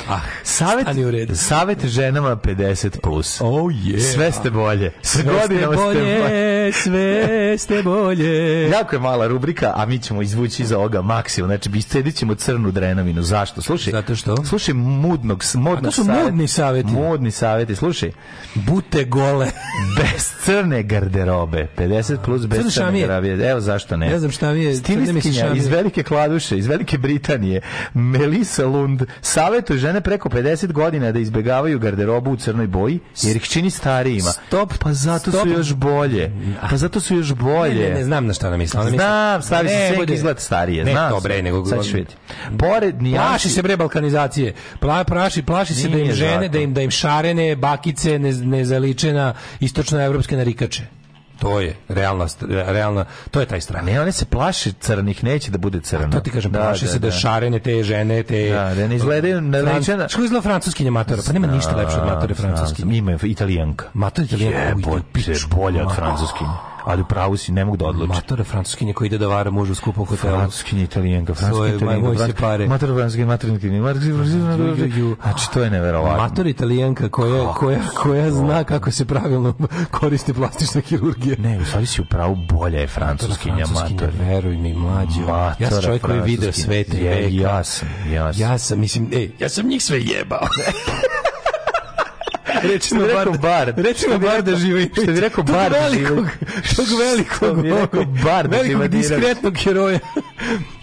ah, savet, savet ženama 50+. Plus. Oh, yeah. Sve ste bolje. Sve ste bolje, sve ste bolje. Jako je mala rubrika, a mi ćemo izvući iz ovoga maksimum. Znači, iscedit crnu drenovinu. Zašto? Slušaj, Zato što? slušaj mudnog, modnog Modni savjeti. Modni savjeti, slušaj. Bute gole. bez crne garderobe. 50 plus bez Crno crne garderobe. Evo zašto ne. Ne znam šta mi je. Stilistkinja iz Velike Kladuše, iz Velike Britanije, Melissa Lund, savjetuje žene preko 50 godina da izbegavaju garderobu u crnoj boji, jer ih čini starijima. Stop, pa zato stop. su još bolje. Da. Pa zato su još bolje. Ne, ne, ne znam na šta ona misli. Ona znam, stavi se sve bude... izgled starije. Ne, znam, to bre, nego... Sad ćeš vidjeti. Pored, nijansi... Plaši se bre balkanizacije. Pla, praši, plaši se da im žene, zato. da im, da im šarene, bakice, ne, nezaličena, istočnoevropske narikače. To je realna, realna, to je taj strah. Ne, one se plaše crnih, neće da bude crno. A to ti kažem, da, plaše da, se da, da, šarene te žene, te... Da, da ne izgledaju naličena... Što izgleda francuskinja matora? Pa nema ništa lepše od matore francuske. Ima je italijanka. Matora italijanka. Jebote, bolja od francuskinja ali u pravu si, ne mogu da odlučim. Matora francuskinja koja ide da vara mužu skupo u hotelu. Francuskinja, italijenka, francuskinja, italijenka, matora francuskinja, matora Znači, to je neverovatno. Matora italijenka koja, koja, koja zna kako se pravilno koristi plastična kirurgija. Ne, u stvari si u pravu bolje je francuskinja, matora. Veruj mi, mlađo. Ja sam čovjek koji je vidio svete i veka. Ja sam, ja sam. Ja sam, mislim, ej, ja sam njih sve jebao. Rečimo bi rekao bar. Recimo bar da živi. Što bi rekao bar da, da živi. Tog da velikog. Tog velikog. Tog da velikog diskretnog heroja.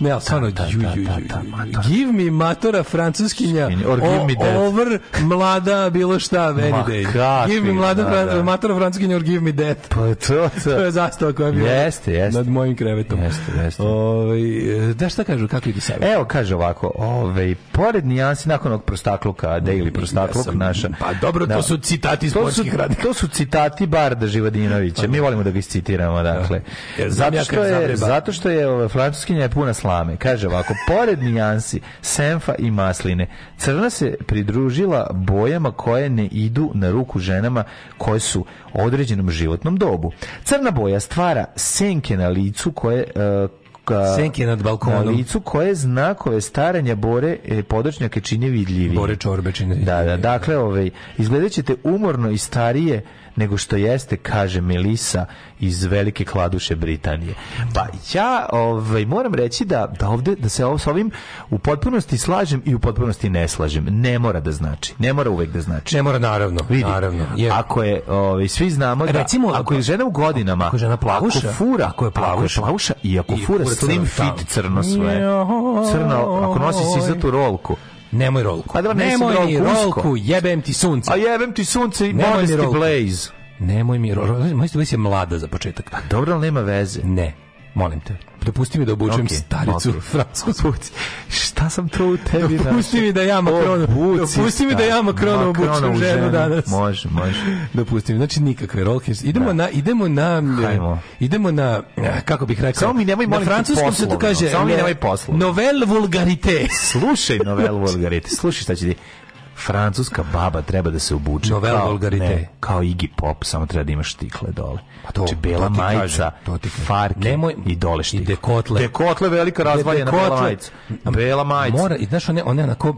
Ne, ali stvarno, give me matora francuskinja or give me death. over mlada bilo šta any day. Give me mlada da, da. matora francuskinja or give me death. Pa to, to. je zastava koja je bila jeste, jeste. nad mojim krevetom. Jeste, jeste. Ove, ovaj, da šta kažu, kako idu sebe? Evo, kaže ovako, ove, ovaj, pored nijansi nakon ovog prostakluka, daily prostakluk ja naša. Pa dobro, to da. su citati iz sportskih radnika. To su citati Barda Živadinovića. Pa Mi volimo da ga iscitiramo, dakle. Zato što je, zato što je ove, ovaj, francuskinja puna slame. Kaže ovako, pored nijansi, senfa i masline, crna se pridružila bojama koje ne idu na ruku ženama koje su određenom životnom dobu. Crna boja stvara senke na licu koje uh, senke nad balkonom. Na licu koje znakove starenja bore e, podočnjake čine vidljivije. Bore čorbe čine vidljivije. Da, da, dakle, ovaj, izgledat ćete umorno i starije nego što jeste, kaže Melisa iz Velike Kladuše Britanije. Pa ja ovaj, moram reći da, da, ovde, da se ovo s ovim u potpunosti slažem i u potpunosti ne slažem. Ne mora da znači. Ne mora uvek da znači. Ne mora, naravno. Vidi, naravno. Jer... Ako je, ovaj, svi znamo da, Recimo, ako je žena u godinama, ako je žena plavuša, ako fura, ako je plavuša, ako je plavuša i ako I fura slim crno, fit crno sve, crno, ako nosi si za tu rolku, Nemoj rolku. Pa da nemoj rolku, rolku, jebem ti sunce. A jebem ti sunce i nemoj Modesty Blaze. Nemoj mi rolku. Modesty Blaze mlada za početak. Dobro, ali nema veze. Ne. Molim te, dopusti mi da obučem okay, staricu okay. francusku. Šta sam to u tebi našao? Da dopusti mi da ja Makrona, dopusti mi da ja Makrona obučem ženu danas. Može, može. Dopusti mi, znači nikakve rolke. Idemo da. na, idemo na, Hajmo. idemo na, kako bih rekao, Samo mi nemoj, na francuskom se to kaže, Samo mi eh, nemoj poslovno. Novel vulgarite. Slušaj novel vulgarite, slušaj šta će ti francuska baba treba da se obuče Novel kao, kao Iggy Pop, samo treba da imaš štikle dole. Pa to, znači, bela to majica, kaže, to farke Nemoj, i dole štikle. I dekotle. Dekotle, velika razvaljena bela majica. Bela majica. Mora, i znaš, one, one onako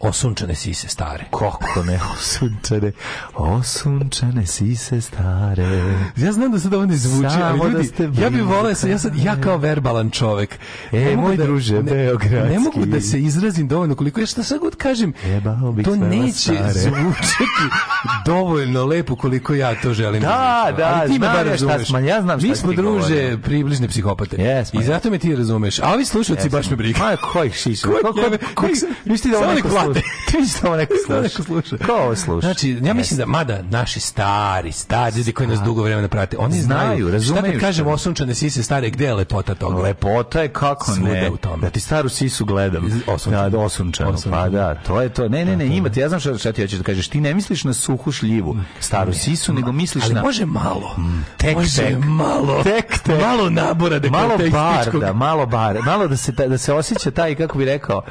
osunčane sise stare. Kako ne, osunčane, osunčane sise stare. Ja znam da sad ovo ne zvuči, Samo ali da ljudi, da ja bih volao, ja, sad, ja kao verbalan čovek. E, moj da, druže, ne, beogradski. Ne mogu da se izrazim dovoljno koliko, ja šta sad god kažem, to neće zvučati dovoljno lepo koliko ja to želim. Da, da, da ali ti me bar šta sman, ja znam šta Mi smo druže govorim. približne psihopate. Yes, I zato me ti razumeš. A ovi slušalci yes, baš me briga. Ma kojih šiša? Koji, koji, koji, koji, koji, koji, koji, koji, koji, Ti što da ovo neko sluša. neko sluša. Ko ovo sluša? Znači, ja mislim da, mada, naši stari, stari ljudi koji nas dugo vremena prate, oni znaju, razumeju. Šta kad kažem osunčane sise stare, gde je lepota toga? Lepota je kako ne. U tome. Da ti staru sisu gledam. Osunčano. Da, osunčano. Pa da, to je to. Ne, ne, ne, ima ti, ja znam šta, šta ti hoćeš da kažeš. Ti ne misliš na suhu šljivu, staru sisu, nego misliš na... Ali može malo. Mm. Tek, tek. Malo. Tek, tek. Malo nabora da malo bar, da, malo bar, malo da se da se osjeća taj kako bi rekao,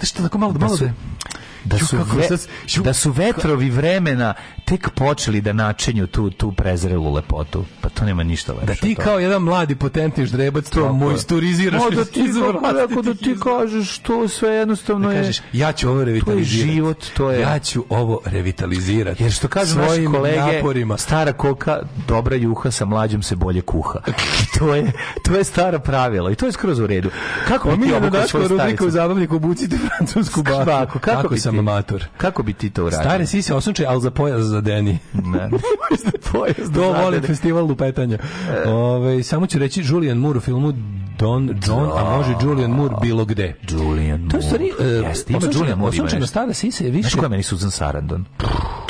da što tako malo da malo da, Da, da su, ve, da su vetrovi vremena tek počeli da načinju tu, tu prezrelu lepotu. Pa to nema ništa lepše. Da ti kao jedan mladi potentni ždrebac to mojsturiziraš. Da ti, da, da ti kažeš što sve jednostavno da kažeš, je... ja ću ovo revitalizirati. To je život, to je... Ja ću ovo revitalizirati. Jer što kažu naši kolege, naporima. stara koka, dobra juha, sa mlađom se bolje kuha. to je, to je stara pravila i to je skroz u redu. Kako pa mi je obuka svoju staricu? Omiljeno u zabavniku obucite francusku baku. Kako, kako, kako bi sam mator. Kako bi ti to uradio? Stare sise osunče, ali za pojaz za Deni. Ne. za pojaz Do volim festival lupetanja. E. Ove, ovaj, samo ću reći Julian Moore u filmu Don John, a može Julian Moore bilo gde. Julian To je stvari, uh, ima Julian Moore. Osunčena stara sise je više... Znaš koja meni Susan Sarandon?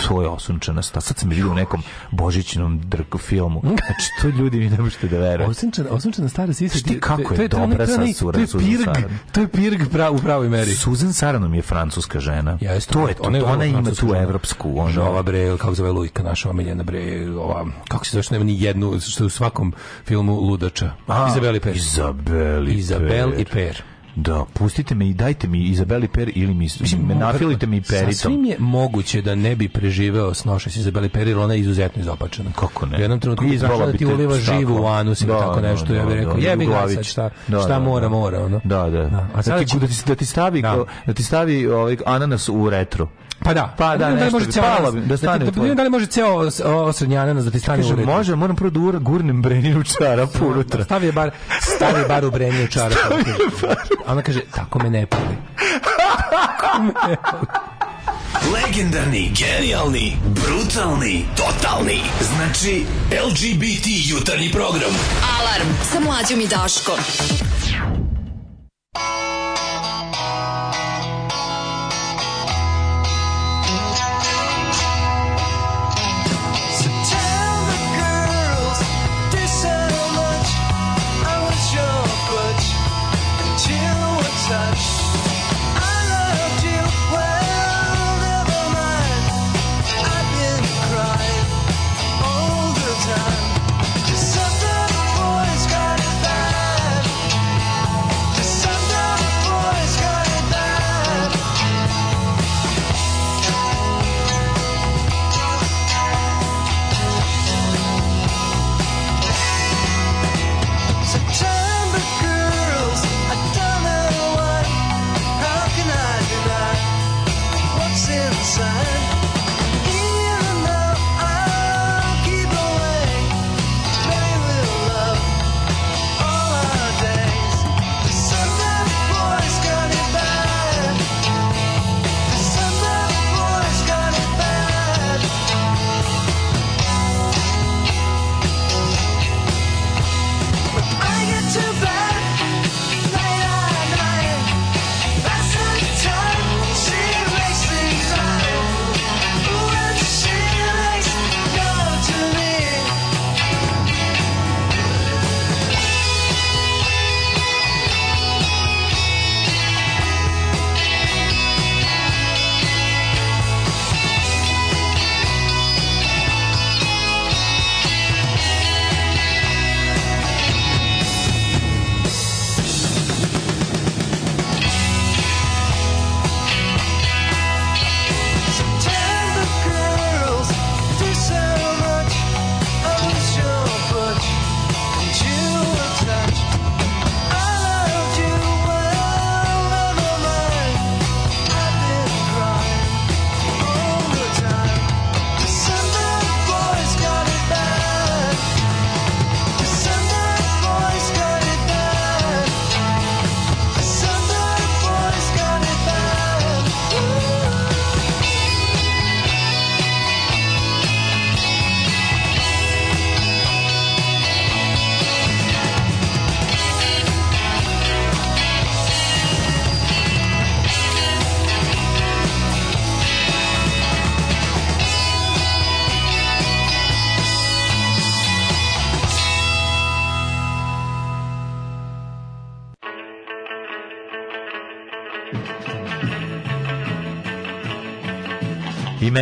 To je osunčena stara. Sad sam vidio u nekom božićnom drku filmu. Mm. Znači, to ljudi mi ne možete da verujete. Osunčena, osunčena stara sise... Šti kako je dobra sa Susan Sarandon? To je pirg, to je pirg u pravoj meri. Susan Sarandon je francuska žena ona. Jeste, to je to, ona, to, ona ima tu evropsku, ona ova bre, kako zove Lujka, naša omiljena bre, ova, kako se zove, nema ni jednu, što je u svakom filmu ludača. Izabeli Per. Izabeli Izabel i Per. Da, pustite me i dajte mi Izabeli Per ili mi, Mislim, me nafilite mi peritom. Sa svim je moguće da ne bi preživeo s noša s Izabeli Per, jer ona je izuzetno izopačena. Kako ne? U jednom trenutku bi znašla da ti uliva živu u anus ili da, tako da, nešto. Da, ja bih da, rekao, da, jebi ga sad, šta, da, šta da, mora, mora. Ono. Da, da. da. A sad da, ti, da, ti, da ti stavi, da. da ti stavi ovaj, ananas u retro. Pa da. Pa da, ne da, da, dakle, pa da li može ceo da stane. Da, da, da li može ceo osrednjanac da ti stane u Može, moram prvo da ura gurnem breniju u čarap Stavi bar, stavi bar u breniju u ona kaže, tako me ne pali. Tako me ne pali. Legendarni, genijalni, brutalni, totalni. Znači, LGBT jutarnji program. Alarm sa mlađom i Daškom.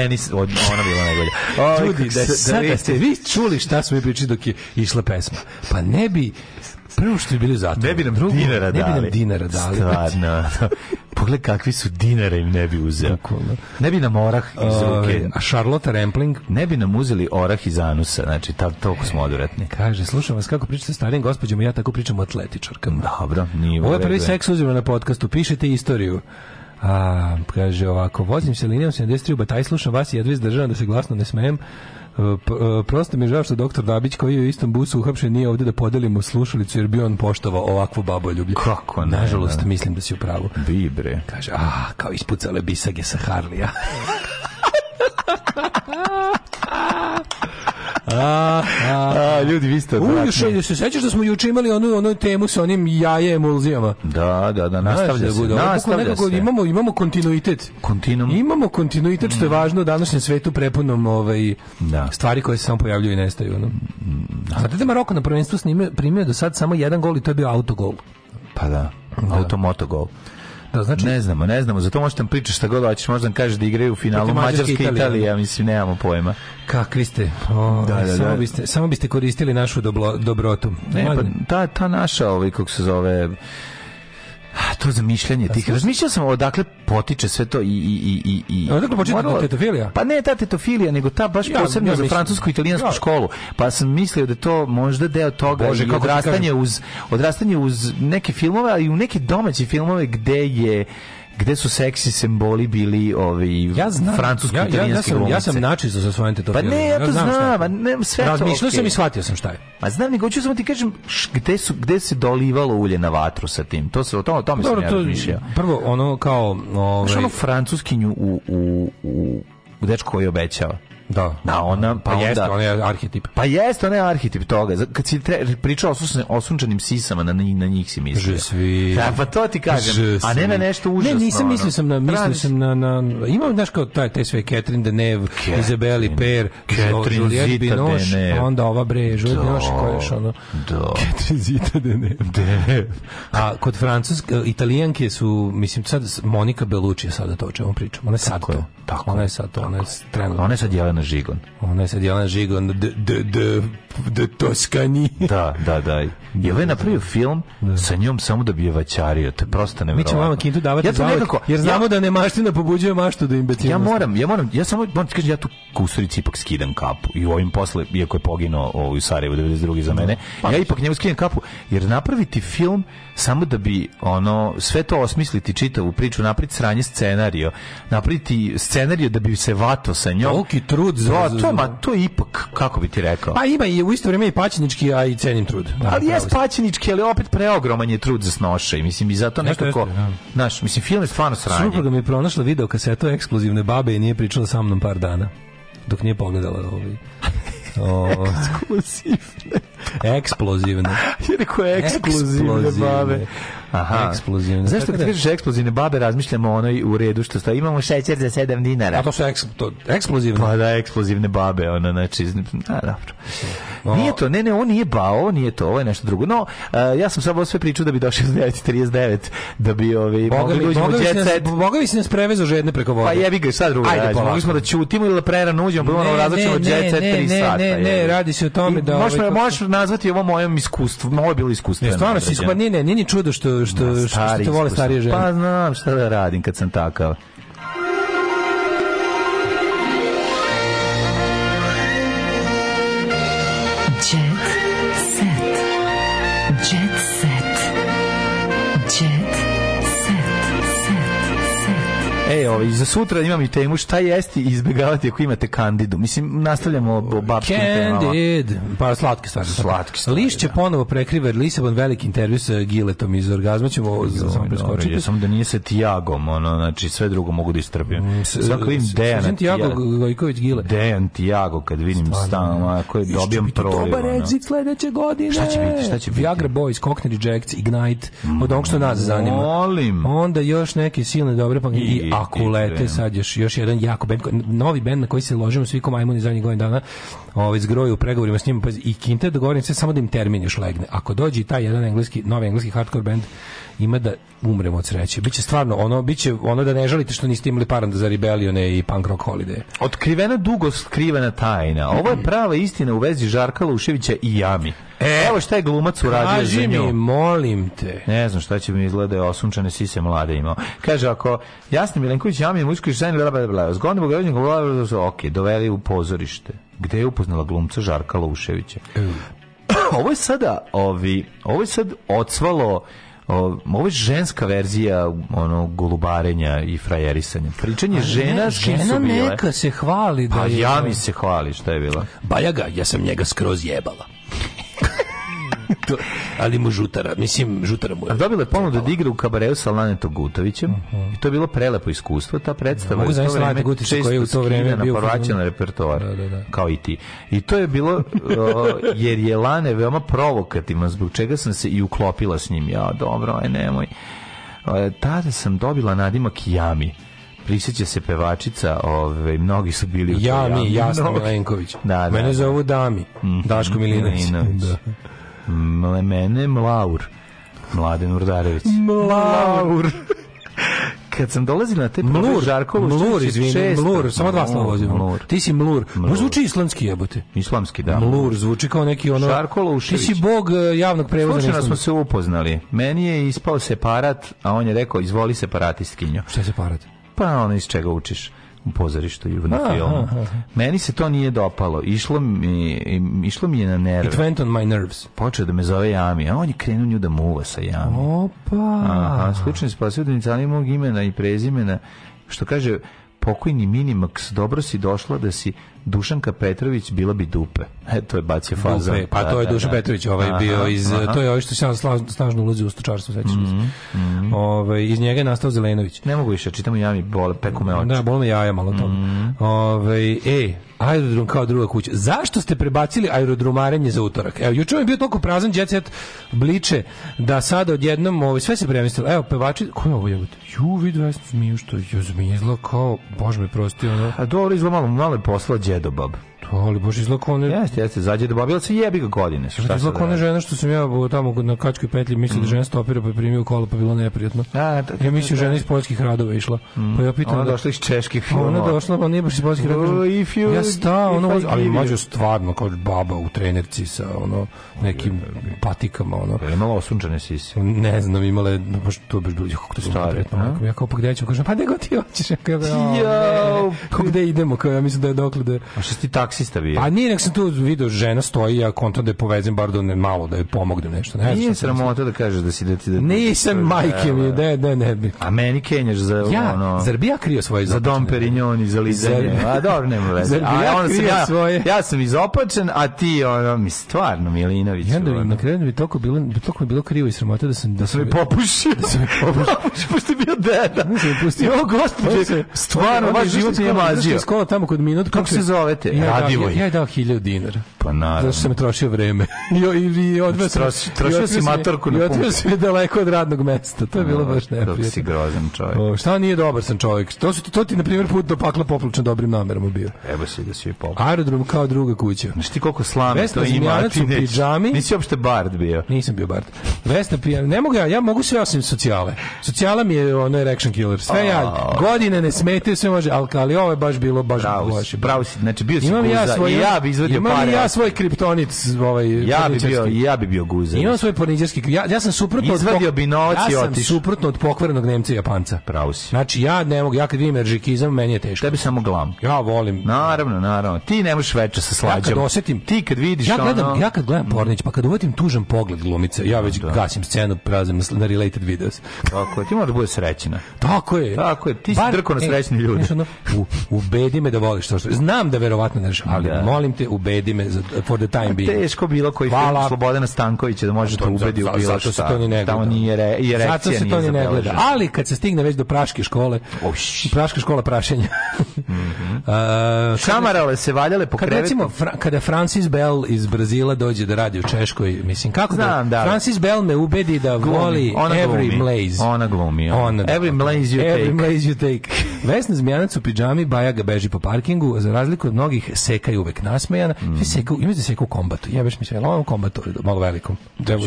meni ona bila najbolja. Oj, Ljudi, da, sad, da ste vi čuli šta smo mi pričali dok je išla pesma. Pa ne bi prvo što je bili zato. Ne bi nam drugo, dinara dali. Ne bi nam dinara dali. Stvarno. Pogled kakvi su dinara im ne bi uzeo. Kukulno. Ne bi nam orah iz ruke. A Charlotte Rampling? Ne bi nam uzeli orah iz anusa. Znači, tav, toliko smo odvratni. Kaže, slušam vas kako pričate starim gospođama, ja tako pričam o atletičarkama. Dobro, nije Ovo je prvi seks uzivno na podcastu. Pišete istoriju. A, kaže ovako, vozim se linijom 73 u Bataj, slušam vas i jedva izdržavam da se glasno ne smejem. E, e, prosto mi je žao što doktor Dabić koji je u istom busu uhapšen nije ovde da podelimo slušalicu jer bi on poštovao ovakvo baboljublje. Kako ne? Nažalost, ne. Da. mislim da si u pravu. Vibre. Kaže, a, kao ispucale bisage sa Harlija. a, a, ljudi, vi ste odvratni. Ujuš, se sećaš da smo juče imali onu, onu temu sa onim jaje emulzijama? Da, da, da, nastavlja se. Bude. Nastavlja nekako, se. Imamo, imamo kontinuitet. Kontinuum. Imamo kontinuitet, što je mm. važno u današnjem svetu prepunom ovaj, da. stvari koje se samo pojavljuju i nestaju. No? Da. Znate da Maroko na prvenstvu snime, primio do sad samo jedan gol i to je bio autogol. Pa da, da. automotogol. Da, znači... Ne znamo, ne znamo. Zato možda nam pričaš šta god hoćeš, možda nam kažeš da igraju u finalu da Mađarska i Italija, mislim, nemamo pojma. Kakvi ste? O, da, da, samo, da. Biste, samo biste koristili našu doblo, dobrotu. Ne, pa, ta, ta naša, ovaj, kako se zove, to mišljenje da tih. Razmišljao sam odakle potiče sve to i i i i i. Odakle potiče ta tetofilija? Pa ne ta tetofilija, nego ta baš ja, posebno ja za francusko i italijansku ja. školu. Pa sam mislio da to možda deo toga Bože, i odrastanje uz odrastanje uz neke filmove, ali i u neke domaće filmove gde je gde su seksi simboli bili ovi ja znam, francuski ja, ja, ja, sam, ja sam načisto za svoje to. Pa ne, ja to ja znam, znam ne, sve Razmišljao okay. sam i shvatio sam šta je. Ma znam, nego hoću samo ti kažem š, gde su gde se dolivalo ulje na vatru sa tim. To se o tome, o tome Dobro, sam ja razmišljao. Prvo ono kao, ovaj, ono francuskinju u u u, u dečko koji obećao Da. Da, ona pa, pa jeste, ona je arhetip. Pa jeste, ona je arhetip toga. Kad si tre, pričao o osunčanim sisama na na njih si mislio. Svi. Da, pa to ti kažem. Žesvi. A ne na nešto užasno. Ne, nisam mislio sam na mislio sam na na imam znaš kao taj te sve Catherine Deneuve, Isabelle Per, Catherine Juliette Binoche, onda ova bre Juliette Binoche koja je ono. Da. Catherine Zita Deneuve. A kod francuske italijanke su mislim sad Monika Bellucci je sada to o čemu pričamo. Ona je sad to. Tako. Ona je sad to, ona je trenutno. Ona je sad Jelena Jelena Žigon. Ona je sad Jelena Žigon, d, d, d de da Toskani. Da, da, da, da. Jel je da, napravio film da. sa njom samo da bi je vaćario, to je prosto nevjerovatno. Mi ćemo vama kintu davati ja to nekako, jer znamo ja, da ne maština pobuđuje maštu da imbecilnost. Ja moram, ja moram, ja samo moram ti kažem, ja tu kusurici ipak skidam kapu i u ovim posle, iako je poginuo ovaj u Sarajevu 92. za mene, pa, ja ipak njemu skidam kapu, jer napraviti film samo da bi ono sve to osmisliti čitavu priču, napraviti sranje scenario, napraviti scenario da bi se vato sa njom. Koliki trud za, za, za. To, ma, to je ipak, kako bi ti rekao? Pa ima i je u isto vrijeme i paćenički, a i cenim trud. Da, ali jes paćenički, ali opet preogroman je trud za snoše. Mislim, i zato nekako... Da. Naš, mislim, film je stvarno sranje. Supruga mi je pronašla video kasetu ekskluzivne babe i nije pričala sa mnom par dana. Dok nije pogledala ovaj... ekskluzivne. Eksplozivne. je rekao ekskluzivne, eksplozivne. babe. Aha. Eksplozivne. Zašto kad da- kažeš eksplozivne babe razmišljamo o onoj u redu što sta imamo šećer za 7 dinara. A to su eks, to, eksplozivne. Pa da, eksplozivne babe, ona znači, a da, dobro. Da. No. Nije to, ne, ne, on nije ba, nije to, ovo je nešto drugo. No, a, e, ja sam samo sve pričao da bi došao do 9:39 da bi ovi mogli uđemo u jet set. Bogavi se nas prevezu žedne preko vode. Pa jebi ga, šta drugo Ajde, pa, Mogli smo da ćutimo ili da prerano uđemo, bilo pa ono različito od jet set 3 sata. Ne, ne, ne, radi se o tome da Možeš ovaj- možeš nazvati ovo mojim iskustvom, moje bilo iskustvo. Ne, stvarno, pa nije, nije ni čudo što što, što, što, te vole starije žene. Pa znam šta da radim kad sam takav. E, ovaj, za sutra imam i temu šta jesti i izbjegavati ako imate kandidu. Mislim, nastavljamo o babskim temama. Candid. Pa slatke stvari. Slatke stvari. Lišće da. ponovo prekriva Lisabon veliki intervju sa Giletom iz orgazma ćemo ovo samo preskočiti. Ja sam da nije sa Tijagom, ono, znači sve drugo mogu da istrpim. Znam mm, kad vidim Dejan Tijago. Gojković Gile. Dejan Tijago, kad vidim stan, ako je dobijam proliju. Dobar exit sledeće godine. Šta će biti? Šta će biti? Viagra Boys, Cockney Rejects, Ignite, od onog što nas zanima. Molim. Onda još neke silne dobre pa i Ako ulete sad još, još jedan jako band, novi bend na koji se ložimo svi ko majmuni zadnjih godina dana, ovaj, zgroju u pregovorima s njima, pa i Kinte dogovorim se samo da im termin još legne. Ako dođe i taj jedan engleski, novi engleski hardcore bend, ima da umremo od sreće. Biće stvarno ono, biće ono da ne žalite što niste imali paranda za rebelione i Punk Rock Holiday. Otkrivena dugo skrivena tajna. Ovo je prava istina u vezi Žarka Luševića i Jami. E, Evo šta je glumac uradio za nju. mi, molim te. Ne znam šta će mi izgleda osunčane sise mlade imao. Kaže, ako Jasni Milenković, Jamija Mučković, Žajn, bla, bla, bla, zgodno bogavodnje, ok, doveli u pozorište. Gde je upoznala glumca Žarka Luševića. Ovo je sada, ovi, ovo je sad odsvalo ovo je ženska verzija ono golubarenja i frajerisanja. Pričanje ne, žena s žena su bile. neka se hvali da pa je... ja mi se hvali šta je bila. Baljaga, ja sam njega skroz jebala to, ali mu žutara, mislim, žutara mu je. A dobila je ponudu da igra u kabareu sa Lanetom Gutovićem uh mhm. -huh. i to je bilo prelepo iskustvo, ta predstava. mogu zamisliti Laneta Gutovića koji je u to vreme bio... Porvaćen na repertoar, da, da, da. kao i ti. I to je bilo, uh, jer je Lane veoma provokativna, zbog čega sam se i uklopila s njim. Ja, dobro, aj nemoj. Uh, tada sam dobila nadimak Jami prisjeća se pevačica, ove, ovaj, mnogi su bili u Jami, Jami Jasna Milenković. Da, da. Mene da. zovu Dami, mhm, Daško Milinović. Milinović. Da mene Mlaur. Mladen Urdarević. Mlaur. Kad sam dolazila na te mlur, Žarkovu, mlur, izvini, mlur, samo dva slova vozim. Mlur. Ti si mlur. Mlur zvuči islamski jebote. Islamski, da. Mlur zvuči kao neki ono Žarkolo Ti si bog e, javnog prevoza. Slučajno smo se upoznali. Meni je ispao separat, a on je rekao izvoli separatistkinjo. Šta je separat? Pa ono iz čega učiš u pozorištu i na aha, filmu. Aha. Meni se to nije dopalo. Išlo mi, išlo mi je na nerve. It went on my nerves. Počeo da me zove Jami, a on je krenuo nju da muva sa Jami. Opa! Aha, slučajno je spasio da mog imena i prezimena, što kaže pokojni Minimax, dobro si došla da si Dušanka Petrović bila bi dupe. E, to je bacio faza. Dupe, pa to je da, da, Dušan da. Petrović, ovaj aha, bio iz, aha. to je ovaj što se snažno ulazi u stočarstvo, sećaš mm -hmm. Ove, ovaj, iz njega je nastao Zelenović. Ne mogu više, čitamo ja mi bole, peku me oči. Da, bole me jaja malo to. Mm -hmm. Ove, ovaj, e, aerodrom kao druga kuća. Zašto ste prebacili aerodromarenje za utorak? Evo, juče je bio toliko prazan đecet bliče da sada odjednom ovaj, sve se premestilo. Evo, pevači, ko je ovo jebote? Ju, vidi vesnu zmiju što je zmijezla kao, bože me prosti, ono. A dobro, izgleda malo, malo je poslađe Đedo Bob. Ali bož izlako one... Jeste, jeste, zađe dobavila se jebi ga godine. Šta izlako one žena što sam ja bio tamo na Kačkoj petlji mislio da mm. žena stopira pa primio kolo pa bilo neprijatno. A, ja mislio žena iz poljskih radova išla. Mm. Pa ja pitam... Ona da- došla iz čeških. Pa ona došla, pa nije baš iz poljskih radova. Ja stao, ono, ali mađo stvarno kao baba u trenerci sa ono nekim patikama. Ono. Je imala osunčane sise? Ne znam, imala je, baš to baš bilo, kako to stare. Ja kao pa gde ćeš? kažem, pa nego ti hoćeš. Ja kao, gde idemo, kao ja mislim da je dokle da... A što ti taksi taksista bio. Pa nije, nek sam tu video žena stoji, ja kontam da je povezem, bar da ne malo, da je pomognem nešto. Ne, nije sramota da kažeš da si da ti... Da Nisam, da majke mi, da, da, ne, ne, ne. Bi. A meni kenjaš za ja, ono... Zar bi ja krio svoje Za Dom Perignon i za Lizanje. A dobro, nema veze. Zar bi ja ono krio ja, svoje? Ja sam izopačen, a ti, ono, mi stvarno, Milinović. Ja da, na kraju bi toliko bilo, toliko bilo krivo i sramota da sam... Da sam mi popušio. Da sam mi popušio, pošto je bio deda. stvarno, vaš život nije mazio. Skola tamo kod minut. Kako se zovete? Predivoj. Ja, ja je dao 1000 dinara. Pa naravno. Zato sam trošio vreme. I, i, i odveo sam... Trošio si matorku na pumpu. I odveo sam je daleko od radnog mesta. To je bilo baš neprijatno. Dok si grozan čovjek. O, šta nije dobar sam čovjek? To, su, to ti, na primjer, put do pakla poplučan dobrim namerama bio. Evo si da si je poplučan. Aerodrom kao druga kuća. Znaš ti koliko slame Vesna to ima? Vesna u pijami. Nisi uopšte bard bio. Nisam bio bard. Vesna pijama. Ne mogu ja, ja mogu sve osim socijale. Socijala mi je ono erection killer. Sve ja, godine ne smetio, sve može, ali, ali ovo je baš bilo baš Bravo si, bravo si. Znači, bio si Imam ja ja svoj, I ja bi izvadio imam pare. ja svoj kriptonit ovaj ja bi bio ja bi bio guzer. Imam svoj poniđerski. Ja ja sam suprotno izvadio od, bi novac ja i otišao. Ja sam suprotno od pokvarenog Nemca i Japanca. Pravo si. Znači ja ne mogu ja kad vidim eržikizam meni je teško. Tebi samo glam. Ja volim. Naravno, naravno. Ti ne možeš veče sa slađom. Ja kad osetim, ti kad vidiš ja gledam, ono... ja kad gledam Pornić, pa kad uvatim tužan pogled glumice, ja već da. gasim scenu, prazim na related videos. Tako je, ti mora da bude srećna. Tako je. Tako je, ti si drko na e, srećni ljudi. Ono, u, ubedi me da voliš to što. Znam da verovatno ne ali da. molim te, ubedi me for the time being. Teško bilo koji Hvala. film Slobodana Stankovića da možete to, da ubedi u bilo što. Zato se to ni ne gleda. Nije re, i zato se to ni ne gleda. Ali kad se stigne već do praške škole, Uš. praška škola prašenja. mm -hmm. uh, Šamarale se valjale po krevetu. Kad recimo, fra, kada Francis Bell iz Brazila dođe da radi u Češkoj, mislim, kako da- Znam, da, da. Francis Bell me ubedi da glumi. voli Ona Every glumi. Blaze. Ona glumi. Ona. Ona da, every Blaze you every take. Every Blaze you take. Vesna Zmijanac u pidžami, Bajaga beži po parkingu, za razliku od mnogih Seka je uvek nasmejana. Mm. Seka, imaš da Seka u kombatu. Ja baš mi on u kombatu, malo velikom. Da, da,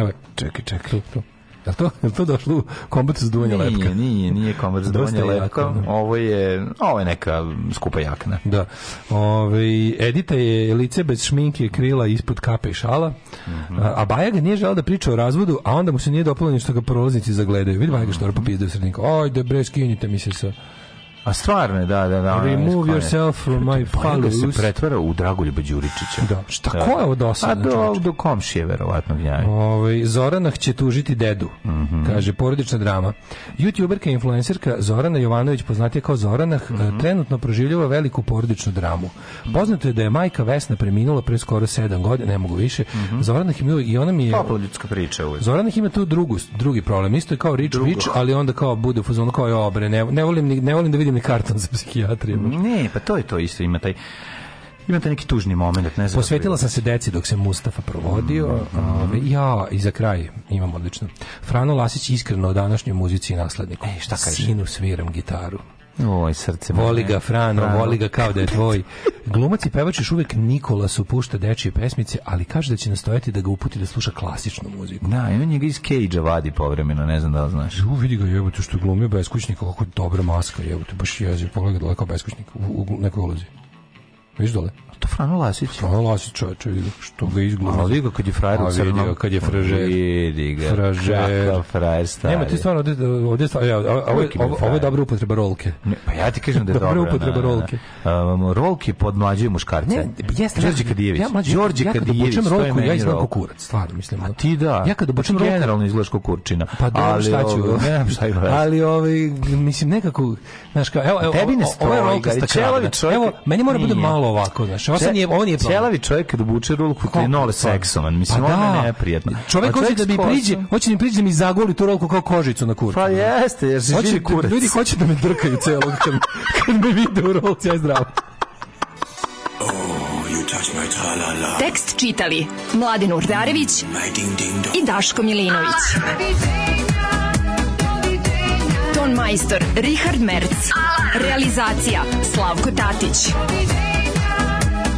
evo, čekaj. čekaj. Tu, tu. Jel to, jel to došlo u kombat s duvanjem lepka? Nije, nije, nije kombat s duvanjem lepka. Ovo je, ovo je neka skupa jakna. Da. Ove, Edita je lice bez šminke, krila ispod kape i šala. Mm -hmm. a, a ga nije žela da priča o razvodu, a onda mu se nije dopalo ni što ga prolaznici zagledaju. Vidi Baja ga mhm. što je popizda u srednika. Ajde bre, skinite mi se sa... A stvarno je, da, da, da. Remove yourself from my phallus. Pa se pretvara u Dragoljuba Đuričića. Da. Šta, da. ko je ovo dosadno? A do, znači? do komšije, verovatno, gnjavi. Ove, ovaj, Zorana će tužiti dedu, mm -hmm. kaže, porodična drama. Youtuberka i influencerka Zorana Jovanović, poznatija kao Zoranah, mm -hmm. trenutno proživljava veliku porodičnu dramu. Poznato je da je majka Vesna preminula pre skoro 7 godina, ne mogu više. Mm -hmm. Zoranah ima, i ona mi je... Topla ljudska priča. Uvijek. Zoranah ima tu drugu, drugi problem. Isto je kao Rich Rich, ali onda kao bude u fazonu kao, obre, ne, ne, volim, ne volim da vidim digne karton za psihijatriju. Ne, pa to je to isto, ima taj Imate neki tužni moment, ne znam. Posvetila sam se deci dok se Mustafa provodio. Mm, mm. mm. Ja, i za kraj imam odlično. Frano Lasić iskreno o današnjoj muzici i nasledniku. E, šta kaže? Sinu sviram gitaru. Oj, srce Voli ga Frano, Frano, voli ga kao da je tvoj. Glumac i pevač još uvek Nikola su pušta dečije pesmice, ali kaže da će nastojati da ga uputi da sluša klasičnu muziku. Da, i on njega iz Cage-a vadi povremeno, ne znam da li znaš. U, vidi ga jebote što glumio beskućnik, kako dobra maska jebote, baš jezio, pogledaj dole kao beskućnik u, u nekoj ulozi. Viš dole? to Frano Lasić? Frano Lasić, čoveče, vidi što ga izgleda. Ali ga kad je frajer u crnom. kad je fražer. Vidi ga. Fražer. Kakav frajer stari. Nema, ti stvarno ovde, ovde stvarno, a, ovo, ovo, je dobra upotreba rolke. Ne, pa ja ti kažem da je dobra. Dobra upotreba da, da, da. rolke. Um, rolke podmlađuju muškarce. Ne, jeste. Đorđe Kadijević. Ja, mlađe, Đorđe ja kad obučem rolku, ja izgledam kao kurac, stvarno, mislim. A pa ti da. Ja kad obučem pa rolku. Generalno izgledaš kao kurčina. Pa da, šta ću. Ne, šta ima. Ali, ovaj, mislim, nekako, znaš, kao, evo, evo, tebi ovo je rolka stakravna. Evo, meni mora bude malo ovako, znaš, mislim, ovo nije, ovo nije plan. Ćelavi čovjek kad obuče rulku klinole seksoman, mislim, pa da. ono je da. neprijatno. Čovjek, da hoće da mi priđe, hoće mi priđe da mi zagoli tu rolku kao kožicu na kurcu. Pa jeste, jer se živi kurac. Ljudi hoće da me drkaju celog kad, kad me vide u rolci, aj zdravo. Oh, Tekst čitali Mladin Urdarević mm, i Daško Milinović. Ton majstor Richard Merc. Realizacija Slavko Tatić.